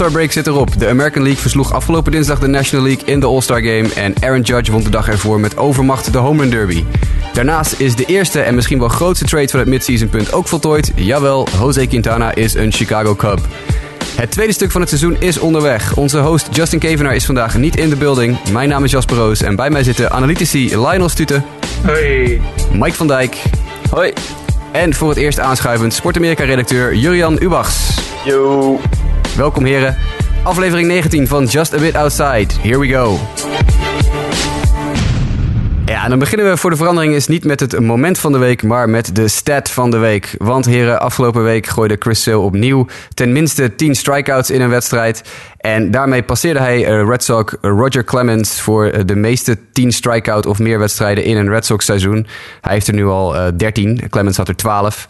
De All-Star break zit erop. De American League versloeg afgelopen dinsdag de National League in de All-Star Game. En Aaron Judge won de dag ervoor met overmacht de Home Run Derby. Daarnaast is de eerste en misschien wel grootste trade van het midseason punt ook voltooid. Jawel, Jose Quintana is een Chicago Cub. Het tweede stuk van het seizoen is onderweg. Onze host Justin Kevenaar is vandaag niet in de building. Mijn naam is Jasper Roos en bij mij zitten analytici Lionel Stute. Hoi. Mike van Dijk. Hoi. En voor het eerst aanschuivend Sportamerika-redacteur Jurian Ubachs. Yo. Welkom heren. Aflevering 19 van Just a Bit Outside. Here we go. Ja, dan beginnen we voor de verandering is niet met het moment van de week, maar met de stat van de week. Want heren, afgelopen week gooide Chris Sale opnieuw tenminste 10 strikeouts in een wedstrijd. En daarmee passeerde hij uh, Red Sox Roger Clemens voor uh, de meeste 10 strikeout of meer wedstrijden in een Red Sox seizoen. Hij heeft er nu al uh, 13, Clemens had er 12.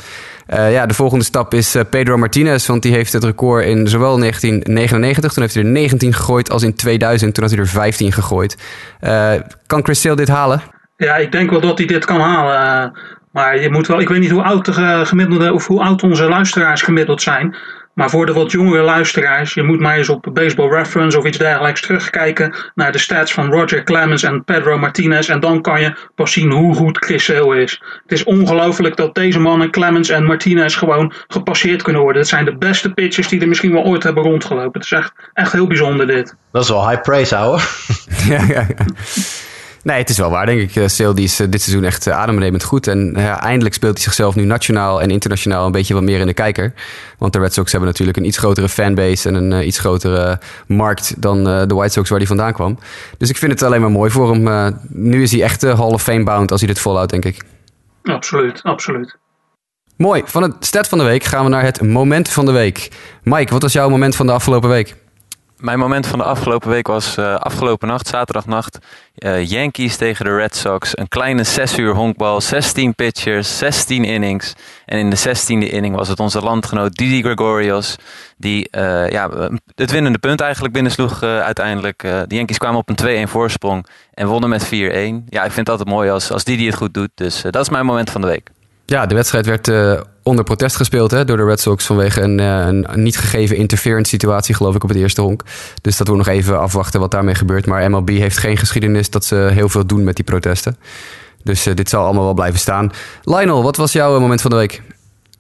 Uh, ja, de volgende stap is uh, Pedro Martinez, want die heeft het record in zowel 1999, toen heeft hij er 19 gegooid, als in 2000, toen had hij er 15 gegooid. Uh, kan Chris Sale dit halen? Ja, ik denk wel dat hij dit kan halen. maar je moet wel, ik weet niet hoe oud de gemiddelde, of hoe oud onze luisteraars gemiddeld zijn. Maar voor de wat jongere luisteraars, je moet maar eens op Baseball Reference of iets dergelijks terugkijken naar de stats van Roger Clemens en Pedro Martinez. En dan kan je pas zien hoe goed Chris Sale is. Het is ongelooflijk dat deze mannen, Clemens en Martinez, gewoon gepasseerd kunnen worden. Het zijn de beste pitchers die er misschien wel ooit hebben rondgelopen. Het is echt, echt heel bijzonder dit. Dat is wel high praise, ouwe. ja, ja, ja. Nee, het is wel waar, denk ik. Sale die is dit seizoen echt adembenemend goed. En ja, eindelijk speelt hij zichzelf nu nationaal en internationaal een beetje wat meer in de kijker. Want de Red Sox hebben natuurlijk een iets grotere fanbase en een uh, iets grotere markt dan uh, de White Sox waar hij vandaan kwam. Dus ik vind het alleen maar mooi voor hem. Uh, nu is hij echt Hall of Fame bound als hij dit volhoudt, denk ik. Absoluut, absoluut. Mooi. Van het stat van de week gaan we naar het moment van de week. Mike, wat was jouw moment van de afgelopen week? Mijn moment van de afgelopen week was uh, afgelopen nacht, zaterdagnacht. Uh, Yankees tegen de Red Sox. Een kleine 6 uur honkbal, 16 pitchers, 16 innings. En in de 16e inning was het onze landgenoot Didi Gregorios. Die uh, ja, het winnende punt eigenlijk binnensloeg uiteindelijk. de Yankees kwamen op een 2-1 voorsprong en wonnen met 4-1. Ja, ik vind het altijd mooi als, als Didi het goed doet. Dus dat is mijn moment van de week. Ja, de wedstrijd werd onder protest gespeeld hè, door de Red Sox vanwege een, uh, een niet gegeven interference situatie, geloof ik, op het eerste honk. Dus dat wordt nog even afwachten wat daarmee gebeurt. Maar MLB heeft geen geschiedenis dat ze heel veel doen met die protesten. Dus uh, dit zal allemaal wel blijven staan. Lionel, wat was jouw moment van de week?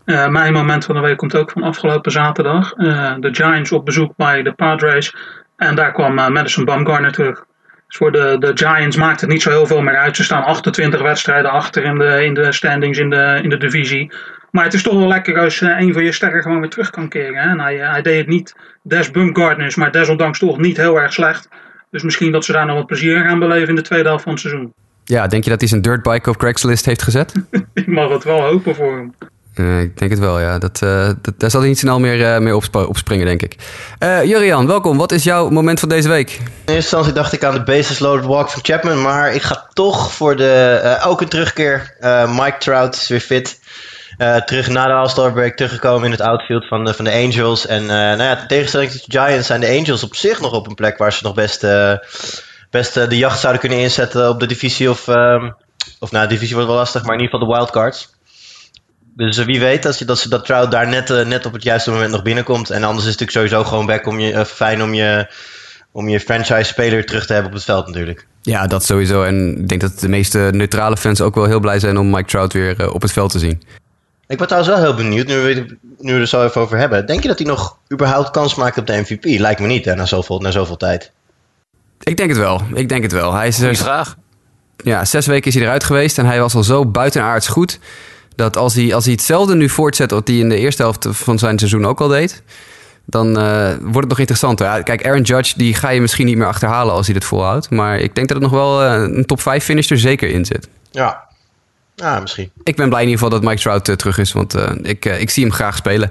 mijn moment van de week komt ook van afgelopen zaterdag. de Giants op bezoek bij de Padres. En daar kwam Madison Bumgarner terug. Dus voor de, de Giants maakt het niet zo heel veel meer uit. Ze staan 28 wedstrijden achter in de, in de standings in de, in de divisie. Maar het is toch wel lekker als uh, een van je sterren gewoon weer terug kan keren. Hè? En hij, hij deed het niet des Bumgarners, maar desondanks toch niet heel erg slecht. Dus misschien dat ze daar nog wat plezier in gaan beleven in de tweede helft van het seizoen. Ja, denk je dat hij zijn dirtbike op Craigslist heeft gezet? Ik mag het wel hopen voor hem. Uh, ik denk het wel, ja. Dat, uh, dat, daar zal hij niet snel meer, uh, mee opsp opspringen, denk ik. Jurian, welkom. Wat is jouw moment van deze week? In eerste instantie dacht ik aan de bases loaded walk van Chapman. Maar ik ga toch voor de... ook een terugkeer. Mike Trout is weer fit. Terug na de All-Star break teruggekomen in het outfield van de, van de Angels. En nou ja, tegenstelling tot de Giants zijn de Angels op zich nog op een plek... waar ze nog best, best de jacht zouden kunnen inzetten op de divisie. Of, um, of nou, de divisie wordt wel lastig, maar in ieder geval de wildcards. Dus wie weet als je, dat, dat Trout daar net, net op het juiste moment nog binnenkomt. En anders is het natuurlijk sowieso gewoon back om je, fijn om je, om je franchise-speler terug te hebben op het veld natuurlijk. Ja, dat sowieso. En ik denk dat de meeste neutrale fans ook wel heel blij zijn om Mike Trout weer op het veld te zien. Ik ben trouwens wel heel benieuwd, nu we, nu we er zo even over hebben. Denk je dat hij nog überhaupt kans maakt op de MVP? Lijkt me niet, hè, na zoveel, na zoveel tijd. Ik denk het wel. Ik denk het wel. Hij is er, vraag. Ja, zes weken is hij eruit geweest en hij was al zo buitenaards goed dat als hij, als hij hetzelfde nu voortzet wat hij in de eerste helft van zijn seizoen ook al deed, dan uh, wordt het nog interessanter. Ja, kijk, Aaron Judge, die ga je misschien niet meer achterhalen als hij dit volhoudt. Maar ik denk dat het nog wel uh, een top 5 finish er zeker in zit. Ja. Ja, misschien. Ik ben blij in ieder geval dat Mike Trout uh, terug is, want ik, ik zie hem graag spelen.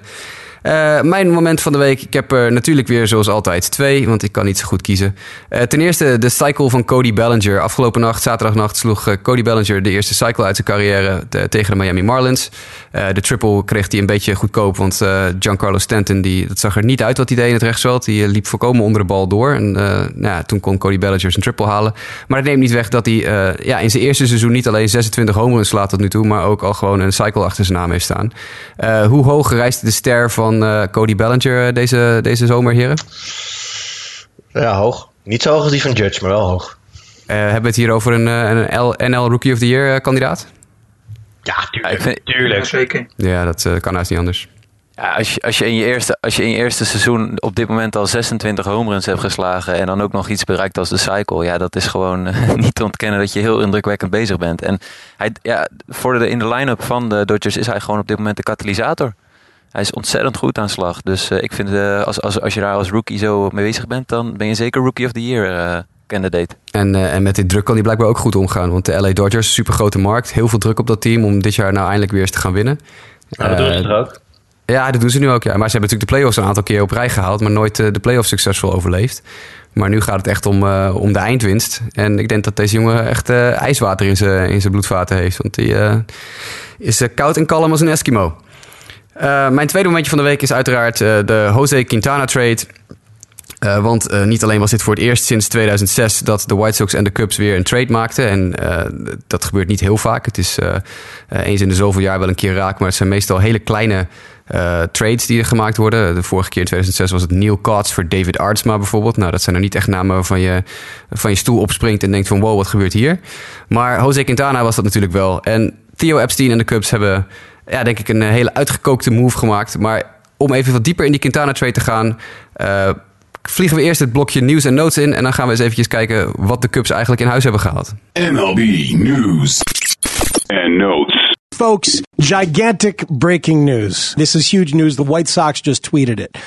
Uh, mijn moment van de week. Ik heb er natuurlijk weer zoals altijd twee, want ik kan niet zo goed kiezen. Uh, ten eerste de cycle van Cody Bellinger. Afgelopen nacht, zaterdagnacht, sloeg Cody Bellinger de eerste cycle uit zijn carrière tegen de Miami Marlins. de triple kreeg hij een beetje goedkoop, want Giancarlo Stanton, die, dat zag er niet uit wat hij deed in het rechtsveld. Die liep voorkomen onder de bal door. En nou ja, toen kon Cody Bellinger zijn triple halen. Maar het neemt niet weg dat hij ja, in zijn eerste seizoen niet alleen 26 home runs slaat tot nu toe, maar ook al gewoon een cycle achter zijn naam heeft staan. hoe hoog reist de ster van van uh, Cody Bellinger deze, deze zomer, heren? Ja, hoog. Niet zo hoog als die van Judge, maar wel hoog. hebben we het hier over een, een NL Rookie of the Year kandidaat? Ja, tuurlijk. tuurlijk. Ja, zeker. Ja, dat kan haast niet anders. Ja, als, je, als, je in je eerste, als je in je eerste seizoen op dit moment al 26 home runs hebt geslagen en dan ook nog iets bereikt als de cycle, ja, dat is gewoon niet te ontkennen dat je heel indrukwekkend bezig bent. En hij, ja, voor de, in de line-up van de Dodgers is hij gewoon op dit moment de katalysator. Hij is ontzettend goed aan slag. Dus uh, ik vind uh, als, als, als je daar als rookie zo mee bezig bent, dan ben je zeker Rookie of the Year uh, candidate. En, en met dit druk kan hij blijkbaar ook goed omgaan. Want de LA Dodgers, super grote markt, heel veel druk op dat team om dit jaar nou eindelijk weer eens te gaan winnen. Ja, dat doen ze er ook. Ja, dat doen ze nu ook. Ja. Maar ze hebben natuurlijk de playoffs een aantal keer op rij gehaald, maar nooit uh, de playoffs succesvol overleefd. Maar nu gaat het echt om, uh, om de eindwinst. En ik denk dat deze jongen echt uh, ijswater in zijn in bloedvaten heeft. Want die is koud en kalm als een Eskimo. Mijn tweede momentje van de week is uiteraard de Jose Quintana trade. Uh, want niet alleen was dit voor het eerst sinds 2006 dat de White Sox en de Cubs weer een trade maakten. En dat gebeurt niet heel vaak. Het is eens in de zoveel jaar wel een keer raak. Maar het zijn meestal hele kleine trades die er gemaakt worden. De vorige keer in 2006 was het Neil Kotz voor David Artsma bijvoorbeeld. Nou, dat zijn er niet echt namen waarvan je van je stoel opspringt en denkt van wow, wat gebeurt hier? Maar Jose Quintana was dat natuurlijk wel. En Theo Epstein en de Cubs hebben, ja, denk ik, een hele uitgekookte move gemaakt. Maar om even wat dieper in die Quintana trade te gaan vliegen we eerst het blokje nieuws en notes in. En dan gaan we eens eventjes kijken wat de Cubs eigenlijk in huis hebben gehaald. MLB News and Notes. Folks, gigantic breaking news. This is huge news. The White Sox just tweeted it.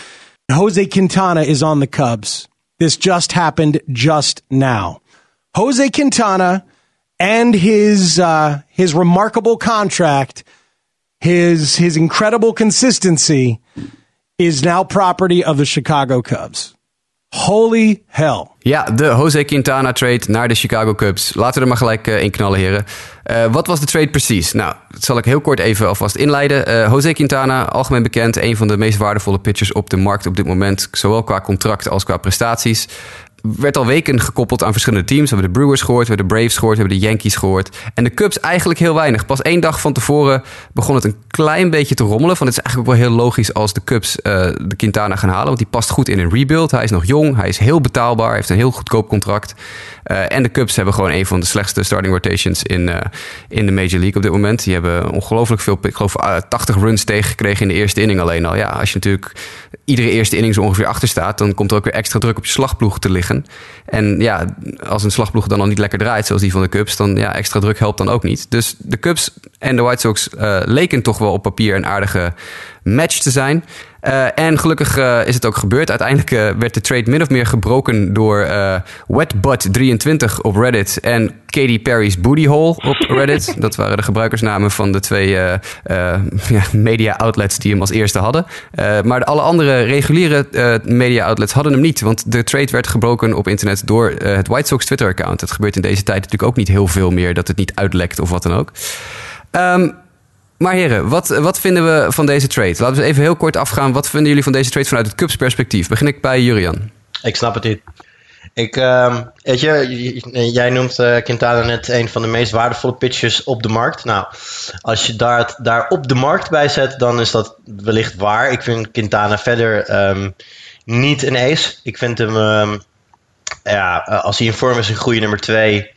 Jose Quintana is on the Cubs. This just happened just now. Jose Quintana and his uh, his remarkable contract, his his incredible consistency, is now property of the Chicago Cubs. Holy hell. Ja, de Jose Quintana trade naar de Chicago Cubs. Laten we er maar gelijk uh, in knallen, heren. Uh, wat was de trade precies? Nou, dat zal ik heel kort even alvast inleiden. Uh, Jose Quintana, algemeen bekend, een van de meest waardevolle pitchers op de markt op dit moment. Zowel qua contract als qua prestaties werd al weken gekoppeld aan verschillende teams. We hebben de Brewers gehoord, we hebben de Braves gehoord, we hebben de Yankees gehoord. En de Cubs eigenlijk heel weinig. Pas één dag van tevoren begon het een klein beetje te rommelen. Van het is eigenlijk ook wel heel logisch als de Cubs uh, de Quintana gaan halen. Want die past goed in een rebuild. Hij is nog jong, hij is heel betaalbaar, heeft een heel goedkoop contract. Uh, en de Cubs hebben gewoon een van de slechtste starting rotations in, uh, in de Major League op dit moment. Die hebben ongelooflijk veel, ik geloof 80 runs tegengekregen in de eerste inning alleen al. Ja, als je natuurlijk iedere eerste inning zo ongeveer achter staat, dan komt er ook weer extra druk op je slagploeg te liggen. En ja, als een slagploeg dan al niet lekker draait, zoals die van de Cubs, dan ja, extra druk helpt dan ook niet. Dus de Cubs en de White Sox leken toch wel op papier een aardige match te zijn. Uh, en gelukkig uh, is het ook gebeurd. Uiteindelijk uh, werd de trade min of meer gebroken door Wetbutt23 op Reddit en Katy Perry's Booty Hole op Reddit. Dat waren de gebruikersnamen van de twee ja, media outlets die hem als eerste hadden. maar de alle andere reguliere media outlets hadden hem niet. Want de trade werd gebroken op internet door het White Sox Twitter account. Het gebeurt in deze tijd natuurlijk ook niet heel veel meer dat het niet uitlekt of wat dan ook. Um, maar heren, wat, wat vinden we van deze trade? Laten we even heel kort afgaan. Wat vinden jullie van deze trade vanuit het Cubs perspectief? Begin ik bij Jurian. Ik snap het niet. Ik, uh, weet je, jij noemt uh, Quintana net een van de meest waardevolle pitchers op de markt. Nou, als je daar, daar op de markt bij zet, dan is dat wellicht waar. Ik vind Quintana verder um, niet een ace. Ik vind hem, um, ja, als hij in vorm is, een goede nummer twee.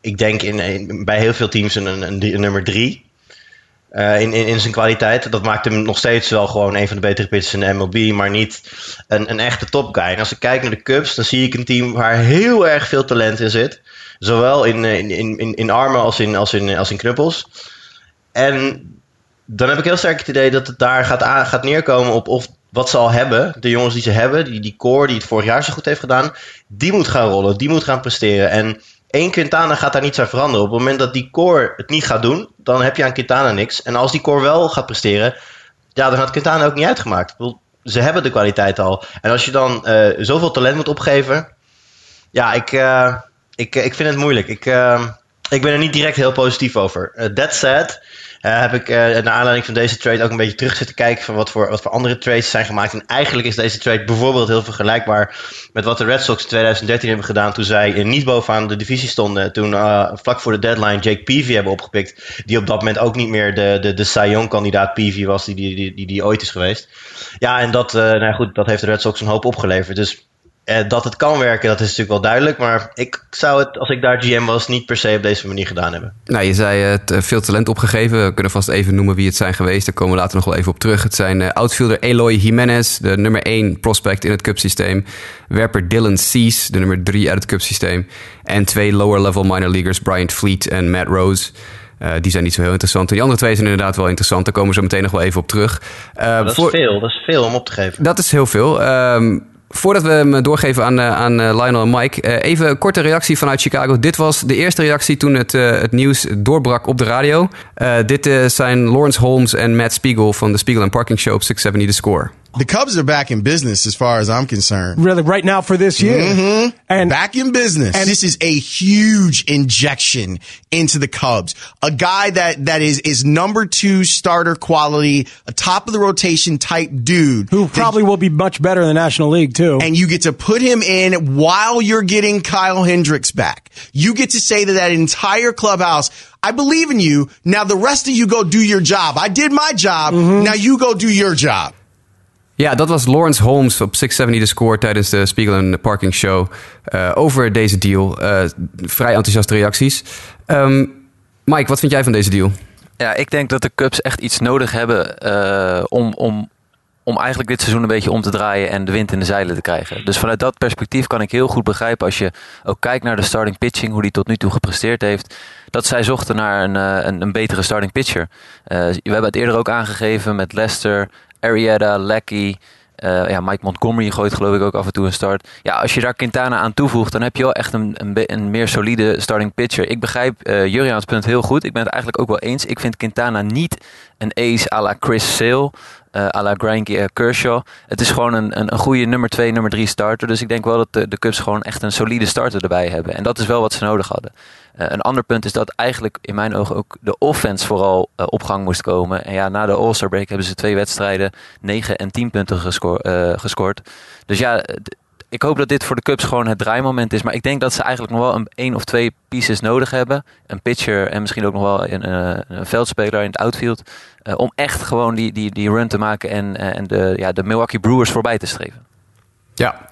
Ik denk in, bij heel veel teams een, een, een nummer drie. Uh, in, in, in zijn kwaliteit. Dat maakt hem nog steeds wel gewoon een van de betere pitchers in de MLB, maar niet een, een echte topguy. En als ik kijk naar de Cubs, dan zie ik een team waar heel erg veel talent in zit. Zowel in, in, in, in armen als in, als, in, als in knuppels. En dan heb ik heel sterk het idee dat het daar gaat, aan, gaat neerkomen op of wat ze al hebben, de jongens die ze hebben, die, die core die het vorig jaar zo goed heeft gedaan, die moet gaan rollen, die moet gaan presteren. En één Quintana gaat daar niets aan veranderen. Op het moment dat die core het niet gaat doen, dan heb je aan Quintana niks. En als die core wel gaat presteren, ja, dan had Quintana ook niet uitgemaakt. ze hebben de kwaliteit al. En als je dan uh, zoveel talent moet opgeven, ja, ik, uh, ik, ik vind het moeilijk. Ik, ik ben er niet direct heel positief over. That said, uh, heb ik uh, naar aanleiding van deze trade ook een beetje terug zitten kijken van wat voor, wat voor andere trades zijn gemaakt. En eigenlijk is deze trade bijvoorbeeld heel vergelijkbaar met wat de Red Sox in 2013 hebben gedaan toen zij niet bovenaan de divisie stonden. Toen vlak voor de deadline Jake Peavy hebben opgepikt. Die op dat moment ook niet meer de, de, de Cy Young kandidaat Peavy was die die, die, die, die ooit is geweest. Ja, en dat, nou goed, dat heeft de Red Sox een hoop opgeleverd. Dus uh, dat het kan werken, dat is natuurlijk wel duidelijk. Maar ik zou het, als ik daar GM was, niet per se op deze manier gedaan hebben. Nou, je zei het uh, veel talent opgegeven. We kunnen vast even noemen wie het zijn geweest. Daar komen we later nog wel even op terug. Het zijn uh, outfielder Eloy Jimenez, de nummer 1 prospect in het Cup-systeem. Werper Dylan Cease, de nummer 3 uit het Cup-systeem. En twee lower-level minor leaguers, Bryant Fleet en Matt Rose. Uh, die zijn niet zo heel interessant. Die andere twee zijn inderdaad wel interessant. Daar komen we zo meteen nog wel even op terug. Uh, dat is veel, dat is veel om op te geven. Dat is heel veel. Uh, Voordat we hem doorgeven aan, uh, aan uh, Lionel en Mike, even een korte reactie vanuit Chicago. Dit was de eerste reactie toen het, het nieuws doorbrak op de radio. dit zijn Lawrence Holmes en Matt Spiegel van de Spiegel and Parking Show op 670 The Score. The Cubs are back in business as far as I'm concerned. Really, right now for this year. Mm-hmm. And back in business. And this is a huge injection into the Cubs. A guy that, that is, is number two starter quality, a top of the rotation type dude. Who probably will be much better in the National League too. And you get to put him in while you're getting Kyle Hendricks back. You get to say to that entire clubhouse, I believe in you. Now the rest of you go do your job. I did my job. Mm-hmm. Now you go do your job. Ja, dat was Lawrence Holmes op 670 The Score tijdens de Spiegel and Parking Show uh, over deze deal. Uh, vrij enthousiaste reacties. Um, Mike, wat vind jij van deze deal? Ja, ik denk dat de Cubs echt iets nodig hebben uh, om, om, om eigenlijk dit seizoen een beetje om te draaien en de wind in de zeilen te krijgen. Dus vanuit dat perspectief kan ik heel goed begrijpen als je ook kijkt naar de starting pitching, hoe die tot nu toe gepresteerd heeft, dat zij zochten naar een, een betere starting pitcher. we hebben het eerder ook aangegeven met Lester, Arietta, Lecky. Uh, ja, Mike Montgomery gooit geloof ik ook af en toe een start. Ja, als je daar Quintana aan toevoegt, dan heb je wel echt een, een, een meer solide starting pitcher. Ik begrijp uh, Juriaans punt heel goed. Ik ben het eigenlijk ook wel eens. Ik vind Quintana niet een ace à la Chris Sale, uh, à la Granky Kershaw. Het is gewoon een, een, een goede nummer 2, nummer 3 starter. Dus ik denk wel dat de, de Cubs gewoon echt een solide starter erbij hebben. En dat is wel wat ze nodig hadden. Uh, een ander punt is dat eigenlijk in mijn ogen ook de offense vooral uh, op gang moest komen. En ja, na de All-Star break hebben ze twee wedstrijden 9 en 10 punten gescoord. Uh, gescoord. Dus ja, ik hoop dat dit voor de Cubs gewoon het draaimoment is. Maar ik denk dat ze eigenlijk nog wel een één of twee pieces nodig hebben. Een pitcher en misschien ook nog wel een, een veldspeler in het outfield. om echt gewoon die, die, die run te maken en, en de, ja, de Milwaukee Brewers voorbij te streven. Ja,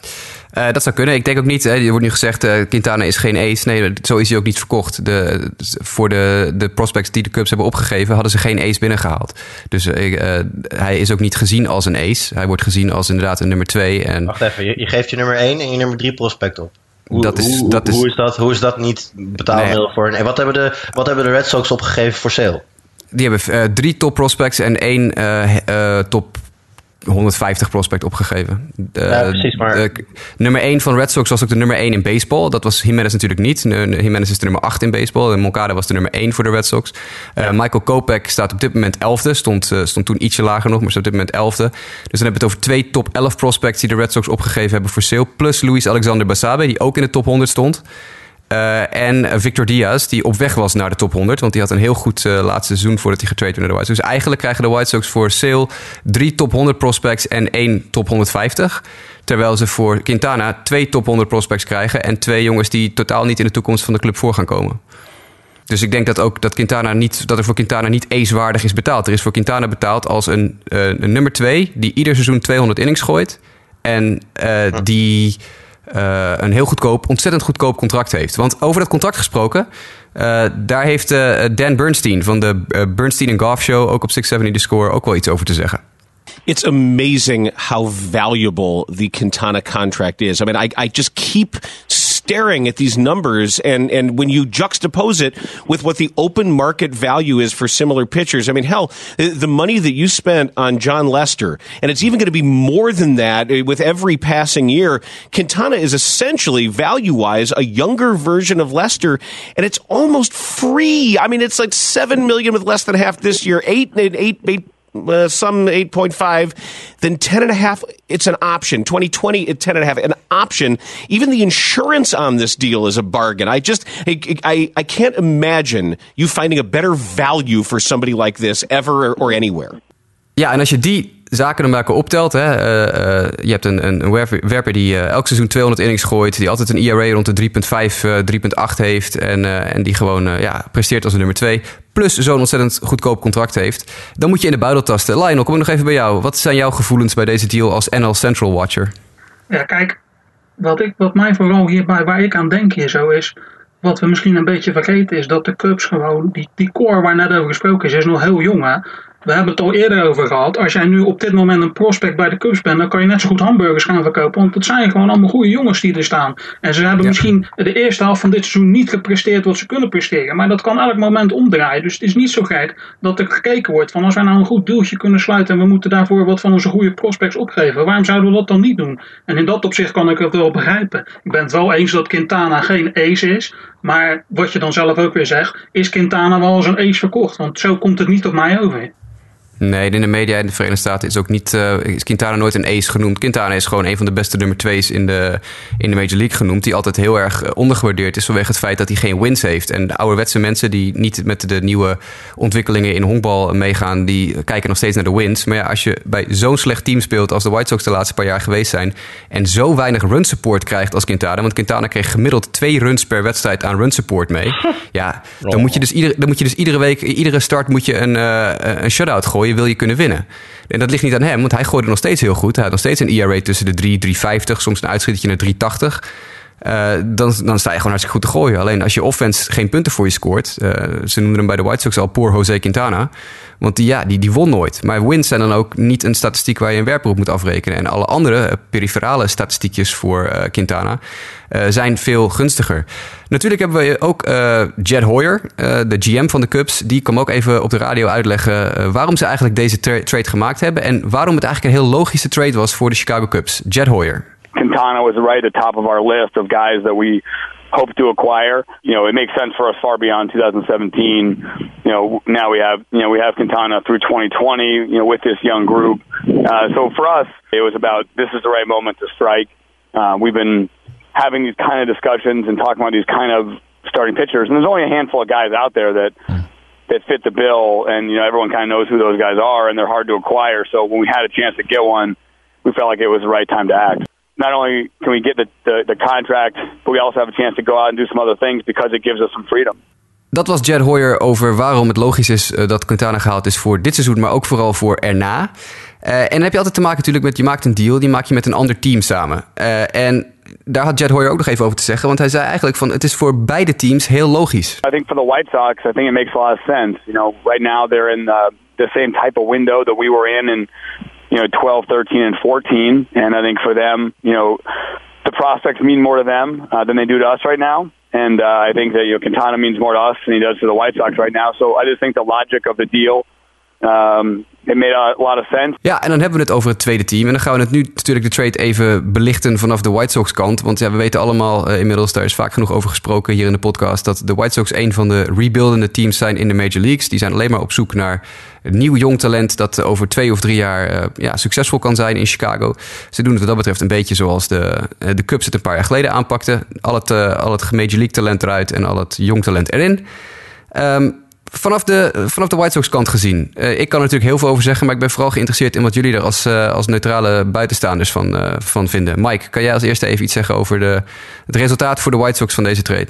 uh, dat zou kunnen. Ik denk ook niet, hè, er wordt nu gezegd, uh, Quintana is geen ace. Nee, zo is hij ook niet verkocht. De, voor de, de prospects die de Cubs hebben opgegeven, hadden ze geen ace binnengehaald. Dus uh, hij is ook niet gezien als een ace. Hij wordt gezien als inderdaad een nummer twee. En... Wacht even, je, je geeft je nummer één en je nummer drie prospect op. Hoe, dat is, hoe, dat is... hoe, is dat, hoe is dat niet betaalmiddel nee. voor een... En wat hebben, de, wat hebben de Red Sox opgegeven voor sale? Die hebben drie top prospects en één top 150 prospect opgegeven. De, ja, precies, maar... De, nummer 1 van Red Sox was ook de nummer 1 in baseball. Dat was Jimenez natuurlijk niet. Jimenez is de nummer 8 in baseball. En Moncada was de nummer 1 voor de Red Sox. Ja. Uh, Michael Kopech staat op dit moment 11e. Stond, uh, stond toen ietsje lager nog, maar staat op dit moment 11e. Dus dan hebben we het over twee top 11 prospects die de Red Sox opgegeven hebben voor sale. Plus Luis Alexander Basabe, die ook in de top 100 stond. Uh, en Victor Diaz, die op weg was naar de top 100. Want die had een heel goed uh, laatste seizoen voordat hij getraind werd naar de White Sox. Dus eigenlijk krijgen de White Sox voor sale drie top 100 prospects en één top 150. Terwijl ze voor Quintana twee top 100 prospects krijgen. En twee jongens die totaal niet in de toekomst van de club voor gaan komen. Dus ik denk dat ook dat, Quintana niet, dat er voor Quintana niet ace-waardig is betaald. Er is voor Quintana betaald als een, uh, een nummer 2 die ieder seizoen 200 innings gooit. En die uh, een heel goedkoop, ontzettend goedkoop contract heeft. Want over dat contract gesproken, uh, daar heeft uh, Dan Bernstein van de Bernstein Golf Show, ook op 670 The Score, ook wel iets over te zeggen. It's amazing how valuable the Quintana contract is. I mean, I, I just keep staring at these numbers and, and when you juxtapose it with what the open market value is for similar pitchers, I mean, hell, the money that you spent on John Lester, and it's even going to be more than that eh, with every passing year. Quintana is essentially value wise a younger version of Lester, and it's almost free. I mean, it's like seven million with less than half this year, eight, eight, eight uh, some 8.5, then 10 and a half, it's an option. 2020 at 10 and a half, an option. Even the insurance on this deal is a bargain. I just, I, I, I can't imagine you finding a better value for somebody like this ever or anywhere. Ja, en als je die zaken dan bij elkaar optelt. Hè, uh, uh, je hebt een, een werper, werper die uh, elk seizoen 200 innings gooit. Die altijd een ERA rond de 3,5, 3,8 heeft. En, en die gewoon ja, presteert als een nummer 2. Plus zo'n ontzettend goedkoop contract heeft. Dan moet je in de buidel tasten. Lionel, kom ik nog even bij jou. Wat zijn jouw gevoelens bij deze deal als NL Central Watcher? Ja, kijk. Wat, ik, wat mij vooral hierbij, waar ik aan denk hier zo is... Wat we misschien een beetje vergeten is dat de Cubs gewoon... Die, die core waar net over gesproken is, is nog heel jong hè we hebben het al eerder over gehad. Als jij nu op dit moment een prospect bij de Cubs bent, dan kan je net zo goed hamburgers gaan verkopen. Want het zijn gewoon allemaal goede jongens die er staan. En ze hebben misschien de eerste helft van dit seizoen niet gepresteerd wat ze kunnen presteren. Maar dat kan elk moment omdraaien. Dus het is niet zo gek dat er gekeken wordt van als wij nou een goed dealtje kunnen sluiten en we moeten daarvoor wat van onze goede prospects opgeven. Waarom zouden we dat dan niet doen? En in dat opzicht kan ik het wel begrijpen. Ik ben het wel eens dat Quintana geen ace is. Maar wat je dan zelf ook weer zegt, is Quintana wel als een ace verkocht? Want zo komt het niet op mij over. Nee, in de media in de Verenigde Staten is ook niet uh, is Quintana nooit een ace genoemd. Quintana is gewoon een van de beste nummer twee's in de, in de Major League genoemd. Die altijd heel erg eh, ondergewaardeerd is vanwege het feit dat hij geen wins heeft. En de ouderwetse mensen die niet met de nieuwe ontwikkelingen in honkbal meegaan, die kijken nog steeds naar de wins. Maar ja, als je bij zo'n slecht team speelt als de White Sox de laatste paar jaar geweest zijn. En zo weinig run support krijgt als Quintana. Want Quintana kreeg gemiddeld twee runs per wedstrijd aan run support mee. Ja, dan moet je dus, ieder, dan moet je dus iedere week, iedere start moet je een, uh, een shutout gooien wil je kunnen winnen. En dat ligt niet aan hem, want hij gooide nog steeds heel goed. Hij had nog steeds een ERA tussen de 3, 350, soms een uitschietertje naar 380. Uh, dan, dan sta je gewoon hartstikke goed te gooien. Alleen als je offense geen punten voor je scoort. Uh, ze noemden hem bij de White Sox al poor Jose Quintana. Want die, ja, die, die won nooit. Maar wins zijn dan ook niet een statistiek waar je een werper op moet afrekenen. En alle andere uh, periferale statistiekjes voor Quintana zijn veel gunstiger. Natuurlijk hebben we ook Jed Hoyer, de GM van de Cubs. Die kwam ook even op de radio uitleggen waarom ze eigenlijk deze tra trade gemaakt hebben. En waarom het eigenlijk een heel logische trade was voor de Chicago Cubs. Jed Hoyer. Quintana was right at the top of our list of guys that we hope to acquire. You know, it makes sense for us far beyond 2017. You know, now we have you know we have Quintana through 2020. You know, with this young group. Uh, so for us, it was about this is the right moment to strike. Uh, we've been having these kind of discussions and talking about these kind of starting pitchers, and there's only a handful of guys out there that that fit the bill, and you know everyone kind of knows who those guys are, and they're hard to acquire. So when we had a chance to get one, we felt like it was the right time to act. Not only can we get the, the, the contract, but we also have a chance to go out and do some other things because it gives us some freedom. Dat was Jed Hoyer over waarom het logisch is uh, dat Quintana gehaald is voor dit seizoen, maar ook vooral voor erna. Uh, en dan heb je altijd te maken natuurlijk met, je maakt een deal, die maak je met een ander team samen. Uh, en daar had Jed Hoyer ook nog even over te zeggen, want hij zei eigenlijk van het is voor beide teams heel logisch. I think for the White Sox, I think it makes a lot of sense. You know, right now they're in the, the same type of window that we were in and you know, 12, 13, and 14. And I think for them, you know, the prospects mean more to them uh, than they do to us right now. And uh, I think that, you know, Quintana means more to us than he does to the White Sox right now. So I just think the logic of the deal Um, it made a lot of sense. Ja, en dan hebben we het over het tweede team. En dan gaan we het nu natuurlijk de trade even belichten vanaf de White Sox kant. Want ja, we weten allemaal uh, inmiddels, daar is vaak genoeg over gesproken hier in de podcast, dat de White Sox een van de rebuildende teams zijn in de Major Leagues. Die zijn alleen maar op zoek naar nieuw jong talent dat over twee of drie jaar uh, ja, succesvol kan zijn in Chicago. Ze doen het wat dat betreft een beetje zoals de, uh, de Cubs het een paar jaar geleden aanpakten. Al het, al het Major League talent eruit en al het jong talent erin. Um, Vanaf de, vanaf de White Sox kant gezien. Uh, ik kan er natuurlijk heel veel over zeggen, maar ik ben vooral geïnteresseerd in wat jullie er als, uh, als neutrale buitenstaanders van, uh, van vinden. Mike, kan jij als eerste even iets zeggen over de, het resultaat voor de White Sox van deze trade?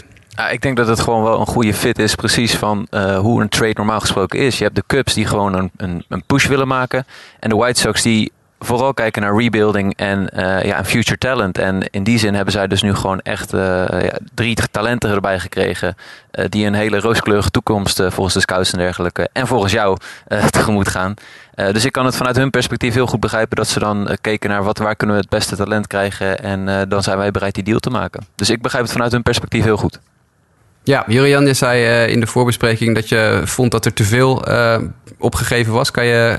Ik denk dat het gewoon wel een goede fit is, precies van hoe een trade normaal gesproken is. Je hebt de Cubs die gewoon een, een, een push willen maken. En de White Sox die vooral kijken naar rebuilding en uh, ja, future talent. En in die zin hebben zij dus nu gewoon echt uh, ja, drie talenten erbij gekregen. Uh, die een hele rooskleurige toekomst volgens de scouts en dergelijke. En volgens jou tegemoet gaan. dus ik kan het vanuit hun perspectief heel goed begrijpen dat ze dan keken naar wat, waar kunnen we het beste talent krijgen. En dan zijn wij bereid die deal te maken. Dus ik begrijp het vanuit hun perspectief heel goed. Ja, Jurian, je zei uh, in de voorbespreking dat je vond dat er te veel uh, opgegeven was. Kan je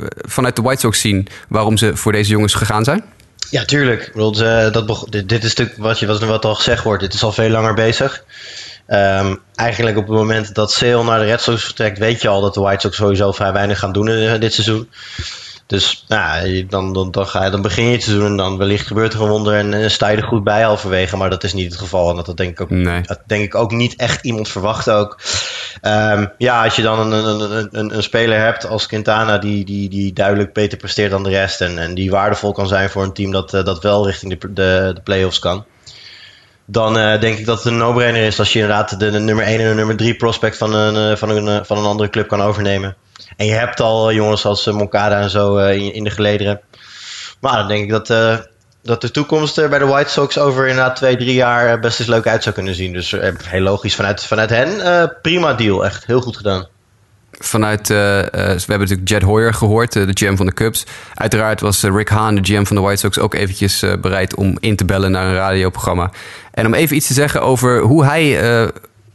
uh, vanuit de White Sox zien waarom ze voor deze jongens gegaan zijn? Ja, tuurlijk. Bedoel, dat dit, is natuurlijk wat, je, wat, wat al gezegd wordt. Dit is al veel langer bezig. Ehm, eigenlijk op het moment dat Sale naar de Red Sox vertrekt, weet je al dat de White Sox sowieso vrij weinig gaan doen eh, dit seizoen. Dus nou, dan, dan, dan, ga dan begin je het seizoen en dan wellicht gebeurt er een wonder en, en sta je er goed bij halverwege. Maar dat is niet het geval en dat, dat, denk, ik ook, Nee. dat denk ik ook niet echt iemand verwacht ook. Ehm, ja, als je dan een, een, een, een speler hebt als Quintana die, die, die duidelijk beter presteert dan de rest en, en die waardevol kan zijn voor een team dat, eh, dat wel richting de, de, de playoffs kan. Dan eh, denk ik dat het een no-brainer is als je inderdaad de, de nummer 1 en de nummer 3 prospect van een, eh, van, een, eh, van een andere club kan overnemen. En je hebt al eh, jongens als eh, Moncada en zo eh, in, in de gelederen. Maar dan denk ik dat, eh, dat de toekomst bij de White Sox over inderdaad twee, drie jaar best eens leuk uit zou kunnen zien. Dus heel logisch vanuit, vanuit hen. eh, prima deal, echt heel goed gedaan. Vanuit, eh, eh, we hebben natuurlijk Jed Hoyer gehoord, eh, de GM van de Cubs. Uiteraard was Rick Hahn, de GM van de White Sox, ook eventjes bereid om in te bellen naar een radioprogramma. En om even iets te zeggen over hoe hij eh,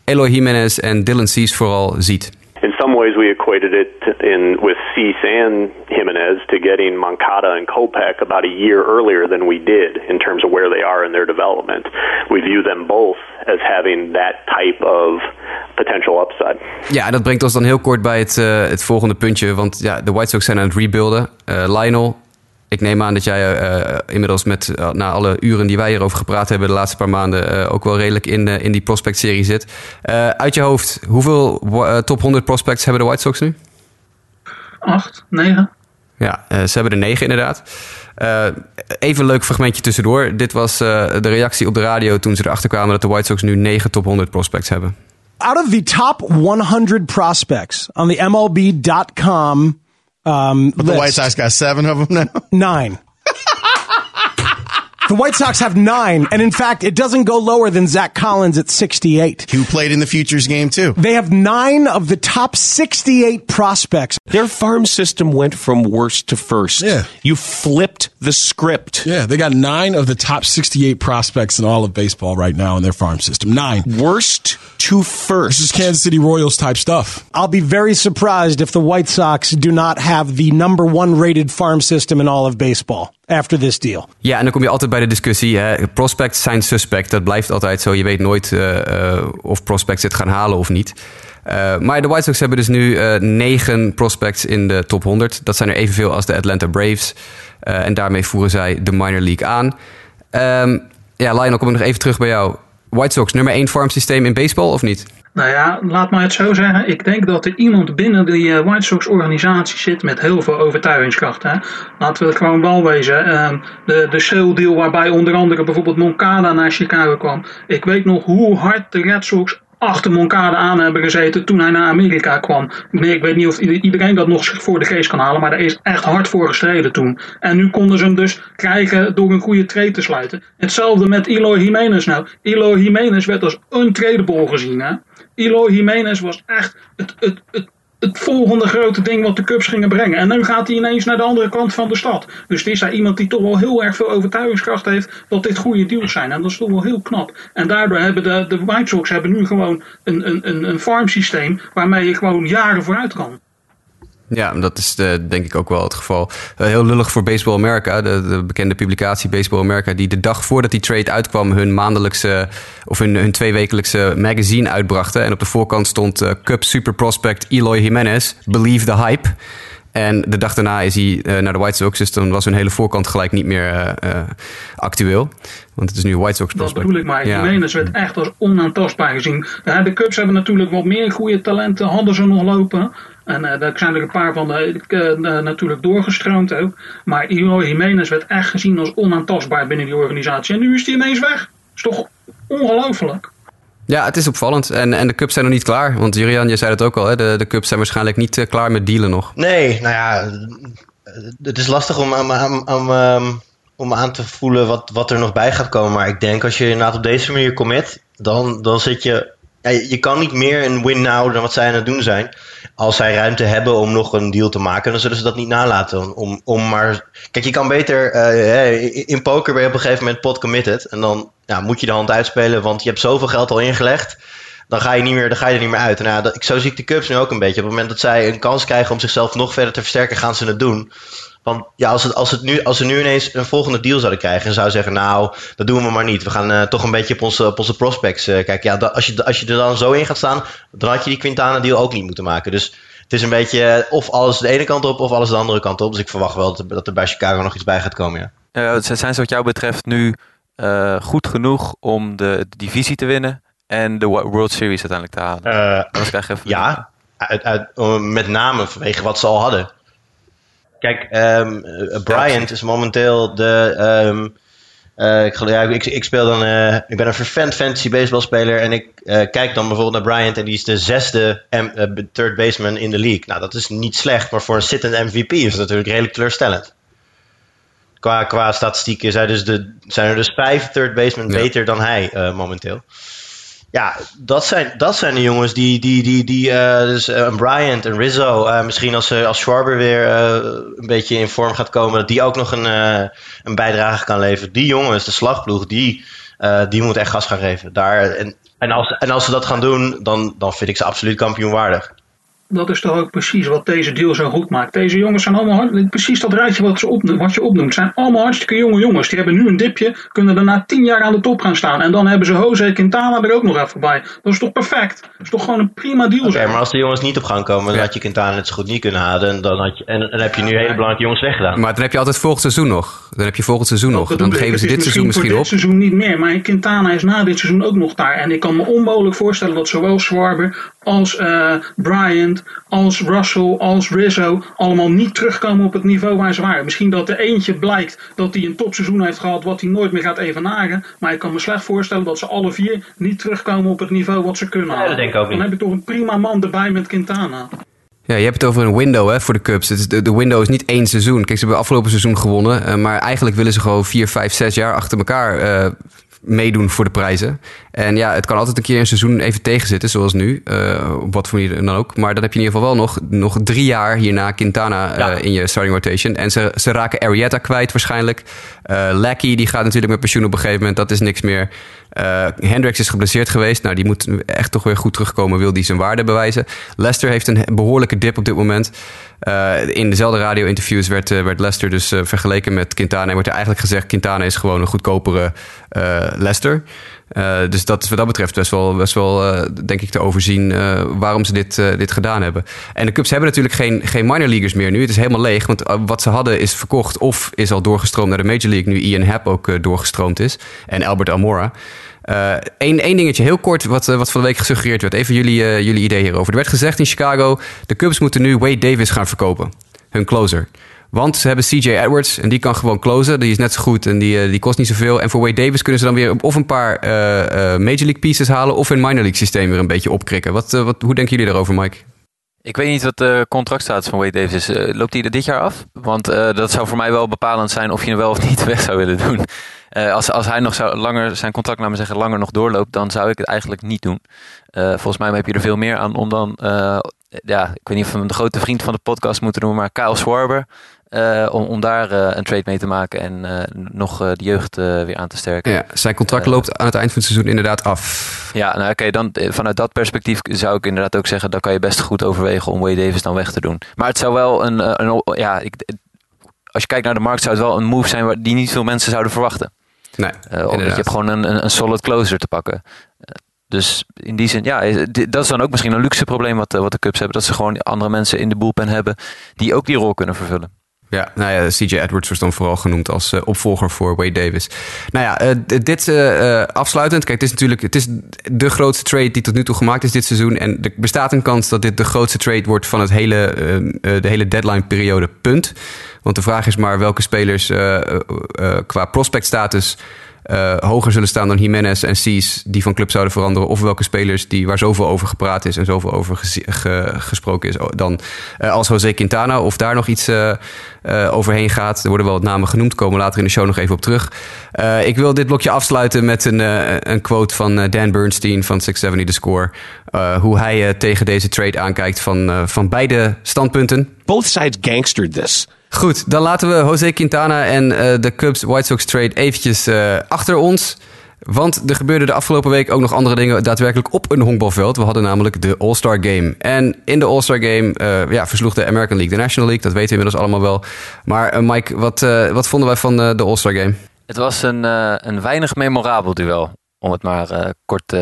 Eloy Jimenez en Dylan Cease vooral ziet. In some ways, we equated it in with Cease and Jimenez to getting Moncada and Kopech about a year earlier than we did in terms of where they are in their development. We view them both as having that type of potential upside. Ja, dat brengt ons dan heel kort bij het, eh, het volgende puntje. Want ja, de White Sox zijn aan het rebuilden. Eh, Lionel, ik neem aan dat jij eh, inmiddels met na alle uren die wij hierover gepraat hebben de laatste paar maanden ook wel redelijk in, in die prospect-serie zit. Eh, uit je hoofd, hoeveel top 100 prospects hebben de White Sox nu? Acht, negen. Ja, eh, ze hebben er negen inderdaad. Eh, even een leuk fragmentje tussendoor. Dit was eh, de reactie op de radio toen ze erachter kwamen dat de White Sox nu negen top 100 prospects hebben. Out of the top 100 prospects on the MLB.com um, But the list, White Sox got seven of them now. nine. The White Sox have nine, and in fact, it doesn't go lower than Zach Collins at 68. Who played in the futures game too? They have nine of the top 68 prospects. Their farm system went from worst to first. Yeah. You flipped the script. Yeah, they got nine of the top 68 prospects in all of baseball right now in their farm system. Nine. Worst to first. This is Kansas City Royals type stuff. I'll be very surprised if the White Sox do not have the number one rated farm system in all of baseball after this deal. Ja, en dan kom je altijd bij de discussie. Hè. Prospects zijn suspect. Dat blijft altijd zo. Je weet nooit eh, eh, of prospects het gaan halen of niet. Eh, maar de White Sox hebben dus nu negen prospects in de top 100. Dat zijn er evenveel als de Atlanta Braves. En daarmee voeren zij de minor league aan. Ehm, ja, Lionel, kom ik nog even terug bij jou. White Sox, nummer 1 farmsysteem in baseball of niet? Nou ja, laat mij het zo zeggen. Ik denk dat er iemand binnen die eh, White Sox organisatie zit met heel veel overtuigingskracht. Hè. Laten we het gewoon wel wezen. Ehm, de, de sale deal waarbij onder andere bijvoorbeeld Moncada naar Chicago kwam. Ik weet nog hoe hard de Red Sox achter Moncada aan hebben gezeten toen hij naar Amerika kwam. Ik weet niet of ieder- iedereen dat nog voor de geest kan halen, maar daar is echt hard voor gestreden toen. En nu konden ze hem dus krijgen door een goede trade te sluiten. Hetzelfde met Eloy Jimenez nou. Eloy Jimenez werd als untradable gezien. Hè? Eloy Jimenez was echt het, het, het, het volgende grote ding wat de Cubs gingen brengen. En nu gaat hij ineens naar de andere kant van de stad. Dus het is daar iemand die toch wel heel erg veel overtuigingskracht heeft dat dit goede deals zijn. En dat is toch wel heel knap. En daardoor hebben de, de White Sox hebben nu gewoon een, een, een, een farmsysteem waarmee je gewoon jaren vooruit kan. Ja, dat is eh, denk ik ook wel het geval. Eh, heel lullig voor Baseball America, de, de bekende publicatie Baseball America, die de dag voordat die trade uitkwam hun maandelijkse of hun, hun tweewekelijkse magazine uitbrachten. En op de voorkant stond eh, Cub Super Prospect Eloy Jimenez, Believe the Hype. En de dag daarna is hij naar de White Sox, dus dan was hun hele voorkant gelijk niet meer actueel. Want het is nu White Sox Dat prospect. bedoel ik maar. Ja. Jimenez werd echt als onaantastbaar gezien. Ja, de Cubs hebben natuurlijk wat meer goede talenten, hadden ze nog lopen. En eh, daar zijn er een paar van eh, natuurlijk doorgestroomd ook. Maar Eloy Jimenez werd echt gezien als onaantastbaar binnen die organisatie. En nu is hij ineens weg. is toch ongelooflijk? Ja, het is opvallend. En, en de Cubs zijn nog niet klaar. Want Jurian, je zei het ook al, hè? De, de Cubs zijn waarschijnlijk niet klaar met dealen nog. Nee, nou ja, het is lastig om, om, om, om, ehm, om aan te voelen wat, wat er nog bij gaat komen. Maar ik denk als je inderdaad op deze manier commit, dan, dan zit je... Ja, je kan niet meer een win now dan wat zij aan het doen zijn. Als zij ruimte hebben om nog een deal te maken, dan zullen ze dat niet nalaten. Om, om maar... Kijk, je kan beter... eh, in poker ben je op een gegeven moment pot committed. En dan ja, moet je de hand uitspelen, want je hebt zoveel geld al ingelegd. dan ga je, niet meer, dan ga je er niet meer uit. En ja, dat, zo zie ik de Cubs nu ook een beetje. Op het moment dat zij een kans krijgen om zichzelf nog verder te versterken, gaan ze het doen. Want ja, als, het, als, het nu, als ze nu ineens een volgende deal zouden krijgen en zouden zeggen, nou, dat doen we maar niet. We gaan eh, toch een beetje op onze, op onze prospects eh, kijken. Ja, als, je, als je er dan zo in gaat staan, dan had je die Quintana deal ook niet moeten maken. Dus het is een beetje eh, of alles de ene kant op of alles de andere kant op. Dus ik verwacht wel dat, er- dat er bij Chicago nog iets bij gaat komen, ja. Zijn ze wat jou betreft nu goed genoeg om de divisie te winnen en de Wo- World Series uiteindelijk te halen? Even Ja, uit, uit, met name vanwege wat ze al hadden. Kijk, eh, Bryant is momenteel de. ehm, eh, ik, ja, ik, ik speel dan. eh, ik ben een vervent fantasy baseballspeler. En ik kijk dan bijvoorbeeld naar Bryant. En die is de zesde M- third baseman in de league. Nou, dat is niet slecht. Maar voor een zittend MVP is het natuurlijk redelijk teleurstellend. Qua, qua statistieken zijn, dus de, zijn er dus vijf third basemen Ja. beter dan hij momenteel. Ja, dat zijn, dat zijn de jongens die, die, die, die eh, dus eh, een Bryant, een Rizzo, eh, misschien als, als Schwarber weer een beetje in vorm gaat komen, dat die ook nog een, een bijdrage kan leveren. Die jongens, de slagploeg, die, die moet echt gas gaan geven. Daar, en, en, als, en als ze dat gaan doen, dan, dan vind ik ze absoluut kampioenwaardig. Dat is toch ook precies wat deze deal zo goed maakt. Deze jongens zijn allemaal hard- precies dat rijtje wat, ze opnoemt, wat je opnoemt. zijn allemaal hartstikke jonge jongens. Die hebben nu een dipje, kunnen daarna tien jaar aan de top gaan staan. En dan hebben ze Jose Quintana er ook nog even bij. Dat is toch perfect? Dat is toch gewoon een prima deal. Oké, maar als de jongens niet op gang komen, dan had je Quintana net zo goed niet kunnen halen. En dan, had je, en, en dan heb je nu hele belangrijke jongens weggedaan. Maar dan heb je altijd volgend seizoen nog. Dan heb je volgend seizoen nog. Dat Dan geven ze Het dit seizoen misschien voor op. dit seizoen niet meer. Maar Quintana is na dit seizoen ook nog daar. En ik kan me onmogelijk voorstellen dat zowel Schwarber als eh, Bryant, als Russell, als Rizzo allemaal niet terugkomen op het niveau waar ze waren. Misschien dat er eentje blijkt dat hij een topseizoen heeft gehad wat hij nooit meer gaat evenaren. Maar ik kan me slecht voorstellen dat ze alle vier niet terugkomen op het niveau wat ze kunnen Ja, halen. dat denk ik ook Dan niet. heb je toch een prima man erbij met Quintana. Ja, je hebt het over een window hè, voor de Cubs. Het is, de, de window is niet één seizoen. Kijk, ze hebben afgelopen seizoen gewonnen. eh, maar eigenlijk willen ze gewoon vier, vijf, zes jaar achter elkaar eh, meedoen voor de prijzen. En ja, het kan altijd een keer een seizoen even tegenzitten, zoals nu. eh, op wat voor manier dan ook. Maar dan heb je in ieder geval wel nog, nog drie jaar hierna Quintana eh, in je starting rotation. En ze, ze raken Arietta kwijt waarschijnlijk. Eh Lackey die gaat natuurlijk met pensioen op een gegeven moment. Dat is niks meer. Eh Hendricks is geblesseerd geweest. Nou, die moet echt toch weer goed terugkomen. Wil die zijn waarde bewijzen. Lester heeft een behoorlijke dip op dit moment. Eh, in dezelfde radio-interviews werd, eh, werd Lester dus vergeleken met Quintana. En wordt er eigenlijk gezegd: Quintana is gewoon een goedkopere eh, Eh, dus dat is wat dat betreft best wel, best wel eh, denk ik, te overzien eh, waarom ze dit, dit gedaan hebben. En de Cubs hebben natuurlijk geen, geen minor leaguers meer nu. Het is helemaal leeg, want wat ze hadden is verkocht of is al doorgestroomd naar de Major League. Nu Ian Happ ook doorgestroomd is. En Albert Almora. Eén één dingetje heel kort, wat, wat van de week gesuggereerd werd. Even jullie, jullie idee hierover. Er werd gezegd in Chicago: de Cubs moeten nu Wade Davis gaan verkopen. Hun closer. Want ze hebben CJ Edwards en die kan gewoon closen. Die is net zo goed en die, eh, die kost niet zoveel. En voor Wade Davis kunnen ze dan weer of een paar eh, eh, Major League pieces halen... of hun minor league systeem weer een beetje opkrikken. Wat, wat, hoe denken jullie daarover, Mike? Ik weet niet wat de contractstatus van Wade Davis is. Loopt hij er dit jaar af? Want dat zou voor mij wel bepalend zijn of je hem wel of niet weg zou willen doen. Als, als hij nog zou, langer, zijn contract, laten zeggen, langer nog doorloopt, dan zou ik het eigenlijk niet doen. Volgens mij heb je er veel meer aan om dan, ja, ik weet niet of we hem de grote vriend van de podcast moeten noemen, maar Kyle Schwarber. Eh, om, om daar eh, een trade mee te maken en eh, nog de jeugd weer aan te sterken. Ja, zijn contract loopt aan het eind van het seizoen inderdaad af. Ja, nou oké, dan vanuit dat perspectief zou ik inderdaad ook zeggen, dan kan je best goed overwegen om Wade Davis dan weg te doen. Maar het zou wel een, een ja, ik, als je kijkt naar de markt, zou het wel een move zijn waar- die niet veel mensen zouden verwachten. Nee, omdat je hebt gewoon een, een, een solid closer te pakken. Dus in die zin, ja, dat is dan ook misschien een luxe probleem wat, wat de Cubs hebben. Dat ze gewoon andere mensen in de bullpen hebben die ook die rol kunnen vervullen. Ja, nou ja, CJ Edwards was dan vooral genoemd als eh, opvolger voor Wade Davis. Nou ja, eh, dit eh, afsluitend. Kijk, het is natuurlijk het is de grootste trade die tot nu toe gemaakt is dit seizoen. En er bestaat een kans dat dit de grootste trade wordt van het hele, de hele deadline periode, punt. Want de vraag is maar welke spelers qua prospect eh, hoger zullen staan dan Jiménez en Cees die van club zouden veranderen. Of welke spelers die, waar zoveel over gepraat is en zoveel over gesproken is dan eh, als José Quintana. Of daar nog iets eh, overheen gaat. Er worden wel wat namen genoemd, komen later in de show nog even op terug. Ik wil dit blokje afsluiten met een, een quote van Dan Bernstein van 670 The Score. Hoe hij tegen deze trade aankijkt van, van beide standpunten. Both sides gangstered this. Goed, dan laten we José Quintana en eh, de Cubs White Sox trade eventjes eh, achter ons. Want er gebeurde de afgelopen week ook nog andere dingen daadwerkelijk op een honkbalveld. We hadden namelijk de All-Star Game. En in de All-Star Game uh, ja, versloeg de American League de National League. Dat weten we inmiddels allemaal wel. Maar Mike, wat, wat vonden wij van de All-Star Game? Het was een, een weinig memorabel duel. Om het maar kort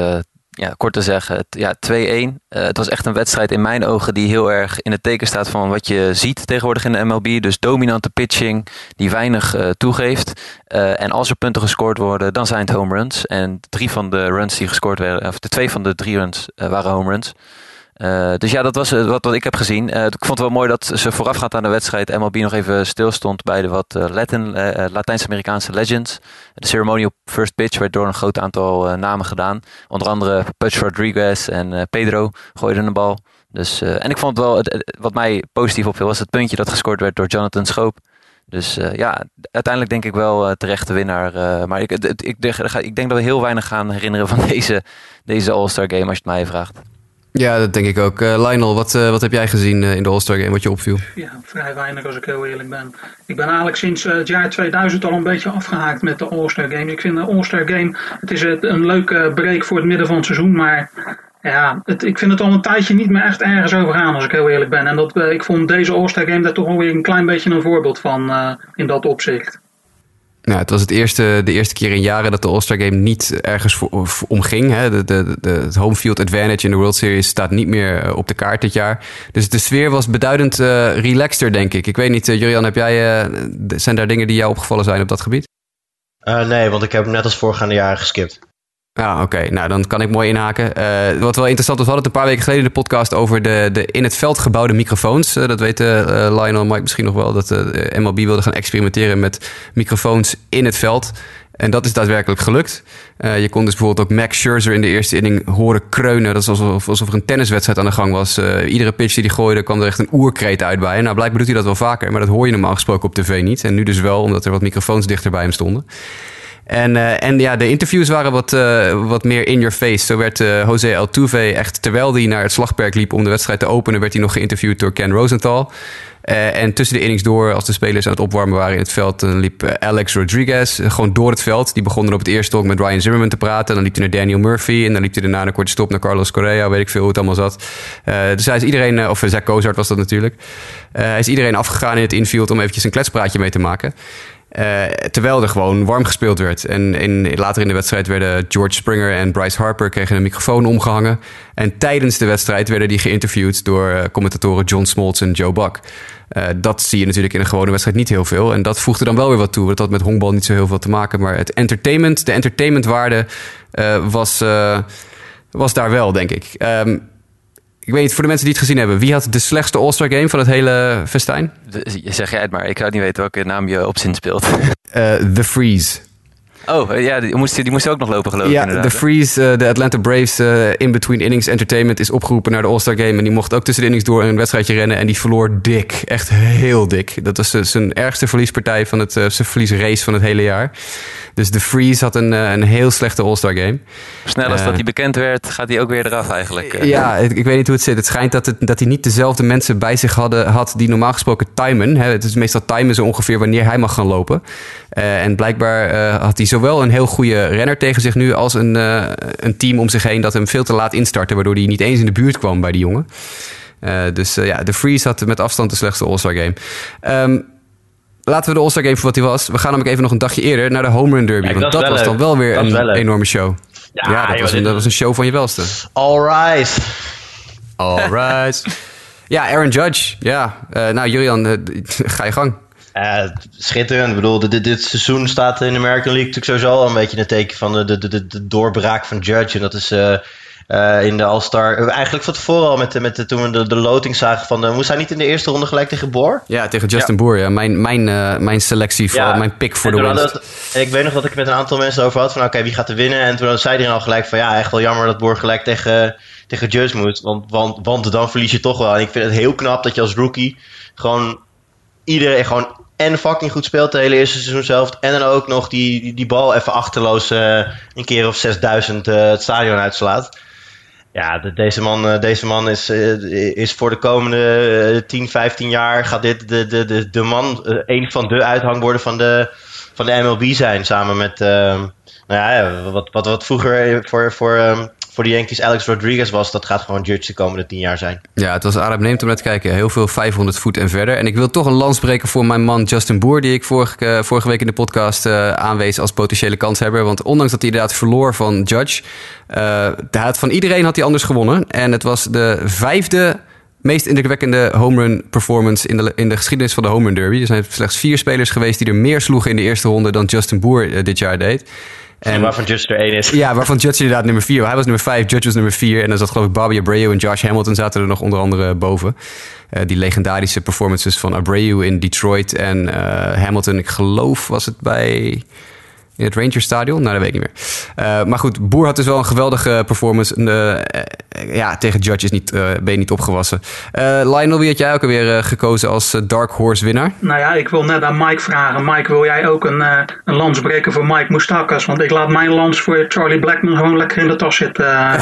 ja, kort te zeggen, ja, 2-1. Uh, het was echt een wedstrijd in mijn ogen die heel erg in het teken staat van wat je ziet tegenwoordig in de MLB. Dus dominante pitching die weinig uh, toegeeft. Uh, en als er punten gescoord worden, dan zijn het home runs. En drie van de runs die gescoord werden, of de twee van de drie runs waren home runs. Uh, dus ja, dat was uh, wat, wat ik heb gezien. Uh, ik vond het wel mooi dat ze voorafgaand aan de wedstrijd MLB nog even stilstond bij de wat Latin, Latijns-Amerikaanse legends. De ceremonial first pitch werd door een groot aantal namen gedaan. Onder andere Pudge Rodriguez en Pedro gooiden een bal. Dus, en ik vond het wel, wat mij positief opviel, was het puntje dat gescoord werd door Jonathan Schoop. Dus ja, uiteindelijk denk ik wel terecht de winnaar. maar ik, ik, ik, ik, denk dat we heel weinig gaan herinneren van deze, deze All-Star Game, als je het mij vraagt. Ja, dat denk ik ook. Uh, Lionel, wat, uh, wat heb jij gezien uh, in de All-Star Game, wat je opviel? Ja, vrij weinig als ik heel eerlijk ben. Ik ben eigenlijk sinds het jaar 2000 al een beetje afgehaakt met de All-Star Game. Ik vind de All-Star Game, het is een leuke break voor het midden van het seizoen, maar ja, ik vind het al een tijdje niet meer echt ergens over gaan als ik heel eerlijk ben. En dat, ik vond deze All-Star Game daar toch alweer een klein beetje een voorbeeld van in dat opzicht. Nou, het was het eerste, de eerste keer in jaren dat de All-Star Game niet ergens omging. De, de, de, het home field advantage in de World Series staat niet meer eh, op de kaart dit jaar. Dus de sfeer was beduidend uh, relaxter, denk ik. Ik weet niet, uh, Julian, heb jij, zijn daar dingen die jou opgevallen zijn op dat gebied? nee, want ik heb net als voorgaande jaren geskipt. Ja, oké. Nou, dan kan ik mooi inhaken. Uh, wat wel interessant was, we hadden het een paar weken geleden de podcast over de, de in het veld gebouwde microfoons. Uh, dat weten uh, Lionel en Mike misschien nog wel, dat MLB wilde gaan experimenteren met microfoons in het veld. En dat is daadwerkelijk gelukt. je kon dus bijvoorbeeld ook Max Scherzer in de eerste inning horen kreunen. Dat is alsof, alsof er een tenniswedstrijd aan de gang was. iedere pitch die hij gooide kwam er echt een oerkreet uit bij. Nou, blijkbaar doet hij dat wel vaker, maar dat hoor je normaal gesproken op tv niet. En nu dus wel, omdat er wat microfoons dichter bij hem stonden. En, uh, en ja, de interviews waren wat, uh, wat meer in your face. Zo werd uh, José Altuve echt, terwijl hij naar het slagperk liep om de wedstrijd te openen, werd hij nog geïnterviewd door Ken Rosenthal. en tussen de innings door, als de spelers aan het opwarmen waren in het veld, dan liep Alex Rodriguez gewoon door het veld. Die begon op het eerste ook met Ryan Zimmerman te praten. Dan liep hij naar Daniel Murphy. En dan liep hij daarna een korte stop naar Carlos Correa. Weet ik veel hoe het allemaal zat. dus hij is iedereen, of Zach Kozart was dat natuurlijk. hij is iedereen afgegaan in het infield om eventjes een kletspraatje mee te maken. Uh, terwijl er gewoon warm gespeeld werd. En in, later in de wedstrijd werden George Springer en Bryce Harper kregen een microfoon omgehangen. En tijdens de wedstrijd werden die geïnterviewd door uh, commentatoren John Smoltz en Joe Buck. Uh, dat zie je natuurlijk in een gewone wedstrijd niet heel veel. En dat voegde dan wel weer wat toe. Dat had met honkbal niet zo heel veel te maken. Maar het entertainment, de entertainmentwaarde was, was daar wel, denk ik. Um, ik weet niet, voor de mensen die het gezien hebben, wie had de slechtste All-Star Game van het hele festijn? zeg jij het maar, ik zou niet weten welke naam je op zin speelt. Uh, The Freeze. Oh, ja, die moest, die moest ook nog lopen geloof ik Ja, The Freeze, uh, de Atlanta Braves uh, in Between Innings Entertainment is opgeroepen naar de All-Star Game. En die mocht ook tussen de innings door een wedstrijdje rennen. En die verloor dik, echt heel dik. Dat was zijn ergste verliespartij van het, zijn verliesrace van het hele jaar. Dus de Freeze had een, een heel slechte All-Star game. Snel als dat hij bekend werd, gaat hij ook weer eraf eigenlijk. Ja, ik, ik, weet niet hoe het zit. Het schijnt dat, het, dat hij niet dezelfde mensen bij zich hadden, had die normaal gesproken timen. Hè. Het is meestal timen zo ongeveer wanneer hij mag gaan lopen. Uh, en blijkbaar uh, had hij zowel een heel goede renner tegen zich nu als een, uh, een team om zich heen dat hem veel te laat instartte, waardoor hij niet eens in de buurt kwam bij die jongen. dus ja, de Freeze had met afstand de slechtste All-Star game. Um, laten we de All-Star Game voor wat hij was. We gaan namelijk even nog een dagje eerder naar de Home Run Derby. Ja, want dat, was, dan wel weer een wel enorme show. Ja, ja dat, joh, was een, dat was een show van je welste. All right. All right. ja, Aaron Judge. Ja, nou Julian, ga je gang. Uh, schitterend. Ik bedoel, dit, dit, seizoen staat in de American League natuurlijk sowieso al een beetje een teken van de, de, de, de doorbraak van Judge. En dat is uh, uh, in de All-Star. Eigenlijk van tevoren al met, met de, toen we de, de loting zagen van. Moest hij niet in de eerste ronde gelijk tegen Boer? Ja, tegen Justin ja. Boer. Ja. Mijn, mijn, mijn selectie, voor, ja. mijn pick voor de winst. Ik weet nog dat ik met een aantal mensen over had van oké, okay, wie gaat er winnen? En toen zei hij al gelijk van ja, echt wel jammer dat Boer gelijk tegen, tegen Judge moet. Want, want, want dan verlies je toch wel. En ik vind het heel knap dat je als rookie gewoon iedereen gewoon en fucking goed speelt de hele eerste seizoen zelf. En dan ook nog die, die, bal even achterloos uh, een keer of 6000 uh, het stadion uitslaat. Ja, de, deze man, uh, deze man is, is voor de komende 10, 15 jaar gaat dit de, de, de, de man, een van de uithangborden van de, van de MLB zijn. Samen met, nou ja, wat, wat, wat vroeger voor, voor, ehm, voor de Yankees Alex Rodriguez was. Dat gaat gewoon Judge de komende tien jaar zijn. Ja, het was neemt om naar te kijken. Heel veel 500 voet en verder. En ik wil toch een lans breken voor mijn man Justin Boer... die ik vorige, eh, vorige week in de podcast uh, aanwees als potentiële kanshebber. Want ondanks dat hij inderdaad verloor van Judge... Uh, van iedereen had hij anders gewonnen. En het was de vijfde meest indrukwekkende home run performance in de, in de geschiedenis van de home run derby. Er zijn slechts vier spelers geweest die er meer sloegen in de eerste ronde dan Justin Boer dit jaar deed. En, waarvan Judge er één is. Ja, waarvan Judge inderdaad nummer vier. Hij was nummer vijf, Judge was nummer vier. En dan zat geloof ik Bobby Abreu en Josh Hamilton zaten er nog onder andere boven. Uh, die legendarische performances van Abreu in Detroit en uh, Hamilton, ik geloof was het bij in het Rangers Stadion? Nou, dat weet ik niet meer. Uh, maar goed, Boer had dus wel een geweldige performance. Uh, ja, tegen Judge is niet, uh, ben je niet opgewassen. Lionel, wie had jij ook alweer gekozen als Dark Horse winnaar? Nou ja, ik wil net aan Mike vragen. Mike, wil jij ook een, een lans breken voor Mike Moustakas? Want ik laat mijn lans voor Charlie Blackman gewoon lekker in de tas zitten.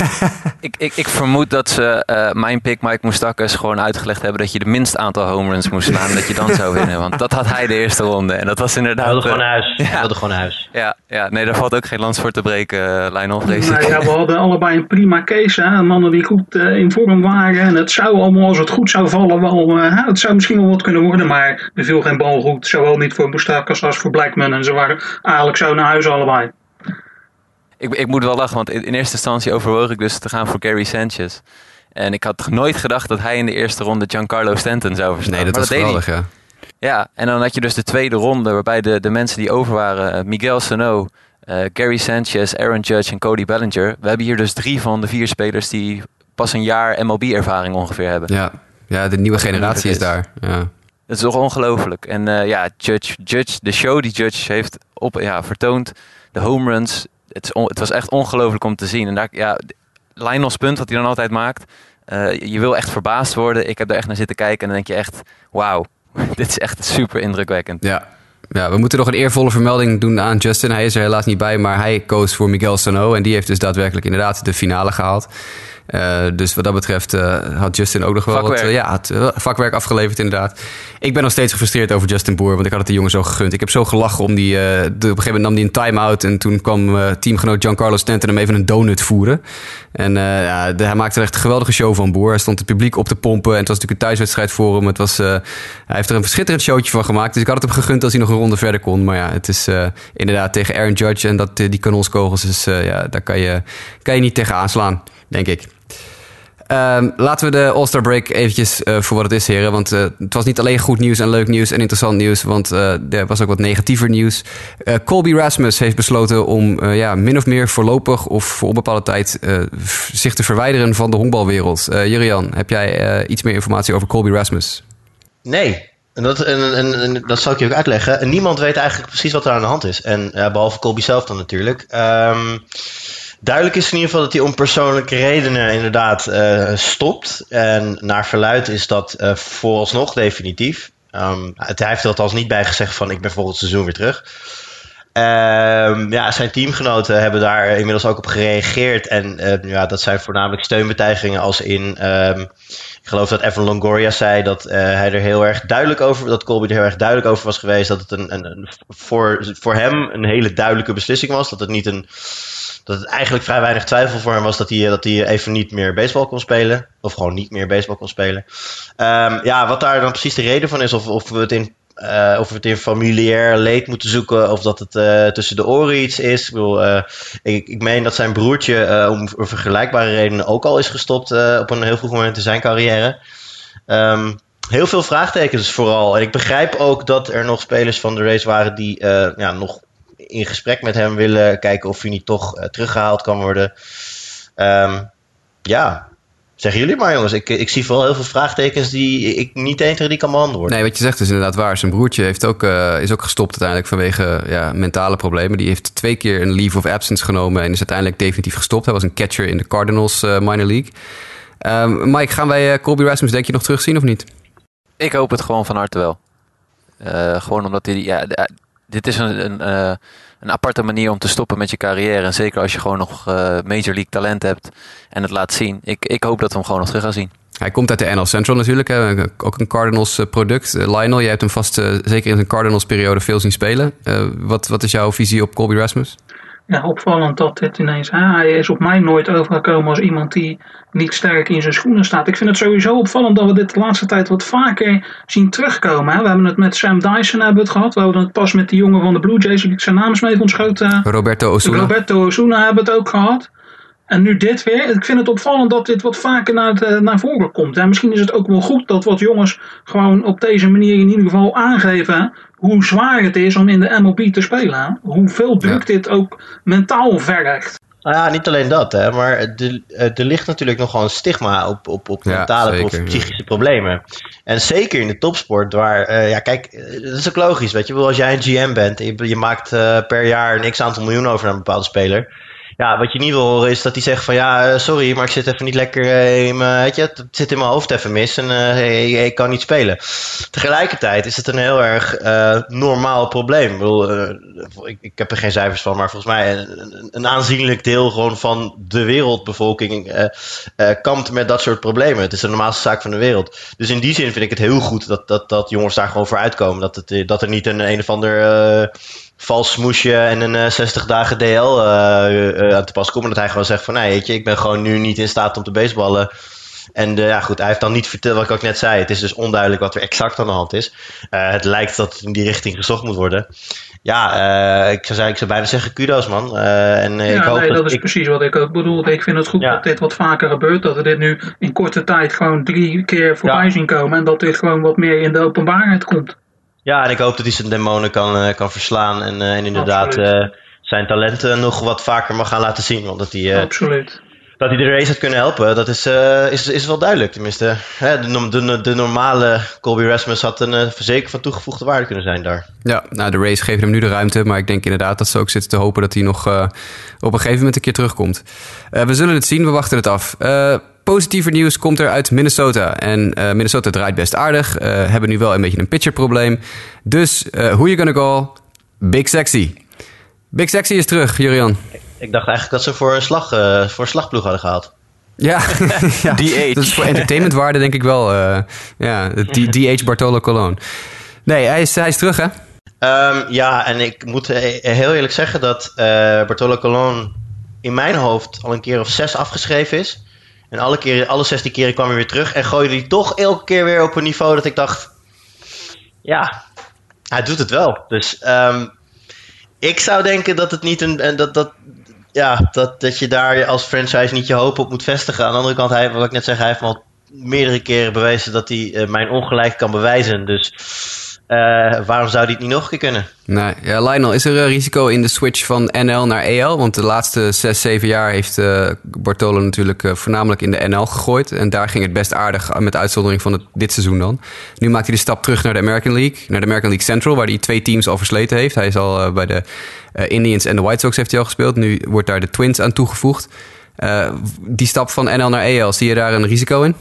ik, ik, ik vermoed dat ze mijn pick Mike Moustakas gewoon uitgelegd hebben dat je de minst aantal home runs moest slaan en dat je dan zou winnen. Want dat had hij de eerste ronde. En dat was inderdaad... Hij wilde gewoon naar huis. Ja. Hij wilde gewoon naar huis. Ja, ja, nee, daar valt ook geen lans voor te breken, uh, Lionel, nou, ja, we hadden allebei een prima case. Hè? Mannen die goed uh, in vorm waren. En het zou allemaal, als het goed zou vallen, wel, uh, het zou misschien wel wat kunnen worden. Maar er viel geen bal goed. Zowel niet voor Boestakas als voor Blackman. En ze waren eigenlijk zo naar huis allebei. Ik, ik moet wel lachen, want in, in eerste instantie overwoog ik dus te gaan voor Gary Sanchez. En ik had nooit gedacht dat hij in de eerste ronde Giancarlo Stanton zou verslaan. Nee, dat maar was dat geweldig, ja. Ja, en dan had je dus de tweede ronde, waarbij de, de mensen die over waren, Miguel Sano, uh, Gary Sanchez, Aaron Judge en Cody Bellinger. We hebben hier dus drie van de vier spelers die pas een jaar MLB-ervaring ongeveer hebben. Ja, ja de nieuwe generatie is daar. Ja. Het is toch ongelooflijk. En uh, ja, Judge, Judge, de show die Judge heeft op, ja, vertoond, de home runs, het, het was echt ongelooflijk om te zien. En daar, ja, Lionel's punt, wat hij dan altijd maakt, uh, je wil echt verbaasd worden. Ik heb daar echt naar zitten kijken en dan denk je echt, wauw, dit is echt super indrukwekkend. Ja. Ja, we moeten nog een eervolle vermelding doen aan Justin. Hij is er helaas niet bij, maar hij koos voor Miguel Sano. En die heeft dus daadwerkelijk inderdaad de finale gehaald. Uh, dus wat dat betreft uh, had Justin ook nog wel vakwerk. wat uh, ja, had, vakwerk afgeleverd, inderdaad. Ik ben nog steeds gefrustreerd over Justin Boer, want ik had het de jongen zo gegund. Ik heb zo gelachen om die. De, op een gegeven moment nam hij een time-out en toen kwam teamgenoot Giancarlo Stanton hem even een donut voeren. En ja, de, hij maakte er echt een geweldige show van Boer. Hij stond het publiek op te pompen en het was natuurlijk een thuiswedstrijd voor hem. Het was, hij heeft er een schitterend showtje van gemaakt. Dus ik had het hem gegund als hij nog een ronde verder kon. Maar ja, het is inderdaad tegen Aaron Judge en dat, die kanonskogels. Dus ja, daar kan je, kan je niet tegen aanslaan, denk ik. Um, laten we de All-Star Break eventjes uh, voor wat het is, heren. Want uh, het was niet alleen goed nieuws en leuk nieuws en interessant nieuws. Want uh, er was ook wat negatiever nieuws. Colby Rasmus heeft besloten om ja, min of meer voorlopig of voor onbepaalde tijd zich te verwijderen van de honkbalwereld. Jurian, heb jij iets meer informatie over Colby Rasmus? Nee. En dat, en, en, dat zal ik je ook uitleggen. En niemand weet eigenlijk precies wat er aan de hand is. En behalve Colby zelf dan natuurlijk. Um, Duidelijk is in ieder geval dat hij om persoonlijke redenen inderdaad uh, stopt. En naar verluid is dat uh, vooralsnog definitief. Um, hij heeft er althans niet bij gezegd van ik ben volgend seizoen weer terug. Um, ja, zijn teamgenoten hebben daar inmiddels ook op gereageerd. En uh, ja, dat zijn voornamelijk steunbetuigingen als in... Um, ik geloof dat Evan Longoria zei dat hij er heel erg duidelijk over... dat Colby er heel erg duidelijk over was geweest... dat het een, een voor, voor hem een hele duidelijke beslissing was. Dat het niet een dat het eigenlijk vrij weinig twijfel voor hem was dat hij, dat hij even niet meer baseball kon spelen. Of gewoon niet meer baseball kon spelen. Um, ja, wat daar dan precies de reden van is, of, of we het in. Uh, of we het in familiair leed moeten zoeken, of dat het uh, tussen de oren iets is. Ik, bedoel, ik, ik meen dat zijn broertje om vergelijkbare redenen ook al is gestopt op een heel vroeg moment in zijn carrière. Um, heel veel vraagtekens vooral. En ik begrijp ook dat er nog spelers van de race waren die ja, nog in gesprek met hem willen kijken of hij niet toch uh, teruggehaald kan worden. Um, ja, Zeggen jullie maar jongens, ik, ik zie vooral heel veel vraagtekens die ik niet eens die kan beantwoorden. Nee, wat je zegt is inderdaad waar. Zijn broertje heeft ook, uh, is ook gestopt uiteindelijk vanwege ja, mentale problemen. Die heeft twee keer een leave of absence genomen en is uiteindelijk definitief gestopt. Hij was een catcher in de Cardinals uh, minor league. Um, Mike, gaan wij uh, Colby Rasmus denk je nog terugzien of niet? Ik hoop het gewoon van harte wel. gewoon omdat hij, ja, dit is een, een, uh, een aparte manier om te stoppen met je carrière. En zeker als je gewoon nog uh, Major League talent hebt en het laat zien. Ik, ik hoop dat we hem gewoon nog terug gaan zien. Hij komt uit de NL Central natuurlijk, hè. ook een Cardinals eh, product. Eh, Lionel, jij hebt hem vast eh, zeker in zijn Cardinals periode veel zien spelen. Wat, wat is jouw visie op Colby Rasmus? Ja, opvallend dat dit ineens... Hè, hij is op mij nooit overgekomen als iemand die niet sterk in zijn schoenen staat. Ik vind het sowieso opvallend dat we dit de laatste tijd wat vaker zien terugkomen. Hè. We hebben het met Sam Dyson hebben het gehad. We hadden het pas met die jongen van de Blue Jays, ik zijn naam is mee ontschoten. Roberto Osuna. Roberto Osuna hebben het ook gehad. En nu dit weer. Ik vind het opvallend dat dit wat vaker naar, het, naar voren komt. En misschien is het ook wel goed dat wat jongens gewoon op deze manier in ieder geval aangeven hoe zwaar het is om in de MLB te spelen. Hoeveel druk dit ook mentaal vergt. Nou ja, niet alleen dat, hè, maar er, er ligt natuurlijk nogal een stigma op, op, op mentale of psychische problemen. En zeker in de topsport, waar, uh, ja, kijk, dat is ook logisch, weet je. Als jij een GM bent, je, je maakt uh, per jaar een x aantal miljoen over naar een bepaalde speler ja, wat je niet wil horen is dat hij zegt van ja, eh, sorry, maar ik zit even niet lekker uh, in mijn, weet het zit in mijn hoofd even mis en uh, ik, kan niet spelen. Tegelijkertijd is het een heel erg normaal probleem. Ik, ik, heb er geen cijfers van, maar volgens mij een, een aanzienlijk deel gewoon van de wereldbevolking kampt met dat soort problemen. Het is de normaalste zaak van de wereld. Dus in die zin vind ik het heel goed dat, dat, dat jongens daar gewoon voor uitkomen. Dat, het, dat er niet een een of ander vals smoesje en een 60 eh, dagen DL uh, uh, aan te pas komen. Dat hij gewoon zegt van, nee, weet je, ik ben gewoon nu niet in staat om te baseballen. En ja, goed, hij heeft dan niet verteld wat ik ook net zei. Het is dus onduidelijk wat er exact aan de hand is. het lijkt dat het in die richting gezocht moet worden. Ja, ik, zou, ik zou bijna zeggen kudos, man. en, ja, ik hoop nee, dat, dat is precies wat ik ook bedoel. Ik vind het goed dat dit wat vaker gebeurt. Dat we dit nu in korte tijd gewoon drie keer voorbij ja. zien komen. En dat dit gewoon wat meer in de openbaarheid komt. Ja, en ik hoop dat hij zijn demonen kan, uh, kan verslaan. En, uh, en inderdaad uh, zijn talenten nog wat vaker mag gaan laten zien. Want dat hij, Absoluut. dat hij de race had kunnen helpen, dat is, is, is wel duidelijk. Tenminste, hè, de, de, de, normale Colby Rasmus had een verzekering van toegevoegde waarde kunnen zijn daar. Ja, nou de race geeft hem nu de ruimte. Maar ik denk inderdaad dat ze ook zitten te hopen dat hij nog op een gegeven moment een keer terugkomt. we zullen het zien, we wachten het af positiever nieuws komt er uit Minnesota. En uh, Minnesota draait best aardig. Uh, hebben nu wel een beetje een pitcherprobleem. Dus, uh, who you gonna call? Big Sexy. Big Sexy is terug, Jurian. Ik dacht eigenlijk dat ze voor een, slag, voor een slagploeg hadden gehaald. Ja, ja. DH. dat is voor entertainmentwaarde denk ik wel. ja, DH Bartolo Colon. Nee, hij is, hij is terug hè? Um, ja, en ik moet heel eerlijk zeggen dat Bartolo Colon in mijn hoofd al een keer of zes afgeschreven is. En alle, keer, alle 16 keren kwam hij weer terug. En gooide hij toch elke keer weer op een niveau dat ik dacht... Ja, hij doet het wel. Dus um, ik zou denken dat het niet een... Dat, dat, ja, dat, dat je daar als franchise niet je hoop op moet vestigen. Aan de andere kant, hij, wat ik net zeg, hij heeft al meerdere keren bewezen dat hij uh, mijn ongelijk kan bewijzen. Dus waarom zou die het niet nog een keer kunnen? Nee, ja, Lionel, is er een risico in de switch van NL naar EL? Want de laatste 6, 7 jaar heeft uh, Bartolo natuurlijk uh, voornamelijk in de NL gegooid. En daar ging het best aardig, met uitzondering van het, dit seizoen dan. Nu maakt hij de stap terug naar de American League, naar de American League Central, waar hij twee teams al versleten heeft. Hij is al bij de Indians en de White Sox heeft hij al gespeeld. Nu wordt daar de Twins aan toegevoegd. die stap van NL naar EL, zie je daar een risico in?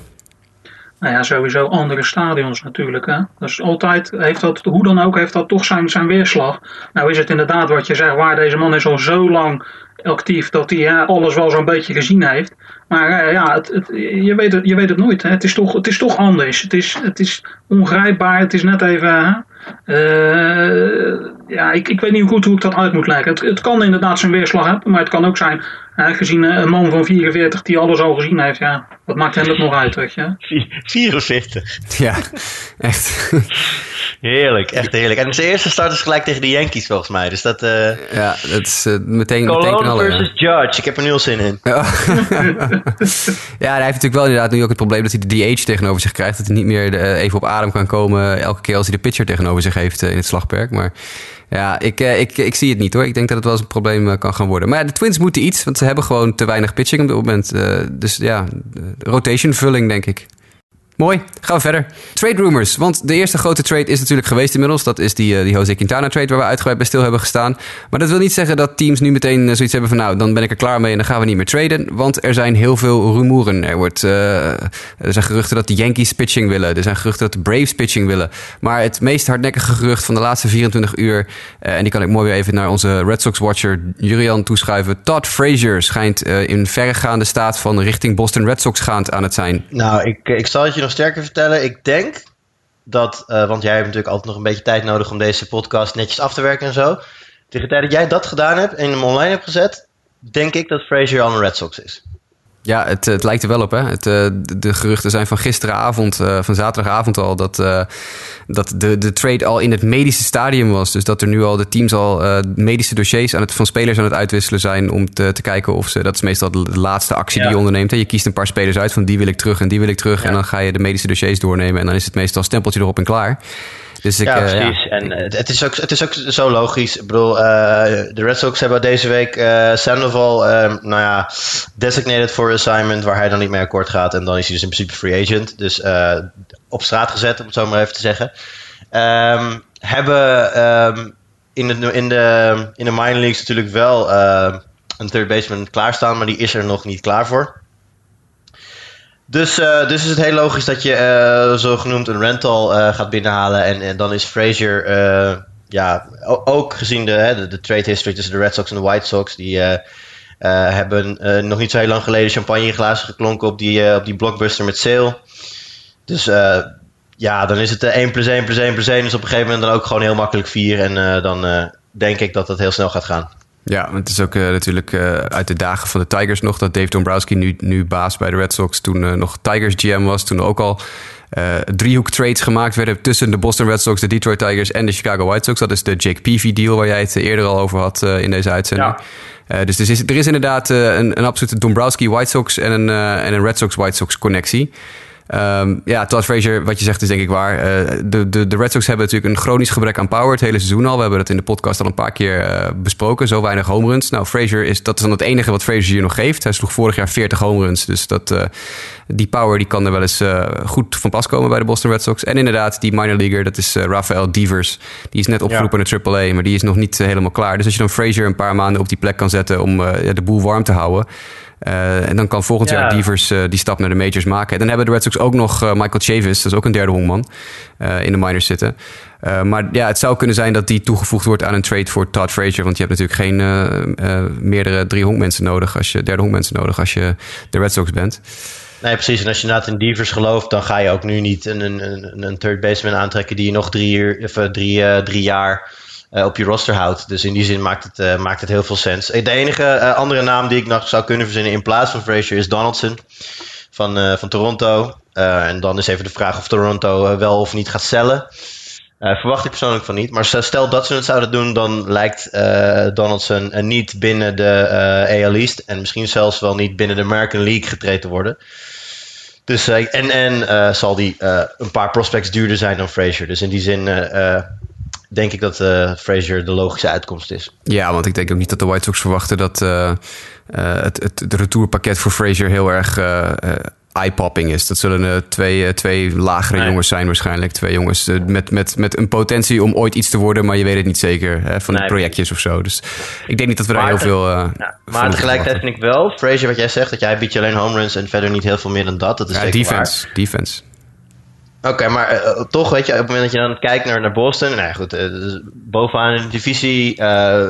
Nou ja, sowieso andere stadions natuurlijk. Hè? Dus altijd heeft dat, hoe dan ook, heeft dat toch zijn, zijn weerslag. Nou is het inderdaad wat je zegt, waar deze man is al zo lang actief dat hij alles wel zo'n beetje gezien heeft. Maar uh, ja, je, weet het, je weet het nooit. Hè? Het, is toch, het is toch anders. Het is, het is ongrijpbaar. Het is net even. Uh, ja, ik, ik weet niet goed hoe ik dat uit moet leggen. Het, het kan inderdaad zijn weerslag hebben, maar het kan ook zijn gezien eh, een man van 44 die alles al gezien heeft, ja, wat maakt hem dat nog uit, weet je? 44? Ja, echt. heerlijk, echt heerlijk. En zijn eerste start is gelijk tegen de Yankees, volgens mij. Dus dat... Uh... Ja, dat is uh, meteen, Colon meteen knallen. versus Judge, ik heb er nu al zin in. Ja. ja, hij heeft natuurlijk wel inderdaad nu ook het probleem dat hij de DH tegenover zich krijgt. Dat hij niet meer even op adem kan komen elke keer als hij de pitcher tegenover zich heeft in het slagperk. Maar ja, ik, ik, ik zie het niet hoor. Ik denk dat het wel eens een probleem kan gaan worden. Maar de Twins moeten iets, want ze hebben gewoon te weinig pitching op dit moment. Uh, dus ja, rotation vulling denk ik. Mooi, gaan we verder. Trade rumors, want de eerste grote trade is natuurlijk geweest inmiddels. Dat is die, uh, die Jose Quintana trade waar we uitgebreid bij stil hebben gestaan. Maar dat wil niet zeggen dat teams nu meteen uh, zoiets hebben van... nou, dan ben ik er klaar mee en dan gaan we niet meer traden. Want er zijn heel veel rumoeren. Er, wordt, uh, er zijn geruchten dat de Yankees pitching willen. Er zijn geruchten dat de Braves pitching willen. Maar het meest hardnekkige gerucht van de laatste 24 uur... en die kan ik mooi weer even naar onze Red Sox-watcher Jurian toeschuiven. Todd Frazier schijnt in verregaande staat van richting Boston Red Sox gaand aan het zijn. Nou, ik, ik zal het je nog sterker vertellen. Ik denk dat, uh, want jij hebt natuurlijk altijd nog een beetje tijd nodig om deze podcast netjes af te werken en zo. Tegen de tijd dat jij dat gedaan hebt en hem online hebt gezet, denk ik dat Frazier al een Red Sox is. Ja, het, het lijkt er wel op. Hè? Het, uh, de geruchten zijn van gisteravond, uh, van zaterdagavond al, dat, uh, dat de, de trade al in het medische stadium was. Dus dat er nu al de teams al medische dossiers aan het, van spelers aan het uitwisselen zijn om te, te kijken of ze. Dat is meestal de laatste actie ja. die je onderneemt. Hè? Je kiest een paar spelers uit van die wil ik terug en die wil ik terug. Ja. En dan ga je de medische dossiers doornemen en dan is het meestal stempeltje erop en klaar. Dus ik, ja, uh, precies. En uh, het, is ook, het is ook zo logisch. Ik bedoel, uh, de Red Sox hebben deze week Sandoval, nou ja, designated for assignment, waar hij dan niet mee akkoord gaat. En dan is hij dus in principe free agent. Dus op straat gezet, om het zo maar even te zeggen. Um, hebben um, in, de, in, de, in de minor leagues natuurlijk wel een third baseman klaarstaan, maar die is er nog niet klaar voor. Dus, uh, dus is het heel logisch dat je uh, zogenoemd een rental uh, gaat binnenhalen. En, en dan is Frazier, ja, ook gezien de, hè, de, de, trade history tussen de Red Sox en de White Sox, die hebben nog niet zo heel lang geleden champagneglazen geklonken op die, op die blockbuster met Sale. Dus ja, dan is het 1 plus 1 plus 1 plus 1. Dus op een gegeven moment dan ook gewoon heel makkelijk 4. En dan denk ik dat dat heel snel gaat gaan. Ja, het is ook uh, natuurlijk uh, uit de dagen van de Tigers nog dat Dave Dombrowski nu, nu baas bij de Red Sox toen uh, nog Tigers GM was. Toen ook al driehoek trades gemaakt werden tussen de Boston Red Sox, de Detroit Tigers en de Chicago White Sox. Dat is de Jake Peavy deal waar jij het eerder al over had in deze uitzending. Ja. dus er is, er is inderdaad een, een absolute Dombrowski White Sox en een, en een Red Sox White Sox connectie. Um, ja, Todd Frazier, wat je zegt is denk ik waar. Uh, de, de, de Red Sox hebben natuurlijk een chronisch gebrek aan power het hele seizoen al. We hebben het in de podcast al een paar keer uh, besproken. Zo weinig home runs. Nou, Frazier is, dat is dan het enige wat Frazier hier nog geeft. Hij sloeg vorig jaar 40 home runs. Dus dat, uh, die power die kan er wel eens goed van pas komen bij de Boston Red Sox. En inderdaad, die minor leaguer, dat is Rafael Devers. Die is net opgeroepen ja. naar AAA, maar die is nog niet helemaal klaar. Dus als je dan Frazier een paar maanden op die plek kan zetten om de boel warm te houden... Uh, en dan kan volgend ja. jaar Devers uh, die stap naar de majors maken. En dan hebben de Red Sox ook nog uh, Michael Chavis, dat is ook een derde honkman, in de minors zitten. maar ja, het zou kunnen zijn dat die toegevoegd wordt aan een trade voor Todd Frazier. Want je hebt natuurlijk geen meerdere drie honkmensen nodig, als je, derde honkmensen nodig als je de Red Sox bent. Nee, precies. En als je inderdaad in Devers gelooft, dan ga je ook nu niet een, een, een third baseman aantrekken die je nog drie, uur, drie, drie jaar uh, op je roster houdt. Dus in die zin maakt het, maakt het heel veel sens. De enige andere naam die ik nog zou kunnen verzinnen in plaats van Frazier is Donaldson van, van Toronto. en dan is even de vraag of Toronto wel of niet gaat cellen. verwacht ik persoonlijk van niet. Maar stel dat ze het zouden doen, dan lijkt Donaldson niet binnen de AL East. En misschien zelfs wel niet binnen de American League getreden te worden. Dus, en en zal die een paar prospects duurder zijn dan Frazier. Dus in die zin denk ik dat Frazier de logische uitkomst is. Ja, want ik denk ook niet dat de White Sox verwachten dat het, het de retourpakket voor Frazier heel erg eye-popping is. Dat zullen twee, twee lagere nee. jongens zijn waarschijnlijk. Twee jongens met, met, met een potentie om ooit iets te worden, maar je weet het niet zeker hè, van nee. de projectjes of zo. Dus ik denk niet dat we daar heel veel. Ja, maar tegelijkertijd vind ik wel, Frazier, wat jij zegt, dat jij biedt je alleen home runs en verder niet heel veel meer dan dat. Dat is ja, defense. Waar. Defense. Oké, okay, maar uh, toch, weet je, op het moment dat je dan kijkt naar, naar Boston, nou ja, goed, uh, dus bovenaan in de divisie, uh,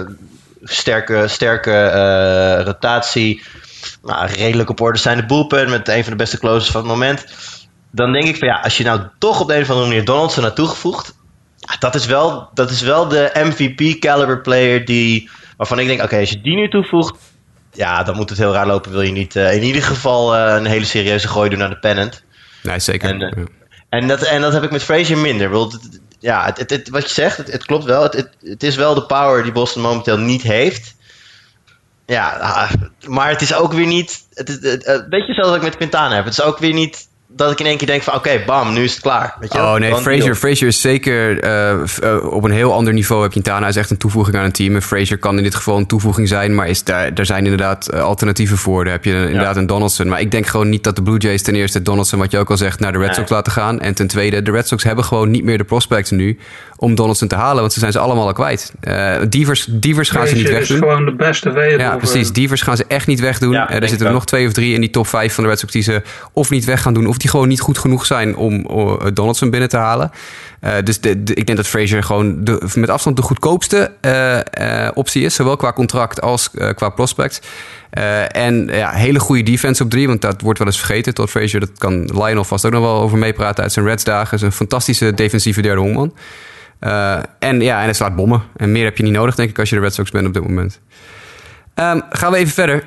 sterke, sterke rotatie, nou, redelijk op orde zijn de bullpen met een van de beste closers van het moment. Dan denk ik van ja, als je nou toch op de een of andere manier Donaldson naartoe toegevoegd, ja, dat, is wel, dat is wel de MVP caliber player die, waarvan ik denk, oké, okay, als je die nu toevoegt, ja, dan moet het heel raar lopen. Wil je niet in ieder geval een hele serieuze gooi doen naar de pennant. Nee, zeker. En, ja. En dat, en dat heb ik met Frazier minder. Want, ja, het, het, wat je zegt, het, het klopt wel. Het, het, is wel de power die Boston momenteel niet heeft. Ja, maar het is ook weer niet. Het, het, weet je, zoals ik met Quintana heb. Het is ook weer niet dat ik in één keer denk van oké, bam, nu is het klaar. Weet je? Oh nee, deal. Frazier is zeker eh, eh, op een heel ander niveau. Quintana is echt een toevoeging aan een team. En Frazier kan in dit geval een toevoeging zijn. Maar is daar, daar zijn inderdaad eh, alternatieven voor. Daar heb je een- inderdaad een Donaldson. Maar ik denk gewoon niet dat de Blue Jays ten eerste Donaldson, wat je ook al zegt, naar de Red Nee. Sox laten gaan. En ten tweede, de Red Sox hebben gewoon niet meer de prospects nu om Donaldson te halen. Want ze zijn ze allemaal al kwijt. Eh Divers, Divers gaan ze niet Frazier is wegdoen. gewoon de beste available. Ja, precies. Divers gaan ze echt niet wegdoen. Ja, er zitten er nog twee of drie in die top vijf van de Red Sox die ze of niet weg gaan doen... of die gewoon niet goed genoeg zijn om eh, Donaldson binnen te halen. Eh, dus de, ik denk dat Frazier gewoon de, met afstand de goedkoopste eh, optie is. Zowel qua contract als qua prospect. Eh, en ja, hele goede defense op drie, want dat wordt wel eens vergeten. Tot Frazier, dat kan Lionel vast ook nog wel over meepraten uit zijn Reds dagen. is een fantastische defensieve derde honkman. En ja, en hij slaat bommen. En meer heb je niet nodig, denk ik, als je de Red Sox bent op dit moment. Ehm, gaan we even verder.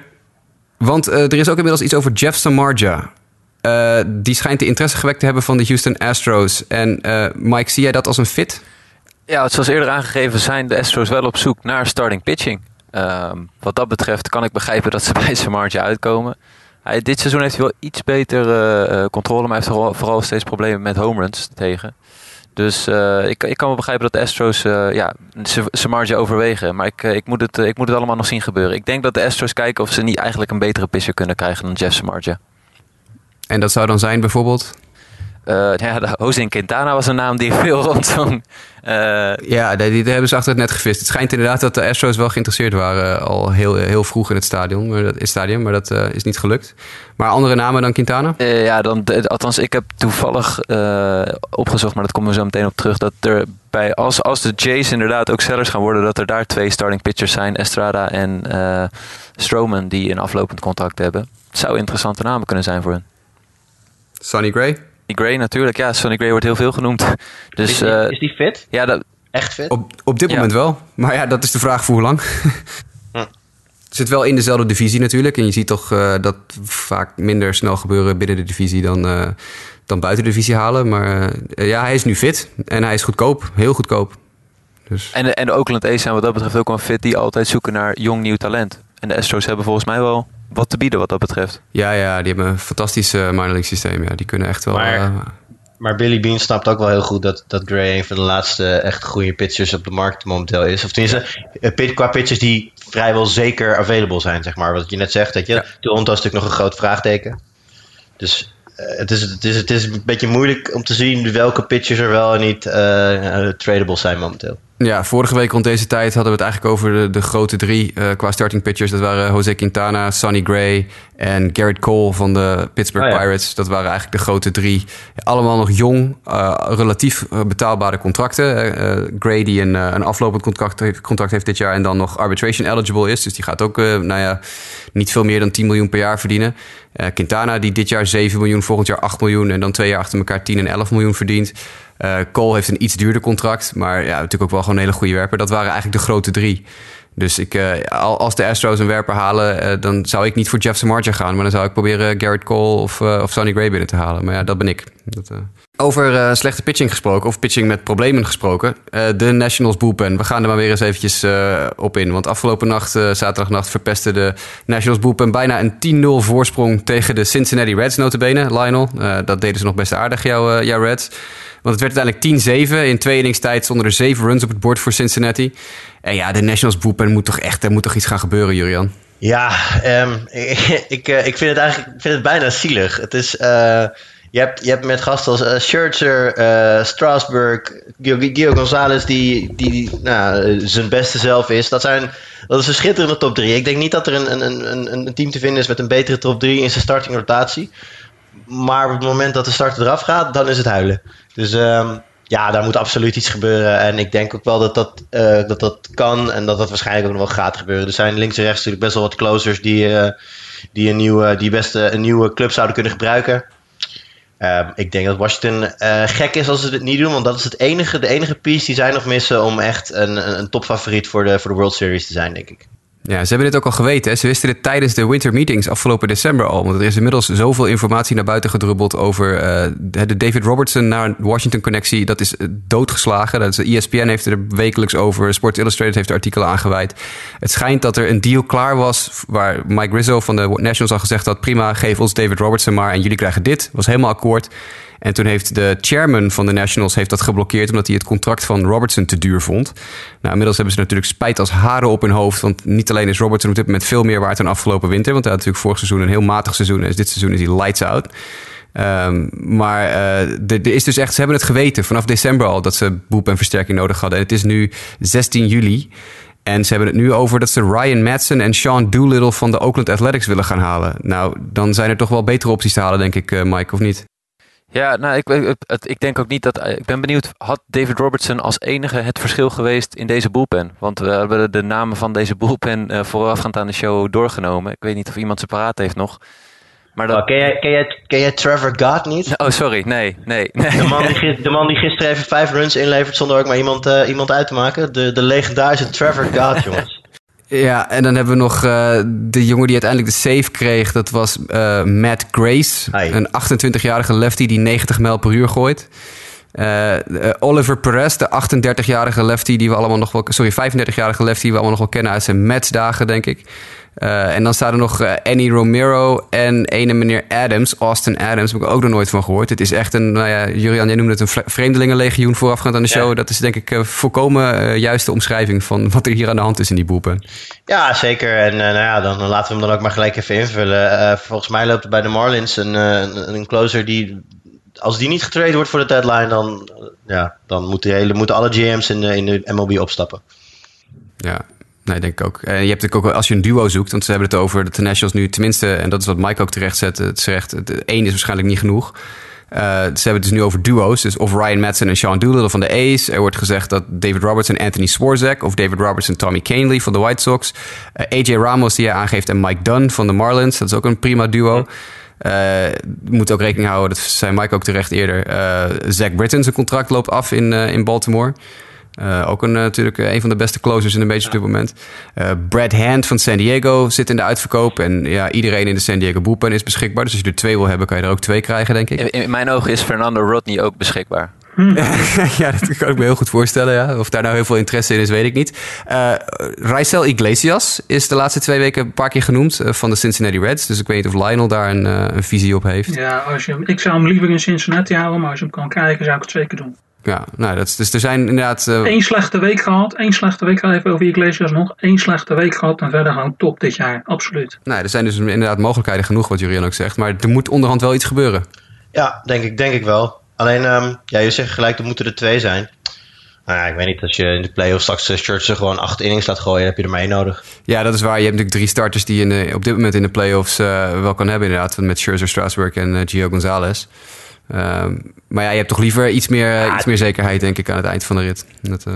Want er is ook inmiddels iets over Jeff Samardzija. Eh, die schijnt de interesse gewekt te hebben van de Houston Astros. En eh, Mike, zie jij dat als een fit? Ja, zoals eerder aangegeven zijn de Astros wel op zoek naar starting pitching. Ehm, wat dat betreft kan ik begrijpen dat ze bij Samardzija uitkomen. Hij, dit seizoen heeft hij wel iets beter eh, controle, maar hij heeft vooral, steeds problemen met home runs tegen. Dus ik, ik kan wel begrijpen dat de Astros eh ja, overwegen. Maar ik, ik, moet het, ik moet het allemaal nog zien gebeuren. Ik denk dat de Astros kijken of ze niet eigenlijk een betere pitcher kunnen krijgen dan Jeff Samardzija. En dat zou dan zijn bijvoorbeeld? Eh ja, Jose Quintana was een naam die veel rondom. Eh, Ja, die, die hebben ze achter het net gevist. Het schijnt inderdaad dat de Astros wel geïnteresseerd waren... eh, al heel, heel vroeg in het stadion, maar dat, in het stadion, maar dat is niet gelukt. Maar andere namen dan Quintana? Ja, dan, althans, ik heb toevallig opgezocht, maar dat komen we zo meteen op terug. Dat er bij, als, als de Jays inderdaad ook sellers gaan worden, dat er daar twee starting pitchers zijn, Estrada en Stroman, die een aflopend contract hebben. Het zou interessante namen kunnen zijn voor hen. Sonny Gray? Die Gray natuurlijk, ja, Sonny Gray wordt heel veel genoemd. Dus is, die, eh, is die fit? ja, dat, Echt fit? Op, op dit Ja. moment wel. Maar ja, dat is de vraag voor hoe lang. Hm. Zit wel in dezelfde divisie natuurlijk. En je ziet toch eh, dat vaak minder snel gebeuren binnen de divisie dan, eh, dan buiten de divisie halen. Maar eh, ja, hij is nu fit. En hij is goedkoop. Heel goedkoop. Dus en, de, en de Oakland A's zijn wat dat betreft ook wel fit die altijd zoeken naar jong nieuw talent. En de Astros hebben volgens mij wel wat te bieden wat dat betreft. ja, ja, die hebben een fantastisch eh minor league systeem. Ja, die kunnen echt wel... Maar- eh, Maar Billy Bean snapt ook wel heel goed dat, dat Gray een van de laatste echt goede pitchers op de markt momenteel is. Of tenminste, eh, pit- qua pitchers die vrijwel zeker available zijn, zeg maar. Wat je net zegt, dat je. Ja. Toronto is natuurlijk nog een groot vraagteken. Dus het, is, het, is, het is een beetje moeilijk om te zien welke pitchers er wel en niet eh, tradable zijn momenteel. Ja, vorige week rond deze tijd hadden we het eigenlijk over de, de grote drie eh, qua starting pitchers. Dat waren Jose Quintana, Sonny Gray en Garrett Cole van de Pittsburgh Oh ja. Pirates. Dat waren eigenlijk de grote drie. Allemaal nog jong, eh, relatief eh, betaalbare contracten. Gray die een, een aflopend contract, heeft- contract heeft dit jaar en dan nog arbitration eligible is. Dus die gaat ook, nou ja, niet veel meer dan 10 miljoen per jaar verdienen. Quintana die dit jaar 7 miljoen, volgend jaar 8 miljoen en dan twee jaar achter elkaar 10 en 11 miljoen verdient. Eh, Cole heeft een iets duurder contract, maar ja, natuurlijk ook wel gewoon een hele goede werper. Dat waren eigenlijk de grote drie. Dus ik, eh, al- als de Astros een werper halen, eh, dan zou ik niet voor Jeff Samardzija gaan. Maar dan zou ik proberen Garrett Cole of, of Sonny Gray binnen te halen. Maar ja, dat ben ik. Dat. Over eh, slechte pitching gesproken, of pitching met problemen gesproken. eh, de Nationals bullpen. We gaan er maar weer eens eventjes eh, op in. Want afgelopen nacht, zaterdagnacht, verpestte de Nationals bullpen bijna een 10-0 voorsprong tegen de Cincinnati Reds, notabene, Lionel. Dat deden ze nog best aardig, jouw, jouw Reds. Want het werd uiteindelijk 10-7. In twee innings tijd stonden er zeven runs op het bord voor Cincinnati. En ja, de Nationals bullpen moet toch echt, er moet toch iets gaan gebeuren, Jurian? Ja, ehm, ik, ik, vind het eigenlijk vind het bijna zielig. Het is, je, hebt, je hebt met gasten als eh, Scherzer, eh, Strasburg, Gio Gonzalez, die, die nou, zijn beste zelf is. Dat, zijn, dat is een schitterende top 3. Ik denk niet dat er een, een, een, een team te vinden is met een betere top 3 in zijn starting rotatie. Maar op het moment dat de starter eraf gaat, dan is het huilen. Dus ehm, ja, daar moet absoluut iets gebeuren. En ik denk ook wel dat dat, eh, dat, dat kan en dat dat waarschijnlijk ook nog wel gaat gebeuren. Er zijn links en rechts natuurlijk best wel wat closers die, die, een, nieuwe, die best een nieuwe club zouden kunnen gebruiken. Ehm, ik denk dat Washington eh, gek is als ze dit niet doen, want dat is het enige, de enige piece die zij nog missen om echt een, een topfavoriet voor de, voor de World Series te zijn, denk ik. Ja, ze hebben dit ook al geweten. Ze wisten dit tijdens de winter meetings afgelopen december al. Want er is inmiddels zoveel informatie naar buiten gedrubbeld over eh, de David Robertson naar Washington-connectie. Dat is eh, doodgeslagen. Dat is, ESPN heeft er wekelijks over. Sports Illustrated heeft artikelen aangeweid. Het schijnt dat er een deal klaar was waar Mike Rizzo van de Nationals al gezegd had... prima, geef ons David Robertson maar en jullie krijgen dit. Was helemaal akkoord. En toen heeft de chairman van de Nationals heeft dat geblokkeerd... omdat hij het contract van Robertson te duur vond. Nou, inmiddels hebben ze natuurlijk spijt als haren op hun hoofd. Want niet alleen is Robertson op dit moment veel meer waard dan afgelopen winter... want hij had natuurlijk vorig seizoen een heel matig seizoen... en dit seizoen is hij lights out... Um, maar uh, er is dus echt, ze hebben het geweten vanaf december al dat ze boep en versterking nodig hadden. En het is nu 16 juli. En ze hebben het nu over dat ze Ryan Madsen en Sean Doolittle van de Oakland Athletics willen gaan halen. Nou, dan zijn er toch wel betere opties te halen, denk ik, uh, Mike, of niet? Ja, nou, ik, ik, ik denk ook niet dat. Ik ben benieuwd, had David Robertson als enige het verschil geweest in deze bullpen? Want we hebben de namen van deze bullpen uh, voorafgaand aan de show doorgenomen. Ik weet niet of iemand ze paraat heeft nog. Maar dat... oh, ken, jij, ken, jij, ken jij Trevor God niet? Oh, sorry. Nee, nee. nee. De, man die, de man die gisteren even vijf runs inlevert zonder ook maar iemand, uh, iemand uit te maken. De, de legendarische Trevor God, jongens. Ja, en dan hebben we nog uh, de jongen die uiteindelijk de save kreeg. Dat was uh, Matt Grace. Hi. Een 28-jarige lefty die 90 mijl per uur gooit. Uh, Oliver Perez, de 38-jarige lefty die we allemaal nog wel... Sorry, 35-jarige lefty die we allemaal nog wel kennen uit zijn Mets-dagen, denk ik. Uh, en dan staat er nog uh, Annie Romero en ene meneer Adams, Austin Adams, heb ik ook nog nooit van gehoord. Het is echt een, nou ja, Julian, jij noemde het een vreemdelingenlegioen voorafgaand aan de show. Ja. Dat is denk ik uh, volkomen juiste omschrijving van wat er hier aan de hand is in die boepen. Ja, zeker. En nou ja, dan, dan, laten we hem dan ook maar gelijk even invullen. volgens mij loopt er bij de Marlins een, een, een closer die als die niet getraind wordt voor de deadline, dan, ja, dan moeten, hele, moeten alle GM's in de, in de MLB opstappen. Ja, Nee, denk ik ook. En je hebt natuurlijk ook, als je een duo zoekt, want ze hebben het over dat de Nationals nu tenminste, en dat is wat Mike ook terecht zet, het zegt, één is waarschijnlijk niet genoeg. Uh, ze hebben het dus nu over duo's. Dus of Ryan Madsen en Sean Doolittle van de A's. Er wordt gezegd dat David Robertson en Anthony Swarzak. Of David Robertson Tommy Canley van de White Sox. Uh, AJ Ramos die hij aangeeft en Mike Dunn van de Marlins. Dat is ook een prima duo. Uh, moet ook rekening houden, dat zei Mike ook terecht eerder. Zach Britton, zijn contract loopt af in, in Baltimore. Uh, ook een, natuurlijk een van de beste closers in de major op dit moment. Uh, Brad Hand van San Diego zit in de uitverkoop. En ja, iedereen in de San Diego bullpen is beschikbaar. Dus als je er twee wil hebben, kan je er ook twee krijgen, denk ik. In, in mijn ogen is Fernando Rodney ook beschikbaar. ja, dat kan ik me heel goed voorstellen. Ja. Of daar nou heel veel interesse in is, weet ik niet. Uh, Raisel Iglesias is de laatste twee weken een paar keer genoemd uh, van de Cincinnati Reds. Dus ik weet niet of Lionel daar een, uh, een visie op heeft. Ja, als je, ik zou hem liever in Cincinnati houden, maar als je hem kan krijgen, zou ik het zeker doen. Ja, nou, dat is, dus er zijn inderdaad... Uh... Eén slechte week gehad, één slechte week gehad, even over Iglesias nog. Eén slechte week gehad en verder gewoon top dit jaar, absoluut. Nou, er zijn dus inderdaad mogelijkheden genoeg, wat Jurian ook zegt. Maar er moet onderhand wel iets gebeuren. Ja, denk ik, denk ik wel. Alleen, um, ja, je zegt gelijk, er moeten er twee zijn. Nou ja, ik weet niet, als je in de play-offs straks Scherzer gewoon acht innings laat gooien, dan heb je er maar één nodig. Ja, dat is waar. Je hebt natuurlijk drie starters die je in de, op dit moment in de play-offs uh, wel kan hebben inderdaad. Met Scherzer, Strasburg en uh, Gio Gonzalez. Um, maar ja, je hebt toch liever iets meer, ja, iets meer zekerheid, denk ik, aan het eind van de rit. Dat, uh,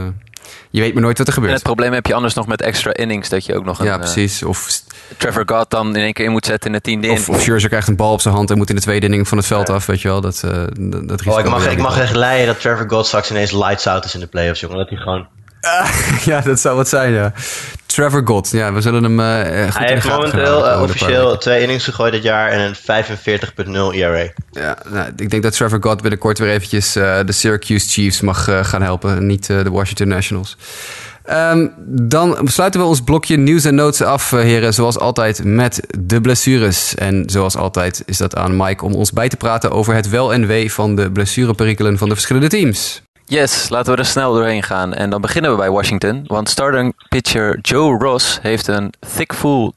je weet maar nooit wat er gebeurt. En het probleem heb je anders nog met extra innings, dat je ook nog een... Ja, precies. Of Trevor God dan in één keer in moet zetten in de tiende of, Of Scherzer krijgt een bal op zijn hand en moet in de tweede inning van het veld ja. af, weet je wel. Dat, uh, dat, dat oh, ik mag, ik mag echt leiden dat Trevor God straks ineens lights out is in de playoffs, jongen. Dat hij gewoon... Uh, ja, dat zou wat zijn, ja. Trevor God, ja, we zullen hem uh, goed Hij heeft momenteel uh, officieel twee innings gegooid dit jaar en een 45.0 ERA. Ja, nou, ik denk dat Trevor God binnenkort weer eventjes uh, de Syracuse Chiefs mag gaan helpen, niet de Washington Nationals. Um, dan sluiten we ons blokje nieuws en notes af, heren. Zoals altijd met de blessures. En zoals altijd is dat aan Mike om ons bij te praten over het wel en wee van de blessureperikelen van de verschillende teams. Yes, laten we er snel doorheen gaan. En dan beginnen we bij Washington. Want starting pitcher Joe Ross heeft een thick full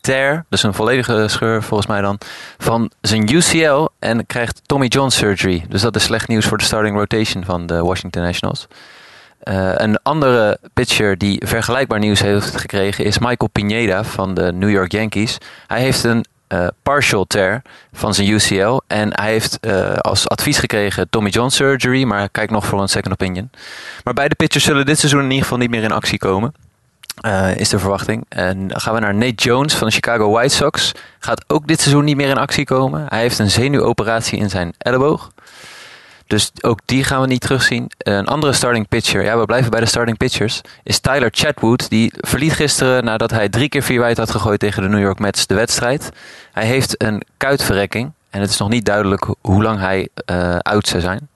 tear, dus een volledige scheur volgens mij dan, van zijn UCL en krijgt Tommy John surgery. Dus dat is slecht nieuws voor de starting rotation van de Washington Nationals. Uh, een andere pitcher die vergelijkbaar nieuws heeft gekregen is Michael Pineda van de New York Yankees. Hij heeft een uh, partial tear van zijn UCL. En hij heeft uh, als advies gekregen Tommy John surgery, maar kijkt nog voor een second opinion. Maar beide pitchers zullen dit seizoen in ieder geval niet meer in actie komen. Uh, is de verwachting. En dan gaan we naar Nate Jones van de Chicago White Sox. Gaat ook dit seizoen niet meer in actie komen. Hij heeft een zenuwoperatie in zijn elleboog. Dus ook die gaan we niet terugzien. Een andere starting pitcher, ja, we blijven bij de starting pitchers, is Tyler Chatwood. Die verliet gisteren nadat hij drie keer vier wijd had gegooid tegen de New York Mets de wedstrijd. Hij heeft een kuitverrekking en het is nog niet duidelijk hoe lang hij uh, oud zou zijn.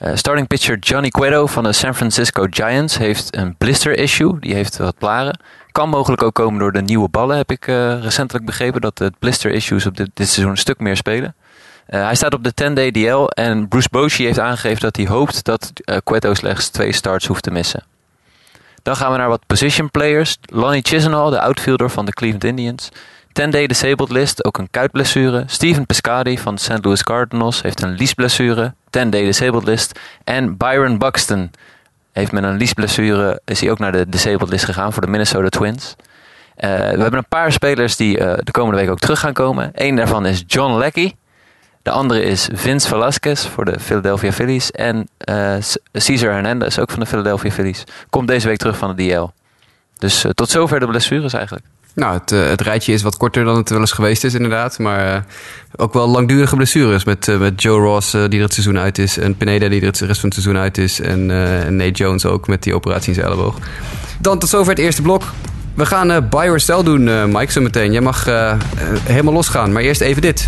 Uh, starting pitcher Johnny Cueto van de San Francisco Giants heeft een blister issue. Die heeft wat plaren. Kan mogelijk ook komen door de nieuwe ballen, heb ik uh, recentelijk begrepen. Dat de blister issues op dit, dit seizoen een stuk meer spelen. Uh, hij staat op de 10-day DL en Bruce Bochy heeft aangegeven dat hij hoopt dat uh, Cueto slechts twee starts hoeft te missen. Dan gaan we naar wat position players. Lonnie Chisenhall, de outfielder van de Cleveland Indians. 10-day disabled list, ook een kuitblessure. Steven Piscotty van de St. Louis Cardinals heeft een liesblessure. 10-day disabled list. En Byron Buxton heeft met een liesblessure, is hij ook naar de disabled list gegaan voor de Minnesota Twins. Uh, we hebben een paar spelers die de komende week ook terug gaan komen. Eén daarvan is John Leckie. De andere is Vince Velasquez voor de Philadelphia Phillies. En uh, Cesar Hernandez, ook van de Philadelphia Phillies, komt deze week terug van de DL. Dus uh, tot zover de blessures eigenlijk. Nou, het, uh, het, rijtje is wat korter dan het wel eens geweest is, inderdaad. Maar ook wel langdurige blessures. Met, met Joe Ross, die er het seizoen uit is. En Pineda, die er het rest van het seizoen uit is. En Nate Jones ook met die operatie in zijn elleboog. Dan tot zover het eerste blok. We gaan buy or sell doen, Mike, zo meteen. Jij mag helemaal losgaan. Maar eerst even dit.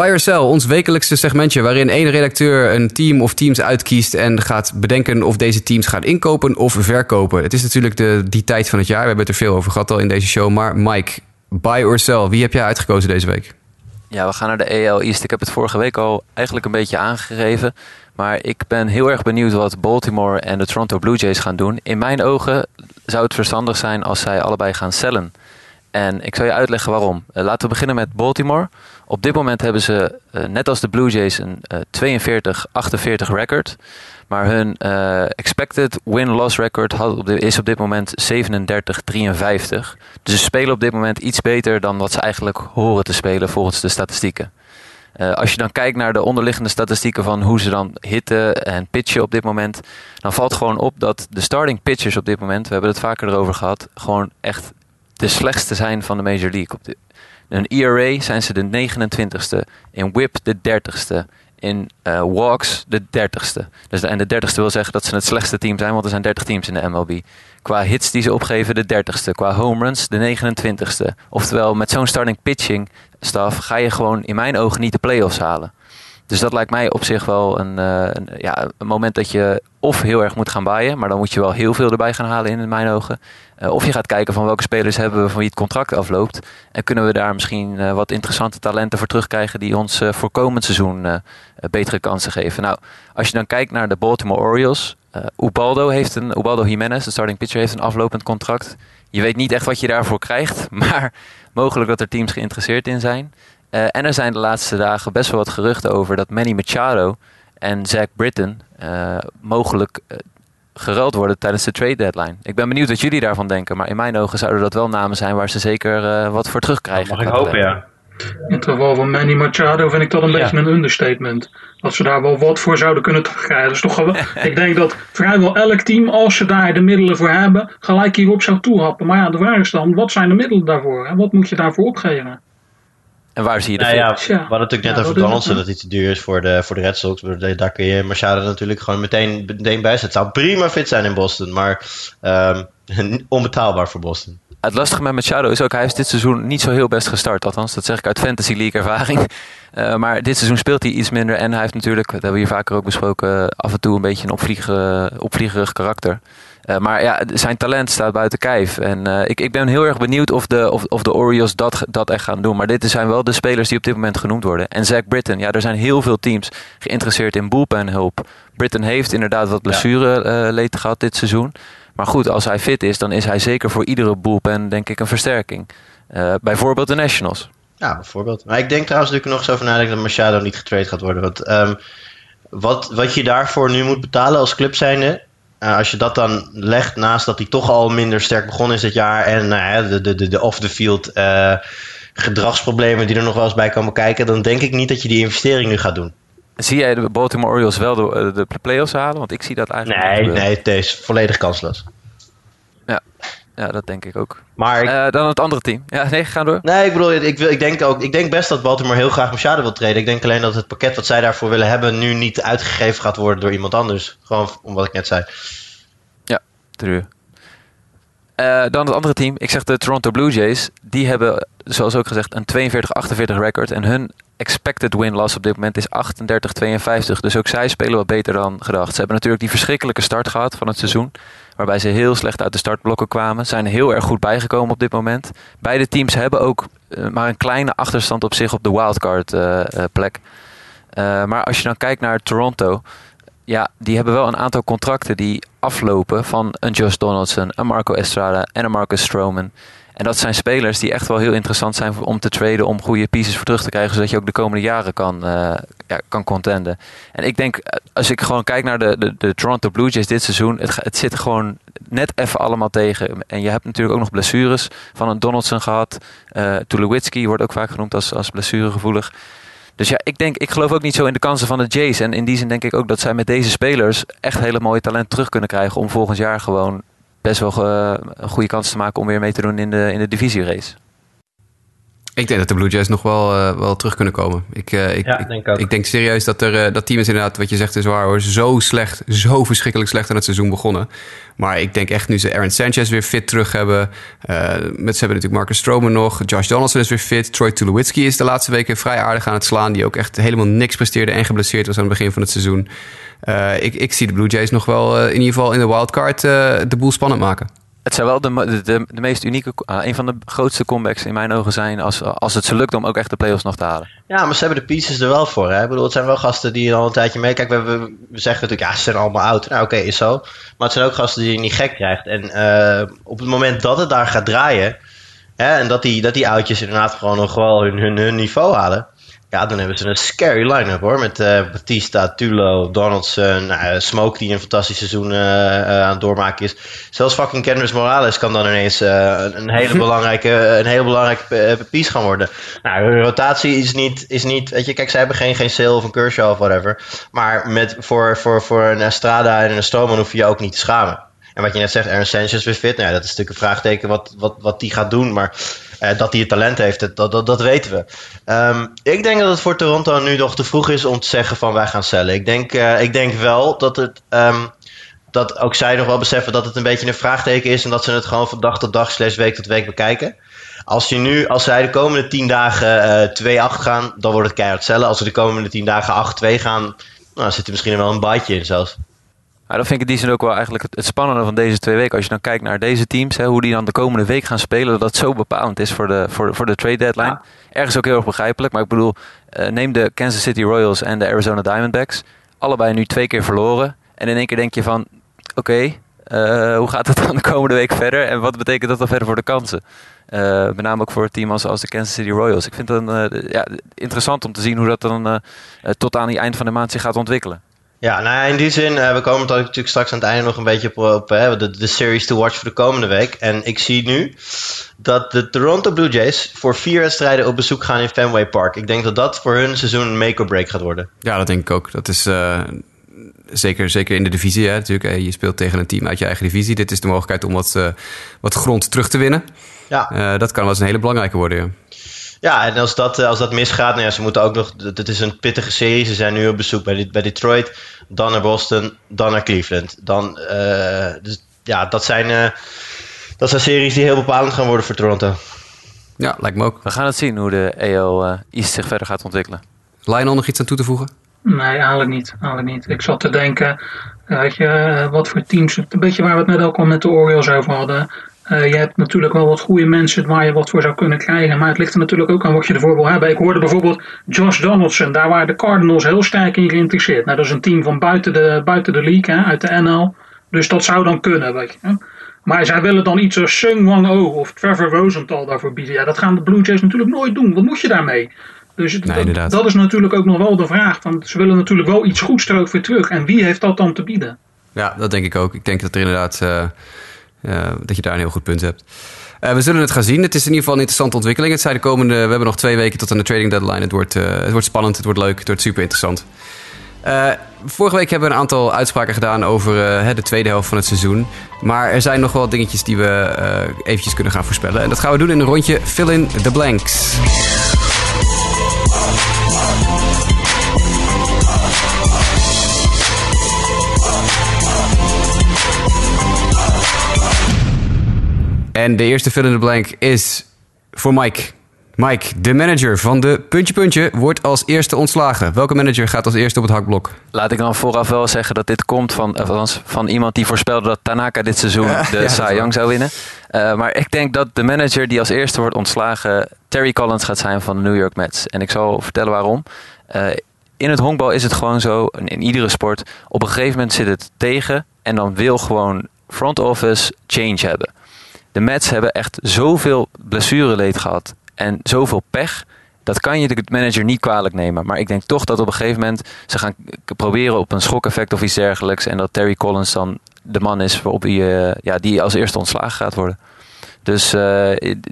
Buy or Sell, ons wekelijkse segmentje waarin één redacteur een team of teams uitkiest en gaat bedenken of deze teams gaan inkopen of verkopen. Het is natuurlijk de, die tijd van het jaar, we hebben het er veel over gehad al in deze show. Maar Mike, buy or sell, wie heb jij uitgekozen deze week? Ja, we gaan naar de EL East. Ik heb het vorige week al eigenlijk een beetje aangegeven. Maar ik ben heel erg benieuwd wat Baltimore en de Toronto Blue Jays gaan doen. In mijn ogen zou het verstandig zijn als zij allebei gaan cellen. En ik zal je uitleggen waarom. Uh, laten we beginnen met Baltimore. Op dit moment hebben ze, uh, net als de Blue Jays, een uh, 42-48 record. Maar hun expected win-loss record is op dit moment 37-53. Dus ze spelen op dit moment iets beter dan wat ze eigenlijk horen te spelen volgens de statistieken. Als je dan kijkt naar de onderliggende statistieken van hoe ze dan hitten en pitchen op dit moment, dan valt gewoon op dat de starting pitchers op dit moment, we hebben het vaker erover gehad, gewoon echt de slechtste zijn van de Major League. Op de, een ERA zijn ze de 29ste, in WHIP de 30ste, in uh, walks de 30ste. Dus de, en de 30ste wil zeggen dat ze het slechtste team zijn, want er zijn 30 teams in de MLB. Qua hits die ze opgeven de 30ste, qua home runs de 29ste. Oftewel, met zo'n starting pitching staf ga je gewoon in mijn ogen niet de playoffs halen. Dus dat lijkt mij op zich wel een, uh, een, ja, een moment dat je of heel erg moet gaan baaien, maar dan moet je wel heel veel erbij gaan halen in, mijn ogen. Uh, of je gaat kijken van welke spelers hebben we van wie het contract afloopt. En kunnen we daar misschien uh, wat interessante talenten voor terugkrijgen die ons voor komend seizoen betere kansen geven. Nou, als je dan kijkt naar de Baltimore Orioles. Ubaldo, heeft een, Ubaldo Jimenez, de starting pitcher, heeft een aflopend contract. Je weet niet echt wat je daarvoor krijgt, maar mogelijk dat er teams geïnteresseerd in zijn. Uh, en er zijn de laatste dagen best wel wat geruchten over dat Manny Machado en Zach Britton uh, mogelijk uh, geruild worden tijdens de trade deadline. Ik ben benieuwd wat jullie daarvan denken, maar in mijn ogen zouden dat wel namen zijn waar ze zeker wat voor terugkrijgen. Mag ik hopen, ja. In het geval van Manny Machado vind ik dat een ja. beetje een understatement. Dat ze daar wel wat voor zouden kunnen terugkrijgen. Dus toch wel, ik denk dat vrijwel elk team, als ze daar de middelen voor hebben, gelijk hierop zou toehappen. Maar ja, de vraag is dan, wat zijn de middelen daarvoor? En wat moet je daarvoor opgeven? En waar zie je de nou ja, We hadden natuurlijk net ja, over Donaldson dat hij te duur is voor de, voor de Red Sox. Daar kun je Machado natuurlijk gewoon meteen, meteen bij zetten. Het zou prima fit zijn in Boston, maar um, onbetaalbaar voor Boston. Het lastige met Machado is ook, hij heeft dit seizoen niet zo heel best gestart. Althans, dat zeg ik uit Fantasy League ervaring. Uh, maar dit seizoen speelt hij iets minder. En hij heeft natuurlijk, dat hebben we hier vaker ook besproken, af en toe een beetje een opvliegerig, opvliegerig karakter. Uh, maar ja, zijn talent staat buiten kijf. En uh, ik, ik ben heel erg benieuwd of de, of, of de Orioles dat, dat echt gaan doen. Maar dit zijn wel de spelers die op dit moment genoemd worden. En Zach Britton, ja, er zijn heel veel teams geïnteresseerd in bullpenhulp. Britton heeft inderdaad wat blessureleed ja. gehad dit seizoen. Maar goed, als hij fit is, dan is hij zeker voor iedere bullpen denk ik een versterking. Bijvoorbeeld de Nationals. Ja, bijvoorbeeld. Maar ik denk trouwens dat ik er nog eens over nadenken dat Machado niet getrade gaat worden. Want um, wat, wat je daarvoor nu moet betalen als club zijnde, uh, als je dat dan legt naast dat hij toch al minder sterk begonnen is dit jaar en uh, de, de, de, off-the-field uh, gedragsproblemen die er nog wel eens bij komen kijken, dan denk ik niet dat je die investering nu gaat doen. Zie jij de Baltimore Orioles wel de, de play-offs halen? Want ik zie dat eigenlijk nee. Nee, het is volledig kansloos. Ja. Ja, dat denk ik ook. Maar Eh, dan het andere team. Ja, nee, ga door. Nee, ik bedoel, ik, wil, ik, denk ook, ik denk best dat Baltimore heel graag Machado wil treden. Ik denk alleen dat het pakket wat zij daarvoor willen hebben nu niet uitgegeven gaat worden door iemand anders. Gewoon om wat ik net zei. True. Eh, dan het andere team. Ik zeg de Toronto Blue Jays. Die hebben, zoals ook gezegd, een 42-48 record. En hun expected win-loss op dit moment is 38-52. Dus ook zij spelen wat beter dan gedacht. Ze hebben natuurlijk die verschrikkelijke start gehad van het seizoen. Waarbij ze heel slecht uit de startblokken kwamen. Zijn heel erg goed bijgekomen op dit moment. Beide teams hebben ook eh, maar een kleine achterstand op zich op de wildcard eh, eh, plek. Maar als je dan kijkt naar Toronto. Ja, die hebben wel een aantal contracten die aflopen van een Josh Donaldson, een Marco Estrada en een Marcus Stroman. En dat zijn spelers die echt wel heel interessant zijn om te traden, om goede pieces voor terug te krijgen, zodat je ook de komende jaren kan, eh, ja, kan contenden. En ik denk, als ik gewoon kijk naar de, de, de Toronto Blue Jays dit seizoen, het, het zit gewoon net even allemaal tegen. En je hebt natuurlijk ook nog blessures van een Donaldson gehad. Uh, wordt ook vaak genoemd als, als blessuregevoelig. Dus ja, ik denk, ik geloof ook niet zo in de kansen van de Jays. En in die zin denk ik ook dat zij met deze spelers echt hele mooie talent terug kunnen krijgen. Om volgend jaar gewoon best wel eh, een goede kans te maken om weer mee te doen in de, in de divisierace. Ik denk dat de Blue Jays nog wel, eh, wel terug kunnen komen. Ik, eh, ik, Ja, ik, denk ook. ik denk serieus dat er, dat team is inderdaad, wat je zegt is waar hoor, zo slecht, zo verschrikkelijk slecht aan het seizoen begonnen. Maar ik denk echt nu ze Aaron Sanchez weer fit terug hebben. eh, met, ze hebben natuurlijk Marcus Stroman nog. Josh Donaldson is weer fit. Troy Tulowitzki is de laatste weken vrij aardig aan het slaan. Die ook echt helemaal niks presteerde en geblesseerd was aan het begin van het seizoen. Eh, ik, ik zie de Blue Jays nog wel eh, in ieder geval in de wildcard eh, de boel spannend maken. Het zou wel de, de, de, de meest unieke, ah, een van de grootste comebacks in mijn ogen zijn als, als het ze lukt om ook echt de playoffs nog te halen. Ja, maar ze hebben de pieces er wel voor. Hè? Ik bedoel, het zijn wel gasten die al een tijdje meekijken. We, we, we zeggen natuurlijk, ja, ze zijn allemaal oud. Nou, oké, is zo. Maar het zijn ook gasten die je niet gek krijgt. En eh, op het moment dat het daar gaat draaien... Hè, en dat die, dat die oudjes inderdaad gewoon nog wel hun, hun, hun niveau halen... Ja, dan hebben ze een scary line-up hoor. Met eh, Batista, Tulo, Donaldson, nou, eh, Smoke die een fantastisch seizoen eh, aan het doormaken is. Zelfs fucking Kendrick Morales kan dan ineens een, een hele belangrijke, een hele belangrijke piece gaan worden. Nou, hun rotatie is niet, is niet, weet je, kijk, ze hebben geen, geen Sale of een Kershaw of whatever. Maar met, voor, voor, voor een Estrada en een Stroman hoef je je ook niet te schamen. En wat je net zegt, Aaron Sanchez weer fit. Nou ja, dat is natuurlijk een vraagteken wat, wat, wat die gaat doen. Maar eh, dat hij het talent heeft, dat, dat, dat weten we. Ehm, ik denk dat het voor Toronto nu nog te vroeg is om te zeggen van wij gaan cellen. Ik denk, eh, ik denk wel dat het... ehm, dat ook zij nog wel beseffen dat het een beetje een vraagteken is. En dat ze het gewoon van dag tot dag, slash week tot week bekijken. Als, je nu, als zij de komende 10 dagen eh 2-8 gaan, dan wordt het keihard cellen. Als ze de komende 10 dagen 8-2 gaan, nou, dan zit er misschien wel een biteje in zelfs. Maar dan vind ik in die zin ook wel eigenlijk het, het spannende van deze twee weken. Als je dan kijkt naar deze teams, hè, hoe die dan de komende week gaan spelen, dat dat zo bepalend is voor de, voor, voor de trade deadline. Ergens ook heel erg begrijpelijk, maar ik bedoel, eh, neem de Kansas City Royals en de Arizona Diamondbacks. Allebei nu twee keer verloren. En in één keer denk je van, oké, eh, hoe gaat het dan de komende week verder? En wat betekent dat dan verder voor de kansen? Eh, met name ook voor het team als, als de Kansas City Royals. Ik vind het ja, interessant om te zien hoe dat dan tot aan die eind van de maand zich gaat ontwikkelen. Ja, nou ja, in die zin, eh, we komen ook natuurlijk straks aan het einde nog een beetje op, op hè, de, de series to watch voor de komende week. En ik zie nu dat de Toronto Blue Jays voor vier wedstrijden op bezoek gaan in Fenway Park. Ik denk dat dat voor hun seizoen een make or break gaat worden. Ja, dat denk ik ook. Dat is eh, zeker, zeker in de divisie. Hè, natuurlijk. Eh, Je speelt tegen een team uit je eigen divisie. Dit is de mogelijkheid om wat, eh, wat grond terug te winnen. Ja. Eh, dat kan wel eens een hele belangrijke worden. Ja. Ja, en als dat, eh, als dat misgaat, nou ja, ze moeten ook nog. Het is een pittige serie. Ze zijn nu op bezoek bij, bij Detroit, dan naar Boston, dan naar Cleveland. Dan, eh, dus, ja, dat zijn, eh, dat zijn series die heel bepalend gaan worden voor Toronto. ja, lijkt me ook. We gaan het zien hoe de AL eh, East zich verder gaat ontwikkelen. Lionel nog iets aan toe te voegen? Nee, eigenlijk niet. Eigenlijk niet. Ik zat te denken, weet je, wat voor teams, een beetje waar we het net ook al met de Orioles over hadden. Eh, je hebt natuurlijk wel wat goede mensen waar je wat voor zou kunnen krijgen. Maar het ligt er natuurlijk ook aan wat je ervoor wil hebben. Ik hoorde bijvoorbeeld Josh Donaldson. Daar waren de Cardinals heel sterk in geïnteresseerd. Nou, dat is een team van buiten de, buiten de league, hè, uit de NL. Dus dat zou dan kunnen, weet je. hè. Maar zij willen dan iets als Sung Wang Oh of Trevor Rosenthal daarvoor bieden. Ja, dat gaan de Blue Jays natuurlijk nooit doen. Wat moet je daarmee? Dus Nee, dat is natuurlijk ook nog wel de vraag. Want ze willen natuurlijk wel iets goeds er ook weer terug. En wie heeft dat dan te bieden? Ja, dat denk ik ook. Ik denk dat er inderdaad eh, eh, dat je daar een heel goed punt hebt. Eh, we zullen het gaan zien. Het is in ieder geval een interessante ontwikkeling. Het zijn de komende. We hebben nog twee weken tot aan de trading deadline. Het wordt, eh, het wordt spannend, het wordt leuk, het wordt super interessant. Vorige week hebben we een aantal uitspraken gedaan over de tweede helft van het seizoen. Maar er zijn nog wel dingetjes die we eventjes kunnen gaan voorspellen. En dat gaan we doen in een rondje Fill in the Blanks. En de eerste fill in the blank is voor Mike. Mike, de manager van de Puntje Puntje, wordt als eerste ontslagen. Welke manager gaat als eerste op het hakblok? Laat ik dan vooraf wel zeggen dat dit komt van, althans, van iemand die voorspelde dat Tanaka dit seizoen de ja, Cy Young zou winnen. Eh, maar ik denk dat de manager die als eerste wordt ontslagen Terry Collins gaat zijn van de New York Mets. En ik zal vertellen waarom. Eh, in het honkbal is het gewoon zo, in iedere sport, op een gegeven moment zit het tegen en dan wil gewoon front office change hebben. De Mets hebben echt zoveel blessureleed gehad en zoveel pech. Dat kan je de manager niet kwalijk nemen. Maar ik denk toch dat op een gegeven moment ze gaan proberen op een schokeffect of iets dergelijks. En dat Terry Collins dan de man is waarop hij, eh, ja, die als eerste ontslagen gaat worden. Dus eh,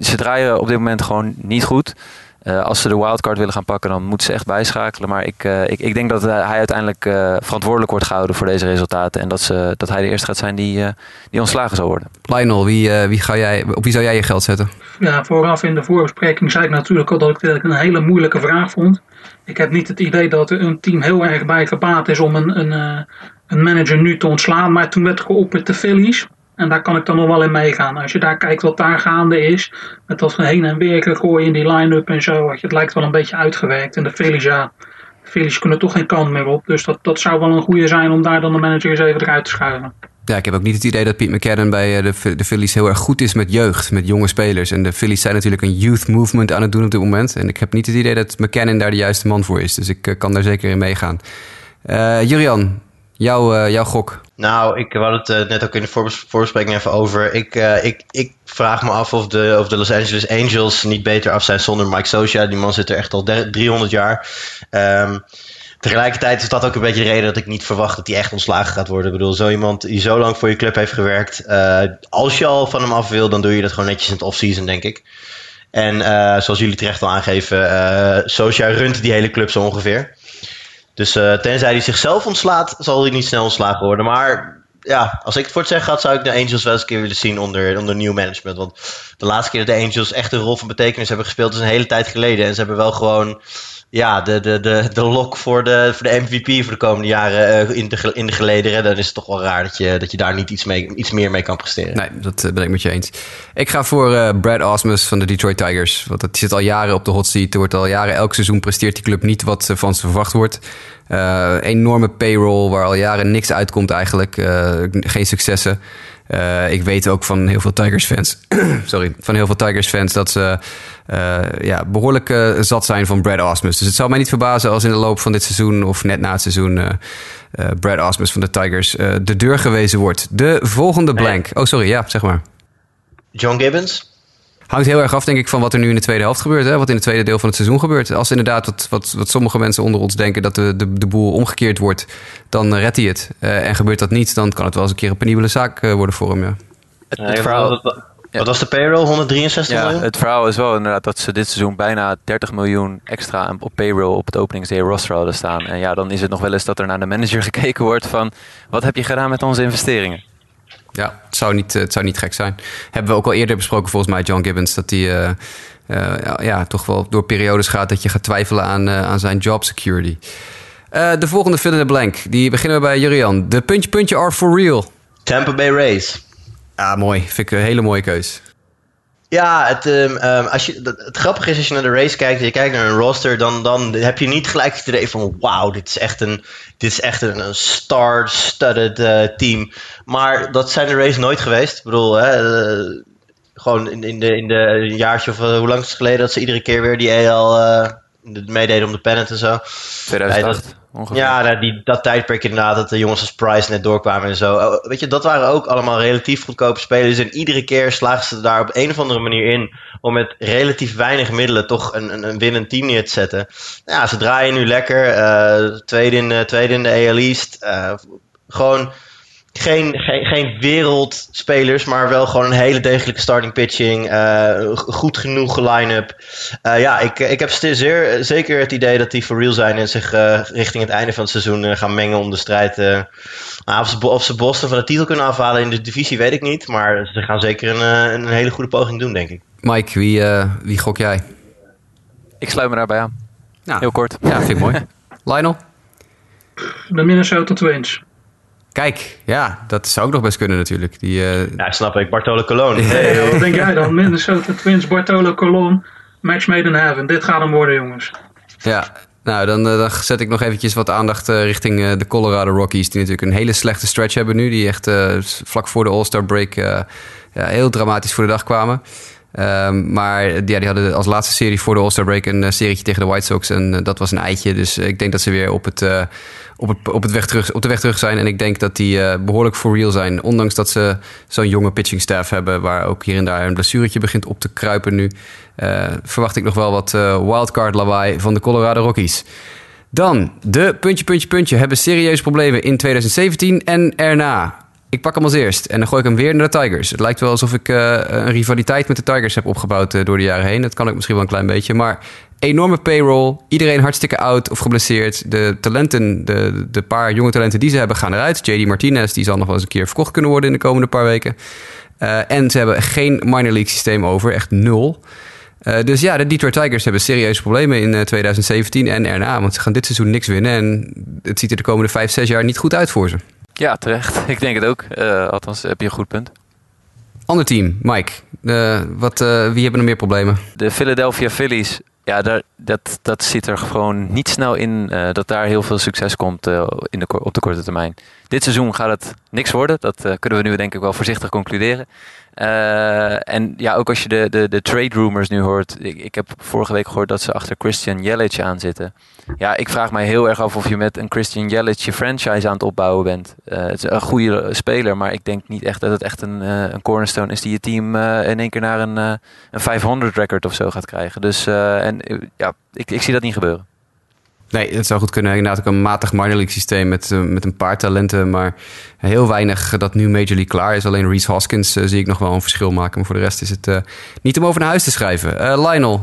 ze draaien op dit moment gewoon niet goed. Eh, als ze de wildcard willen gaan pakken, dan moeten ze echt bijschakelen. Maar ik, eh, ik, ik denk dat hij uiteindelijk eh, verantwoordelijk wordt gehouden voor deze resultaten. En dat, ze, dat hij de eerste gaat zijn die, eh, die ontslagen zal worden. Lionel, wie, eh, wie ga jij, op wie zou jij je geld zetten? Ja, vooraf in de voorbespreking zei ik natuurlijk al dat ik dit een hele moeilijke vraag vond. Ik heb niet het idee dat er een team heel erg bij gebaat is om een, een, eh, een manager nu te ontslaan. Maar toen werd geopperd de Phillies. En daar kan ik dan nog wel in meegaan. Als je daar kijkt wat daar gaande is. Met dat heen en weer gegooien in die line-up en zo. Het lijkt wel een beetje uitgewerkt. En de Phillies, ja. De kunnen toch geen kant meer op. Dus dat, dat zou wel een goede zijn om daar dan de manager eens even eruit te schuiven. Ja, ik heb ook niet het idee dat Pete McCann bij eh, de, de Phillies heel erg goed is met jeugd, met jonge spelers. En de Phillies zijn natuurlijk een youth movement aan het doen op dit moment. En ik heb niet het idee dat McCann daar de juiste man voor is. Dus ik eh, kan daar zeker in meegaan. Eh Julian, jouw, eh, jouw gok. Nou, ik hadden het eh, net ook in de voorbes- voorbespreking even over. Ik, eh, ik, ik vraag me af of de, of de Los Angeles Angels niet beter af zijn zonder Mike Socia. Die man zit er echt al der- 300 jaar. Ehm, tegelijkertijd is dat ook een beetje de reden dat ik niet verwacht dat hij echt ontslagen gaat worden. Ik bedoel, zo iemand die zo lang voor je club heeft gewerkt. als je al van hem af wil, dan doe je dat gewoon netjes in het offseason, denk ik. En zoals jullie terecht al aangeven, Socia runt die hele club zo ongeveer. Dus eh, tenzij hij zichzelf ontslaat, zal hij niet snel ontslagen worden. Maar ja, als ik het voor het zeggen had, zou ik de Angels wel eens een keer willen zien onder, onder nieuw management. Want de laatste keer dat de Angels echt een rol van betekenis hebben gespeeld, is een hele tijd geleden. En ze hebben wel gewoon ja, de, de, de, de lock voor de, voor de MVP voor de komende jaren eh, in, de, in de gelederen. Dan is het toch wel raar dat je, dat je daar niet iets, mee, iets meer mee kan presteren. Nee, dat eh, ben ik met je eens. Ik ga voor eh, Brad Osmus van de Detroit Tigers. Want dat zit al jaren op de hot seat. Er wordt al jaren, elk seizoen presteert die club niet wat van ze verwacht wordt. Enorme payroll waar al jaren niks uitkomt eigenlijk. Geen successen. Eh, ik weet ook van heel veel Tigers fans, sorry, van heel veel Tigers fans dat ze eh, ja, behoorlijk eh, zat zijn van Brad Osmus. Dus het zou mij niet verbazen als in de loop van dit seizoen of net na het seizoen Brad Osmus van de Tigers de deur gewezen wordt. De volgende blank. Oh, sorry, ja, zeg maar. John Gibbons? Hangt heel erg af, denk ik, van wat er nu in de tweede helft gebeurt. Hè? Wat in het tweede deel van het seizoen gebeurt. Als inderdaad, wat, wat, wat sommige mensen onder ons denken, dat de, de, de boel omgekeerd wordt, dan redt hij het. Eh, en gebeurt dat niet, dan kan het wel eens een keer een penibele zaak eh, worden voor hem. Ja. Het, het verhaal, wat was de payroll? 163 ja, miljoen? het verhaal is wel inderdaad dat ze dit seizoen bijna 30 miljoen extra op payroll op het openingsday roster hadden staan. En ja, dan is het nog wel eens dat er naar de manager gekeken wordt van wat heb je gedaan met onze investeringen? Ja, het zou, niet, eh, het zou niet gek zijn. Hebben we ook al eerder besproken, volgens mij, John Gibbons, dat hij eh, eh, ja, toch wel door periodes gaat dat je gaat twijfelen aan, aan zijn job security. De volgende fill in the blank, die beginnen we bij Jurian. De puntje puntje are for real. Tampa Bay Rays. Ja, mooi. Vind ik een hele mooie keus. Ja, het, ehm, ehm, als je, dat- het grappige is als je naar de race kijkt en je kijkt naar een roster, dan, dan heb je niet gelijk het idee van wauw, dit is echt een, dit is echt een, een star-studded eh, team. Maar dat zijn de race nooit geweest. Ik bedoel, hè, eh, gewoon in, in, de, in de een jaartje of eh, hoe lang is het geleden dat ze iedere keer weer die EL de- meededen om de pennant en zo. 2008 Nee, Ja, nou, die, dat tijdperk inderdaad, dat de jongens als Price net doorkwamen en zo. Oh, weet je, dat waren ook allemaal relatief goedkope spelers. En iedere keer slagen ze daar op een of andere manier in om met relatief weinig middelen toch een, een, een winnend team neer te zetten. Nou Ja, ze draaien nu lekker. tweede, in, eh, tweede in de AL East. Eh, gewoon geen, geen, geen wereldspelers, maar wel gewoon een hele degelijke starting pitching. eh, goed genoeg line-up. Eh, ja, ik, ik heb zeer, zeker het idee dat die for real zijn en zich eh, richting het einde van het seizoen gaan mengen om de strijd. eh, nou, of, ze, of ze Boston van de titel kunnen afhalen in de divisie, weet ik niet. Maar ze gaan zeker een, eh, een hele goede poging doen, denk ik. Mike, wie, eh, wie gok jij? Ik sluit me daarbij aan. Nou, Heel kort. Ja, vind ik mooi. Lionel? De Minnesota Twins. Kijk, ja, dat zou ook nog best kunnen natuurlijk. Die, eh, Ja, snap ik. Bartolo Colon. Hey, wat denk jij dan? Minnesota Twins, Bartolo Colon, match made in heaven. Dit gaat hem worden, jongens. Ja, nou dan, eh, dan zet ik nog eventjes wat aandacht eh, richting eh, de Colorado Rockies. Die natuurlijk een hele slechte stretch hebben nu. Die echt eh, vlak voor de All-Star break eh, ja, heel dramatisch voor de dag kwamen. Ehm, maar ja, die hadden als laatste serie voor de All-Star break een eh, serietje tegen de White Sox. En eh, dat was een eitje. Dus eh, ik denk dat ze weer op, het, op, het, op, het weg terug, op de weg terug zijn. En ik denk dat die eh, behoorlijk for real zijn. Ondanks dat ze zo'n jonge pitching staff hebben. Waar ook hier en daar een blessuretje begint op te kruipen nu. verwacht ik nog wel wat wildcard lawaai van de Colorado Rockies. Dan, de puntje, puntje, puntje hebben serieuze problemen in 2017 en erna. Ik pak hem als eerst en dan gooi ik hem weer naar de Tigers. Het lijkt wel alsof ik eh, een rivaliteit met de Tigers heb opgebouwd eh, door de jaren heen. Dat kan ik misschien wel een klein beetje. Maar enorme payroll, iedereen hartstikke oud of geblesseerd. De talenten, de, de paar jonge talenten die ze hebben, gaan eruit. JD Martinez, die zal nog wel eens een keer verkocht kunnen worden in de komende paar weken. Eh, en ze hebben geen minor league systeem over, echt nul. Dus ja, de Detroit Tigers hebben serieuze problemen in eh, 2017 en erna. Want ze gaan dit seizoen niks winnen. En het ziet er de komende 5, 6 jaar niet goed uit voor ze. Ja, terecht. Ik denk het ook. Eh, althans, heb je een goed punt. Ander team, Mike. Eh, wat, eh, wie hebben er meer problemen? De Philadelphia Phillies, ja, daar, dat, dat zit er gewoon niet snel in eh, dat daar heel veel succes komt eh, in de, op de korte termijn. Dit seizoen gaat het niks worden. Dat eh, kunnen we nu denk ik wel voorzichtig concluderen. En ja, ook als je de, de, de trade rumors nu hoort. Ik, ik heb vorige week gehoord dat ze achter Christian Yelich aan zitten. Ja, ik vraag mij heel erg af of je met een Christian Yelich je franchise aan het opbouwen bent. Het is een goede speler, maar ik denk niet echt dat het echt een, een cornerstone is die je team in één keer naar een, een 500 record of zo gaat krijgen. Dus en, eh, ja, ik, ik zie dat niet gebeuren. Nee, het zou goed kunnen. Inderdaad ook een matig minor league systeem met, eh, met een paar talenten. Maar heel weinig dat nu Major League klaar is. Alleen Reese Hoskins eh, zie ik nog wel een verschil maken. Maar voor de rest is het eh, niet om over naar huis te schrijven. Eh, Lionel,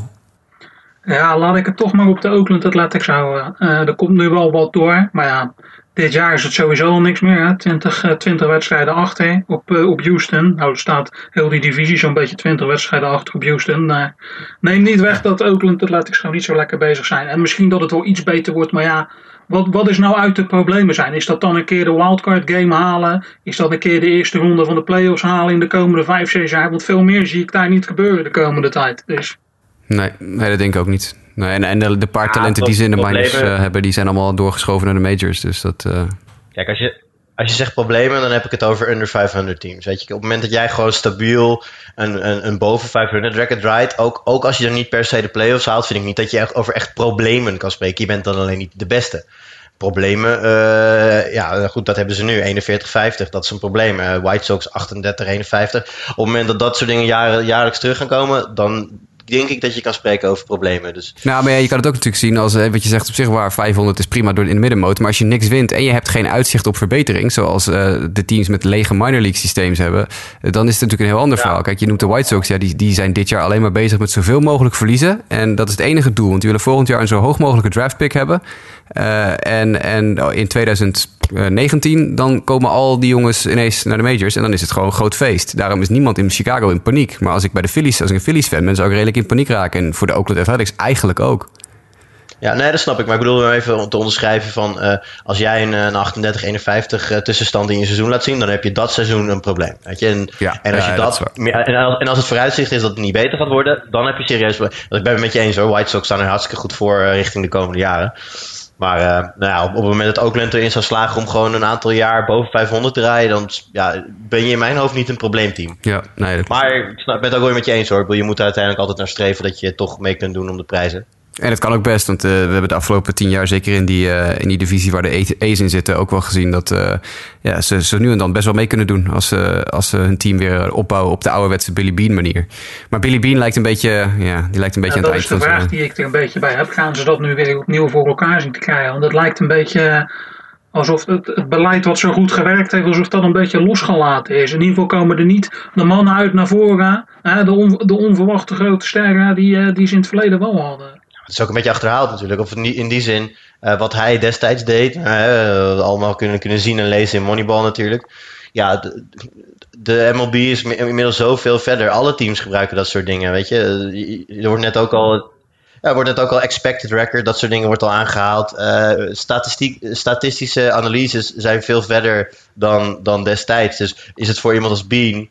Ja, laat ik het toch maar op de Oakland Athletics houden. Eh, er komt nu wel wat door, maar ja, dit jaar is het sowieso al niks meer. Hè? 20, eh, 20 wedstrijden achter op, eh, op Houston. Nou, er staat heel die divisie zo'n beetje 20 wedstrijden achter op Houston. Eh, neem niet weg dat Oakland Athletics gewoon niet zo lekker bezig zijn. En misschien dat het wel iets beter wordt, maar ja, wat, wat is nou uit de problemen zijn? Is dat dan een keer de wildcard game halen? Is dat een keer de eerste ronde van de playoffs halen in de komende 5, 6 jaar? Want veel meer zie ik daar niet gebeuren de komende tijd. Dus Nee, nee, dat denk ik ook niet. Nee, en en de, de paar talenten die ze in de minors eh, hebben, die zijn allemaal doorgeschoven naar de majors. Dus dat. eh, Kijk, als je, als je zegt problemen, dan heb ik het over under 500 teams. Weet je, op het moment dat jij gewoon stabiel een, een, een boven 500 record draait, ook, ook als je dan niet per se de playoffs haalt, vind ik niet dat je echt over echt problemen kan spreken. Je bent dan alleen niet de beste. Problemen, eh, ja goed, dat hebben ze nu. 41-50, dat is een probleem. White Sox 38-51. Op het moment dat dat soort dingen jaarlijks terug gaan komen, dan denk ik dat je kan spreken over problemen. Dus Nou, maar ja, je kan het ook natuurlijk zien als eh, wat je zegt op zich waar 500 is prima door in de middenmoot. Maar als je niks wint en je hebt geen uitzicht op verbetering, zoals eh, de teams met lege minor league systeems hebben, eh, dan is het natuurlijk een heel ander verhaal. Kijk, je noemt de White Sox, ja, die, die zijn dit jaar alleen maar bezig met zoveel mogelijk verliezen. En dat is het enige doel, want die willen volgend jaar een zo hoog mogelijke draft pick hebben. En en oh, in 2019, dan komen al die jongens ineens naar de majors en dan is het gewoon een groot feest. Daarom is niemand in Chicago in paniek. Maar als ik bij de Phillies, als ik een Phillies fan ben, zou ik redelijk in paniek raken. En voor de Oakland Athletics eigenlijk ook. Ja, nee, dat snap ik. Maar ik bedoel even te onderschrijven van... eh, als jij een, eh, een 38-51 eh, tussenstand in je seizoen laat zien... dan heb je dat seizoen een probleem. Weet je? En, en als ja, je dat en, als, en als het vooruitzicht is dat het niet beter gaat worden... dan heb je serieus ik ben het met je eens hoor. White Sox staan er hartstikke goed voor eh, richting de komende jaren. Maar eh, nou ja, op, op het moment dat Oakland erin zou slagen... om gewoon een aantal jaar boven 500 te rijden... dan ja, ben je in mijn hoofd niet een probleemteam. Ja, nee, dat Maar ik ben het ook wel met je eens hoor. Je moet er uiteindelijk altijd naar streven... dat je toch mee kunt doen om de prijzen. En het kan ook best, want eh, we hebben de afgelopen tien jaar, zeker in die, eh, in die divisie waar de A's in zitten, ook wel gezien dat eh, ja, ze, ze nu en dan best wel mee kunnen doen als, ze als ze hun team weer opbouwen op de ouderwetse Billy Bean manier. Maar Billy Bean lijkt een beetje, ja, die lijkt een beetje aan dat het eind is de van vraag die ik er een beetje bij heb. Gaan ze dat nu weer opnieuw voor elkaar zien te krijgen? Want het lijkt een beetje alsof het, het beleid wat zo goed gewerkt heeft, alsof dat een beetje losgelaten is. In ieder geval komen er niet de mannen uit naar voren, hè, de, on, de onverwachte grote sterren die, die ze in het verleden wel hadden. Het is ook een beetje achterhaald natuurlijk. Of in die- in die zin, eh, wat hij destijds deed, eh, allemaal kunnen, kunnen zien en lezen in Moneyball natuurlijk. Ja, de, MLB is mi- inmiddels zoveel verder. Alle teams gebruiken dat soort dingen, weet je. Eh, Er wordt net ook al, ja, wordt net ook al expected record, dat soort dingen wordt al aangehaald. Eh, statistiek, statistische analyses zijn veel verder dan, dan destijds. Dus is het voor iemand als Bean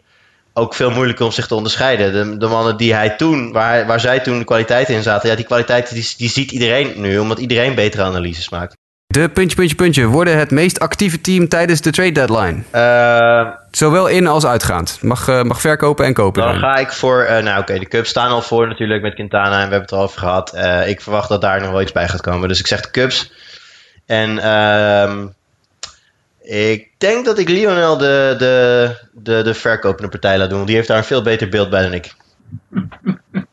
ook veel moeilijker om zich te onderscheiden. De, de mannen die hij toen, waar, waar zij toen de kwaliteiten in zaten, ja, die kwaliteiten die, die ziet iedereen nu, omdat iedereen betere analyses maakt. De puntje, puntje, puntje worden het meest actieve team tijdens de trade deadline. Eh, Zowel in als uitgaand. Mag, eh, mag verkopen en kopen. dan ga ik voor, eh, nou oké, de Cubs staan al voor natuurlijk met Quintana en we hebben het er al over gehad. Eh, ik verwacht dat daar nog wel iets bij gaat komen. Dus ik zeg de Cubs. En ehm, ik denk dat ik Lionel de, de, de, de verkopende partij laat doen. want Die heeft daar een veel beter beeld bij dan ik.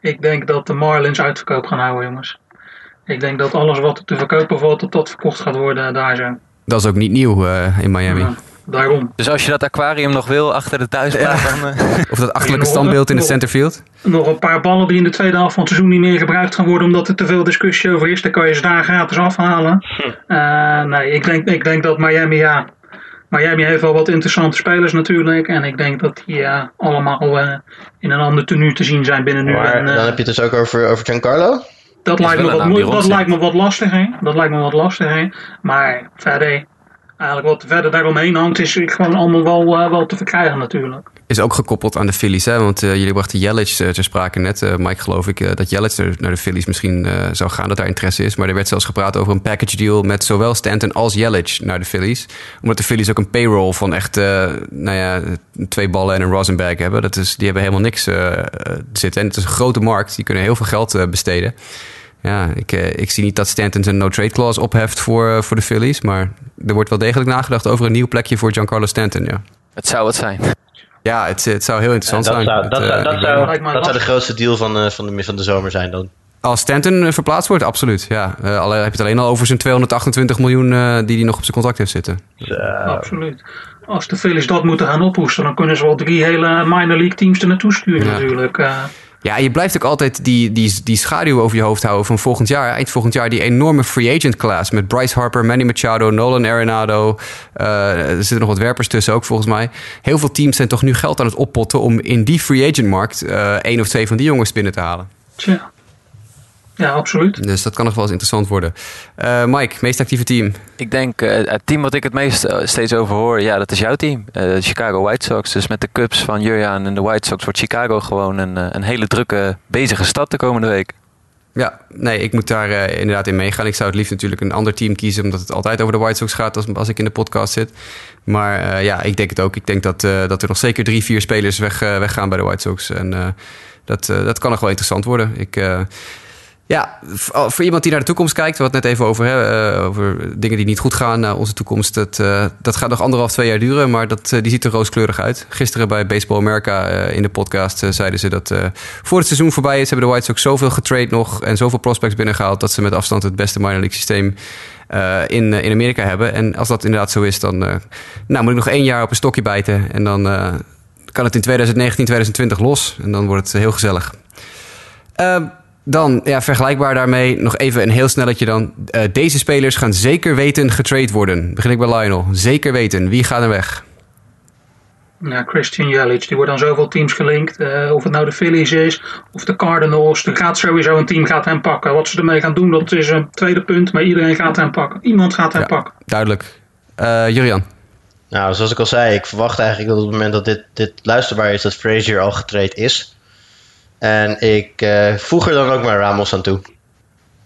Ik denk dat de Marlins uitverkoop gaan houden, jongens. Ik denk dat alles wat er te verkopen valt, dat dat verkocht gaat worden daar zo. Dat is ook niet nieuw eh, in Miami. Ja, daarom. Dus als je dat aquarium nog wil achter de thuisplaat, dan... eh, Of dat achterlijke standbeeld in het centerfield. Nog een paar ballen die in de tweede helft van het seizoen niet meer gebruikt gaan worden omdat er te veel discussie over is. Dan kan je ze daar gratis afhalen. Eh, nee, ik denk, ik denk dat Miami, ja. Miami heeft wel wat interessante spelers natuurlijk. En ik denk dat die eh, allemaal eh, in een ander tenue te zien zijn binnen nu. Maar en, eh, dan heb je het dus ook over, over Giancarlo? dat, lijkt me, wat, dat lijkt me wat lastiger. Dat lijkt me wat lastiger. Maar verder, eigenlijk wat verder daaromheen hangt, is gewoon allemaal wel, eh, wel te verkrijgen natuurlijk. Is ook gekoppeld aan de Phillies. Hè? Want eh, jullie brachten Jelic eh, ter sprake net. Mike, geloof ik, dat Jelic er naar de Phillies misschien zou gaan. Dat daar interesse is. Maar er werd zelfs gepraat over een package deal met zowel Stanton als Jelic naar de Phillies. Omdat de Phillies ook een payroll van echt nou ja, twee ballen en een Rosenberg hebben. Dat is, die hebben helemaal niks zitten. En het is een grote markt. Die kunnen heel veel geld besteden. Ja, ik, eh, ik zie niet dat Stanton zijn no-trade clause opheft voor, eh, voor de Phillies. Maar er wordt wel degelijk nagedacht over een nieuw plekje voor Giancarlo Stanton. Ja, Het zou wat zijn. ja het, het zou heel interessant dat zijn. zou, Het, dat, eh, zou, dat, zou, dat zou de grootste deal van, eh, van, de, van de zomer zijn dan. Als Stanton verplaatst wordt, absoluut. Ja. Eh, al heb je het alleen al over zijn 228 miljoen eh, die hij nog op zijn contract heeft zitten. Absoluut. Als de Phillies dat moeten gaan ophoesten, dan kunnen ze wel drie hele minor league teams er naartoe sturen Ja. natuurlijk. Ja, je blijft ook altijd die, die, die schaduw over je hoofd houden van volgend jaar. Eind volgend jaar die enorme free agent class met Bryce Harper, Manny Machado, Nolan Arenado. Eh, er zitten nog wat werpers tussen ook volgens mij. Heel veel teams zijn toch nu geld aan het oppotten om in die free agent markt eh één of twee van die jongens binnen te halen. tja. Ja, absoluut. Dus dat kan nog wel eens interessant worden. Eh, Mike, meest actieve team. Ik denk, eh, het team wat ik het meest eh, steeds over hoor, ja, dat is jouw team. Eh, de Chicago White Sox. Dus met de Cubs van Jurjaan en de White Sox wordt Chicago gewoon een, een hele drukke, bezige stad de komende week. Ja, nee, ik moet daar eh, inderdaad in meegaan. Ik zou het liefst natuurlijk een ander team kiezen, omdat het altijd over de White Sox gaat als, als ik in de podcast zit. Maar eh, ja, ik denk het ook. Ik denk dat, eh, dat er nog zeker drie, vier spelers weg, eh, weggaan bij de White Sox. En eh, dat, eh, dat kan nog wel interessant worden. Ik, eh, ja, oh, voor iemand die naar de toekomst kijkt, we hadden net even over, hè, eh, over dingen die niet goed gaan, onze toekomst. Dat, eh, dat gaat nog anderhalf, twee jaar duren, maar dat, eh, die ziet er rooskleurig uit. Gisteren bij Baseball America in de podcast zeiden ze dat voor het seizoen voorbij is, hebben de White Sox zoveel getrade nog en zoveel prospects binnengehaald dat ze met afstand het beste minor league systeem in, in Amerika hebben. En als dat inderdaad zo is, dan nou, moet ik nog één jaar op een stokje bijten en dan kan het in 2019, 2020 los en dan wordt het heel gezellig. Dan, ja, vergelijkbaar daarmee, nog even een heel snelletje dan. Eh, deze spelers gaan zeker weten getrade worden. Begin ik bij Lionel. Zeker weten. Wie gaat er weg? Ja, Christian Yelich, die wordt aan zoveel teams gelinkt. Eh, of het nou de Phillies is, of de Cardinals. Er gaat sowieso een team gaat hem pakken. Wat ze ermee gaan doen, dat is een tweede punt. Maar iedereen gaat hem pakken. Iemand gaat hem Ja. pakken. Duidelijk. Eh Jurian. Nou, zoals ik al zei, ik verwacht eigenlijk dat op het moment dat dit, dit luisterbaar is, dat Frazier al getraind is. En ik eh, voeg er dan ook maar Ramos aan toe.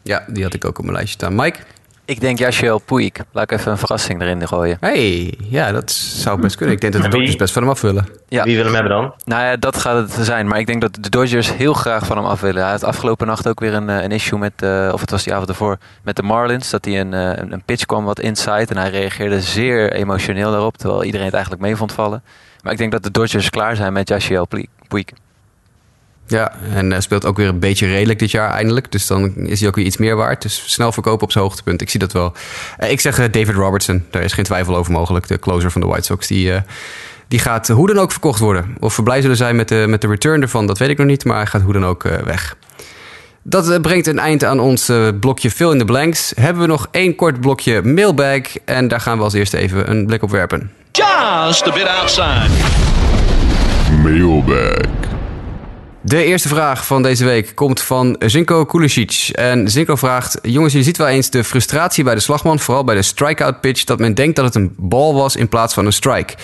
Ja, die had ik ook op mijn lijstje staan. Mike? Ik denk Yashiel Puig. Laat ik even een verrassing erin gooien. Hey, ja, dat zou best kunnen. Ik denk dat de? Dodgers best van hem af willen. Ja. Wie wil hem hebben dan? Nou ja, dat gaat het zijn. Maar ik denk dat de Dodgers heel graag van hem af willen. Hij had afgelopen nacht ook weer een, eh, een issue met, eh, of het was die avond ervoor, met de Marlins. Dat hij een, een een pitch kwam wat inside. En hij reageerde zeer emotioneel daarop. Terwijl iedereen het eigenlijk mee vond vallen. Maar ik denk dat de Dodgers klaar zijn met Yashiel Puig. Ja, en eh, speelt ook weer een beetje redelijk dit jaar eindelijk. Dus dan is hij ook weer iets meer waard. Dus snel verkopen op zijn hoogtepunt. Ik zie dat wel. Eh, ik zeg eh, David Robertson. Daar is geen twijfel over mogelijk. De closer van de White Sox. Die, eh, die gaat hoe dan ook verkocht worden. Of we blij zullen zijn met de, met de return ervan, dat weet ik nog niet. Maar hij gaat hoe dan ook eh, weg. Dat brengt een eind aan ons blokje Fill in the Blanks. Hebben we nog één kort blokje mailbag. En daar gaan we als eerste even een blik op werpen. Just a bit outside. Mailbag. De eerste vraag van deze week komt van Zinko Kulisic. En Zinko vraagt... Jongens, je ziet wel eens de frustratie bij de slagman... vooral bij de strikeout pitch... dat men denkt dat het een bal was in plaats van een strike.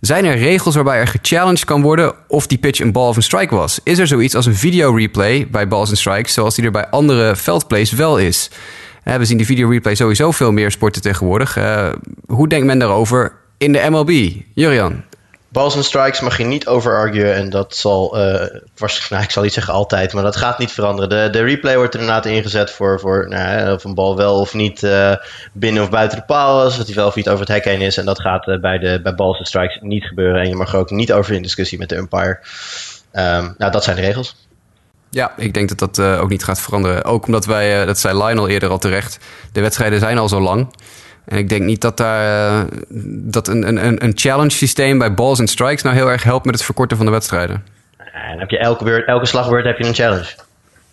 Zijn er regels waarbij er gechallenged kan worden... of die pitch een bal of een strike was? Is er zoiets als een video replay bij balls en strikes... zoals die er bij andere veldplays wel is? Eh, We zien die video replay sowieso veel meer sporten tegenwoordig. Eh, hoe denkt men daarover in de MLB? Jurian? Balls en strikes mag je niet over arguen. En dat zal, nou, ik zal niet zeggen altijd, maar dat gaat niet veranderen. De, de replay wordt er inderdaad ingezet voor, voor nou, of een bal wel of niet eh, binnen of buiten de paal is. Of hij wel of niet over het hek heen is. En dat gaat eh, bij, de, bij balls en strikes niet gebeuren. En je mag er ook niet over in discussie met de umpire. Ehm, nou, dat zijn de regels. Ja, ik denk dat dat ook niet gaat veranderen. Ook omdat wij, dat zei Lionel eerder al terecht, de wedstrijden zijn al zo lang. En ik denk niet dat, daar, eh, dat een, een, een challenge systeem bij balls en strikes nou heel erg helpt met het verkorten van de wedstrijden. En heb je elke, beurt, elke slagbeurt heb je een challenge.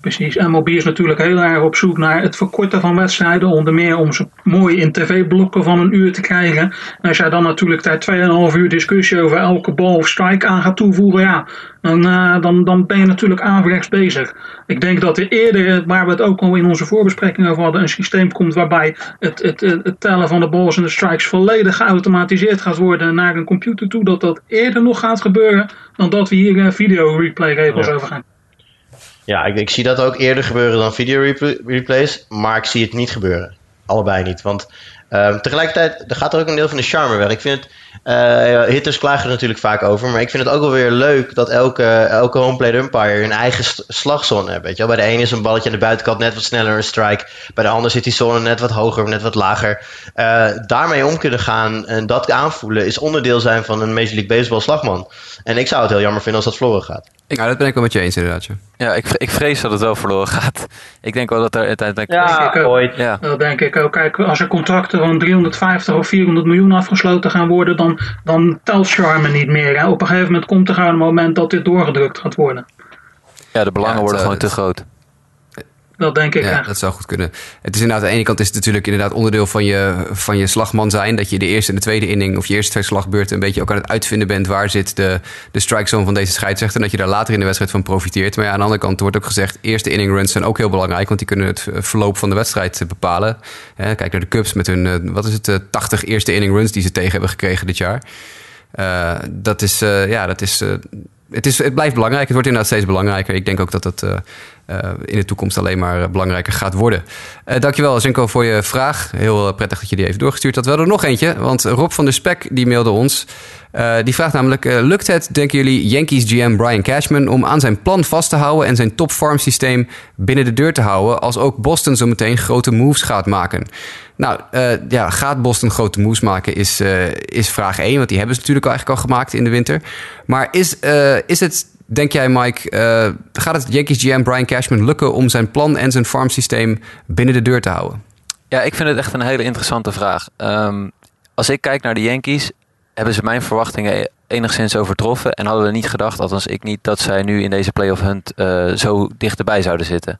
Precies, MLB is natuurlijk heel erg op zoek naar het verkorten van wedstrijden. Onder meer om ze mooi in tv-blokken van een uur te krijgen. En als jij dan natuurlijk daar 2,5 uur discussie over elke bal of strike aan gaat toevoegen, ja, dan, eh, dan, dan ben je natuurlijk averechts bezig. Ik denk dat er eerder, waar we het ook al in onze voorbespreking over hadden, een systeem komt waarbij het, het, het, het tellen van de balls en de strikes volledig geautomatiseerd gaat worden naar een computer toe. Dat dat eerder nog gaat gebeuren dan dat we hier eh, video replay regels Ja. over gaan. Ja, ik, ik zie dat ook eerder gebeuren dan video repl- replays, maar ik zie het niet gebeuren. Allebei niet. Want ehm, tegelijkertijd er gaat er ook een deel van de charme weg. Ik vind het, eh, hitters klagen er natuurlijk vaak over, maar ik vind het ook wel weer leuk dat elke, elke homeplate umpire een eigen slagzone heeft. Weet je wel? Bij de ene is een balletje aan de buitenkant net wat sneller een strike. Bij de ander zit die zone net wat hoger of net wat lager. Eh, daarmee om kunnen gaan en dat aanvoelen is onderdeel zijn van een Major League Baseball slagman. En ik zou het heel jammer vinden als dat verloren gaat. Ik, nou, dat ben ik wel met je eens inderdaad. Ja. Ja, ik, ik vrees dat het wel verloren gaat. Ik denk wel dat er uiteindelijk... Denk ik ook. Ja. Dat denk ik ook. Kijk, als er contracten van 350 of 400 miljoen afgesloten gaan worden, dan, dan telt charme niet meer. Hè. Op een gegeven moment komt er gewoon een moment dat dit doorgedrukt gaat worden. Ja, de belangen Ja, het, worden eh, gewoon te groot. Dat denk ik Ja, dat zou goed kunnen. Het is inderdaad, aan de ene kant is het natuurlijk inderdaad onderdeel van je, van je slagman zijn. Dat je de eerste en de tweede inning of je eerste twee slagbeurten een beetje ook aan het uitvinden bent waar zit de, de strikezone van deze scheidsrechter. En dat je daar later in de wedstrijd van profiteert. Maar ja, aan de andere kant wordt ook gezegd, eerste inning runs zijn ook heel belangrijk. Want die kunnen het eh, verloop van de wedstrijd eh, bepalen. Kijk naar de Cubs met hun, eh, wat is het, eh, 80 eerste inning runs die ze tegen hebben gekregen dit jaar. Dat is, ja, dat is, het, is, het blijft belangrijk. Het wordt inderdaad steeds belangrijker. Ik denk ook dat dat in de toekomst alleen maar eh, belangrijker gaat worden. Eh dankjewel, Zinko, voor je vraag. Heel eh, prettig dat je die even doorgestuurd had. We hadden er nog eentje, want Rob van der Spek die mailde ons. Eh, die vraagt namelijk, eh, lukt het, denken jullie, Yankees GM Brian Cashman... om aan zijn plan vast te houden en zijn top farm systeem binnen de deur te houden... als ook Boston zo meteen grote moves gaat maken? Nou, eh, ja, gaat Boston grote moves maken is, eh, is vraag 1. Want die hebben ze natuurlijk al eigenlijk al gemaakt in de winter. Maar is, eh, is het, denk jij Mike, eh, gaat het Yankees GM Brian Cashman lukken... om zijn plan en zijn farmsysteem binnen de deur te houden? Ja, ik vind het echt een hele interessante vraag. Ehm, als ik kijk naar de Yankees, hebben ze mijn verwachtingen enigszins overtroffen. En hadden we niet gedacht, althans ik niet, dat zij nu in deze playoff hunt eh, zo dichterbij zouden zitten.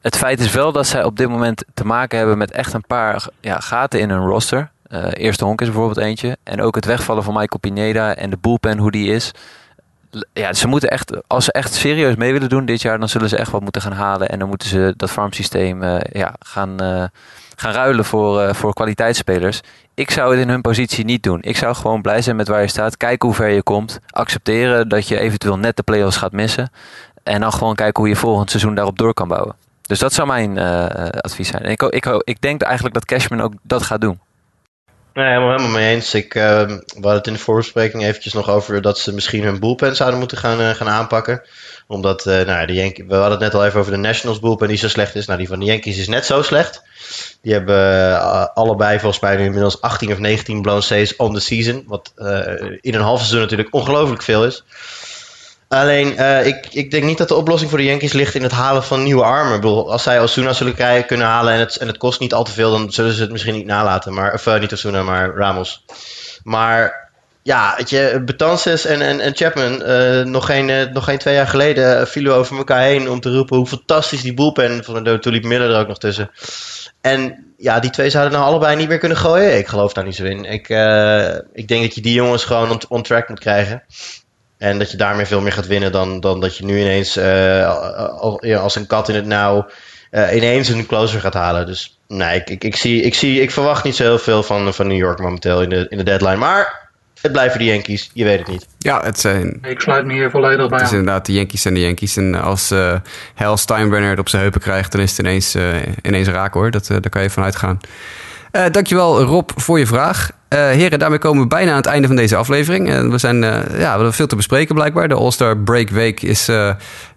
Het feit is wel dat zij op dit moment te maken hebben met echt een paar ja, gaten in hun roster. Eh, eerste honk is bijvoorbeeld eentje. En ook het wegvallen van Michael Pineda en de bullpen, hoe die is. Ja, ze moeten echt, als ze echt serieus mee willen doen dit jaar, dan zullen ze echt wat moeten gaan halen. En dan moeten ze dat farmsysteem eh, ja, gaan, eh, gaan ruilen voor, eh, voor kwaliteitsspelers. Ik zou het in hun positie niet doen. Ik zou gewoon blij zijn met waar je staat. Kijken hoe ver je komt. Accepteren dat je eventueel net de play-offs gaat missen. En dan gewoon kijken hoe je volgend seizoen daarop door kan bouwen. Dus dat zou mijn advies zijn. Ik, ik, ik denk eigenlijk dat Cashman ook dat gaat doen. Nee, helemaal, helemaal mee eens. Ik, eh, we hadden het in de voorbespreking eventjes nog over dat ze misschien hun bullpen zouden moeten gaan, eh, gaan aanpakken. Omdat, eh, nou, de Yankees, we hadden het net al even over de Nationals bullpen die zo slecht is. Nou, die van de Yankees is net zo slecht. Die hebben allebei volgens mij nu inmiddels 18 of 19 blown saves on the season. Wat in een half seizoen natuurlijk ongelooflijk veel is. Alleen, eh, ik, ik denk niet dat de oplossing voor de Yankees ligt in het halen van nieuwe armen. Ik bedoel, als zij Osuna zullen kunnen halen en het, en het kost niet al te veel, dan zullen ze het misschien niet nalaten. Maar, of uh, niet Osuna, maar Ramos. Maar ja, weet je, Betances en, en, en Chapman, uh, nog, geen, nog geen twee jaar geleden vielen over elkaar heen om te roepen hoe fantastisch die bullpen van de Tulip Miller er ook nog tussen. En ja, die twee zouden nou allebei niet meer kunnen gooien. Ik geloof daar niet zo in. Ik, ik denk dat je die jongens gewoon on, on track moet krijgen. En dat je daarmee veel meer gaat winnen dan, dan dat je nu ineens uh, als een kat in het nauw uh, ineens een closer gaat halen. Dus nee, ik, ik, ik, zie, ik, zie, ik verwacht niet zo heel veel van, van New York momenteel in de, in de deadline. Maar het blijven de Yankees, je weet het niet. Ja, het zijn... Ik sluit me hier volledig bij Het is inderdaad de Yankees en de Yankees. En als uh, Hal Steinbrenner het op zijn heupen krijgt, dan is het ineens, uh, ineens raak hoor. Dat, daar kan je van uitgaan. Uh, dankjewel Rob voor je vraag. Uh, heren, daarmee komen we bijna aan het einde van deze aflevering. Uh, we, zijn, uh, ja, we hebben veel te bespreken blijkbaar. De All-Star Break Week is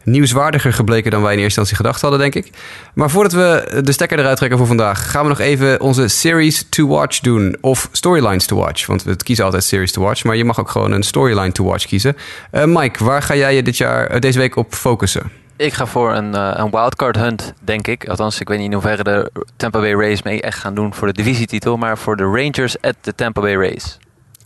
nieuwswaardiger gebleken dan wij in eerste instantie gedacht hadden, denk ik. Maar voordat we de stekker eruit trekken voor vandaag, gaan we nog even onze Series to Watch doen. Of Storylines to Watch. Want we kiezen altijd Series to Watch, maar je mag ook gewoon een Storyline to Watch kiezen. Mike, waar ga jij je dit jaar, deze week op focussen? Ik ga voor een, uh, een wildcard hunt, denk ik. Althans, ik weet niet in hoeverre de Tampa Bay Rays mee echt gaan doen voor de divisietitel. Maar voor de Rangers at de Tampa Bay Rays.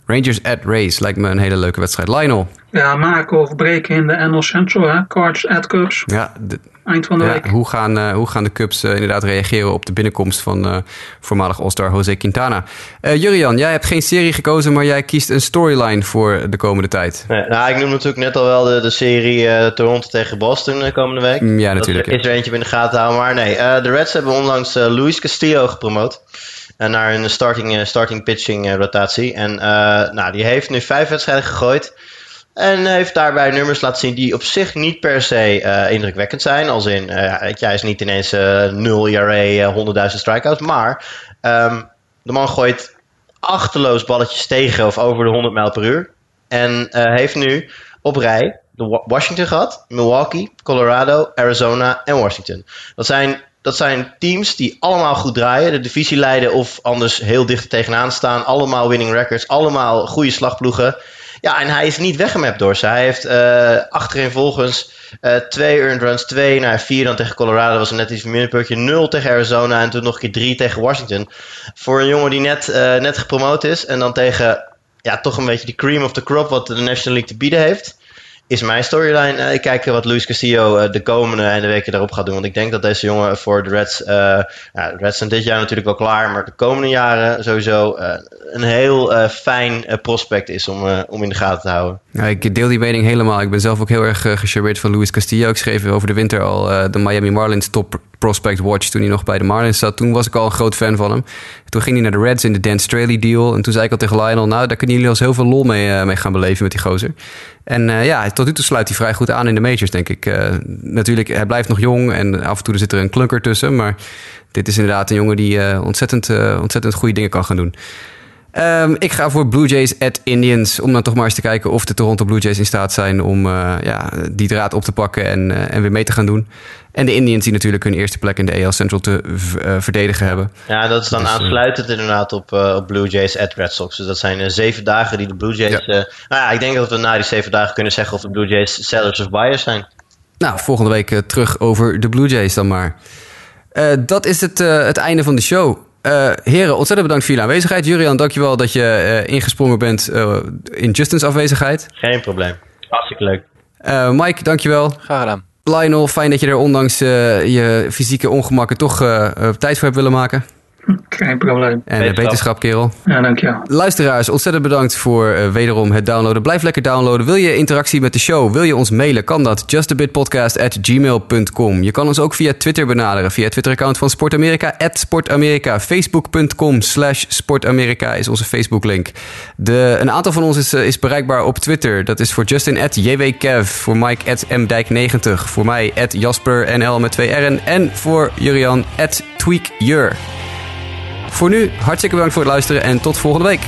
Rangers at Rays lijkt me een hele leuke wedstrijd. Lionel. Ja, maken of breken in de NL Central. Hè? Cards at Cubs. Ja, de, eind van de ja, week. Hoe gaan, uh, hoe gaan de Cubs uh, inderdaad reageren op de binnenkomst van uh, voormalig All-Star Jose Quintana? Jurian, jij hebt geen serie gekozen, maar jij kiest een storyline voor de komende tijd. Nee, nou, ik noem natuurlijk net al wel de, de serie Toronto tegen Boston komende week. Mm, ja, natuurlijk. Dat is er eentje in de gaten houden. Maar nee, de Reds hebben onlangs Luis Castillo gepromoot. naar een starting, starting pitching rotatie. En nou, die heeft nu vijf wedstrijden gegooid. En heeft daarbij nummers laten zien die op zich niet per se uh, indrukwekkend zijn. Als in, uh, hij is niet ineens uh, 0 ERA, 100.000 strikeouts. Maar um, de man gooit achterloos balletjes tegen of over de 100 mijl per uur. En heeft nu op rij de Washington gehad, Milwaukee, Colorado, Arizona en Washington. Dat zijn, dat zijn teams die allemaal goed draaien, de divisie leiden of anders heel dicht tegenaan staan. Allemaal winning records, allemaal goede slagploegen. Ja, en hij is niet weggemapt door ze. Hij heeft uh, achterin volgens uh, twee earned runs, twee naar vier dan tegen Colorado. Was een net iets minder puntje. Nul tegen Arizona en toen nog een keer drie tegen Washington. Voor een jongen die net, uh, net gepromoot is en dan tegen ja, toch een beetje de cream of the crop wat de National League te bieden heeft. Is mijn storyline. Uh, ik kijk wat Luis Castillo uh, de komende en de weken daarop gaat doen. Want ik denk dat deze jongen voor de Reds. Ja, de Reds zijn dit jaar natuurlijk wel klaar. Maar de komende jaren sowieso een heel fijn prospect is om, om in de gaten te houden. Ik deel die mening helemaal. Ik ben zelf ook heel erg gecharmeerd van Luis Castillo. Ik schreef over de winter al de Miami Marlins top prospect watch toen hij nog bij de Marlins zat. Toen was ik al een groot fan van hem. Toen ging hij naar de Reds in de Dan Straley deal. En toen zei ik al tegen Lionel, nou daar kunnen jullie als heel veel lol mee, mee gaan beleven met die gozer. En ja, tot nu toe sluit hij vrij goed aan in de majors, denk ik. natuurlijk, hij blijft nog jong en af en toe zit er een klunker tussen. Maar dit is inderdaad een jongen die ontzettend, ontzettend goede dingen kan gaan doen. Um, ik ga voor Blue Jays at Indians. Om dan toch maar eens te kijken of de Toronto Blue Jays in staat zijn om uh, ja, die draad op te pakken en, uh, en weer mee te gaan doen. En de Indians die natuurlijk hun eerste plek in de AL Central te uh, verdedigen hebben. Ja, dat is dan dus, aansluitend inderdaad op, op Blue Jays at Red Sox. Dus dat zijn zeven dagen die de Blue Jays... Ja. nou ja, ik denk dat we na die zeven dagen kunnen zeggen of de Blue Jays sellers of buyers zijn. Nou, volgende week terug over de Blue Jays dan maar. dat is het, het einde van de show. Uh, heren, ontzettend bedankt voor jullie aanwezigheid. Jurian, dankjewel dat je uh, ingesprongen bent uh, in Justin's afwezigheid. Geen probleem. Hartstikke leuk. Mike, dankjewel. Graag gedaan. Lionel, fijn dat je er ondanks je fysieke ongemakken toch tijd voor hebt willen maken. Geen probleem. En wetenschap, wetenschap kerel. Ja, dankjewel. Luisteraars, ontzettend bedankt voor uh, wederom het downloaden. Blijf lekker downloaden. Wil je interactie met de show? Wil je ons mailen? Kan dat. justabitpodcast.gmail.com Je kan ons ook via Twitter benaderen. Via het Twitter-account van Sportamerika, Sportamerika. Facebook.com slash Sportamerika is onze Facebook-link. Een aantal van ons is, uh, is bereikbaar op Twitter. Dat is voor Justin at JWKev. Voor Mike at MDijk90. Voor mij at JasperNL met twee R'en. En voor Jurian at TweakJur. Voor nu, hartstikke bedankt voor het luisteren en tot volgende week.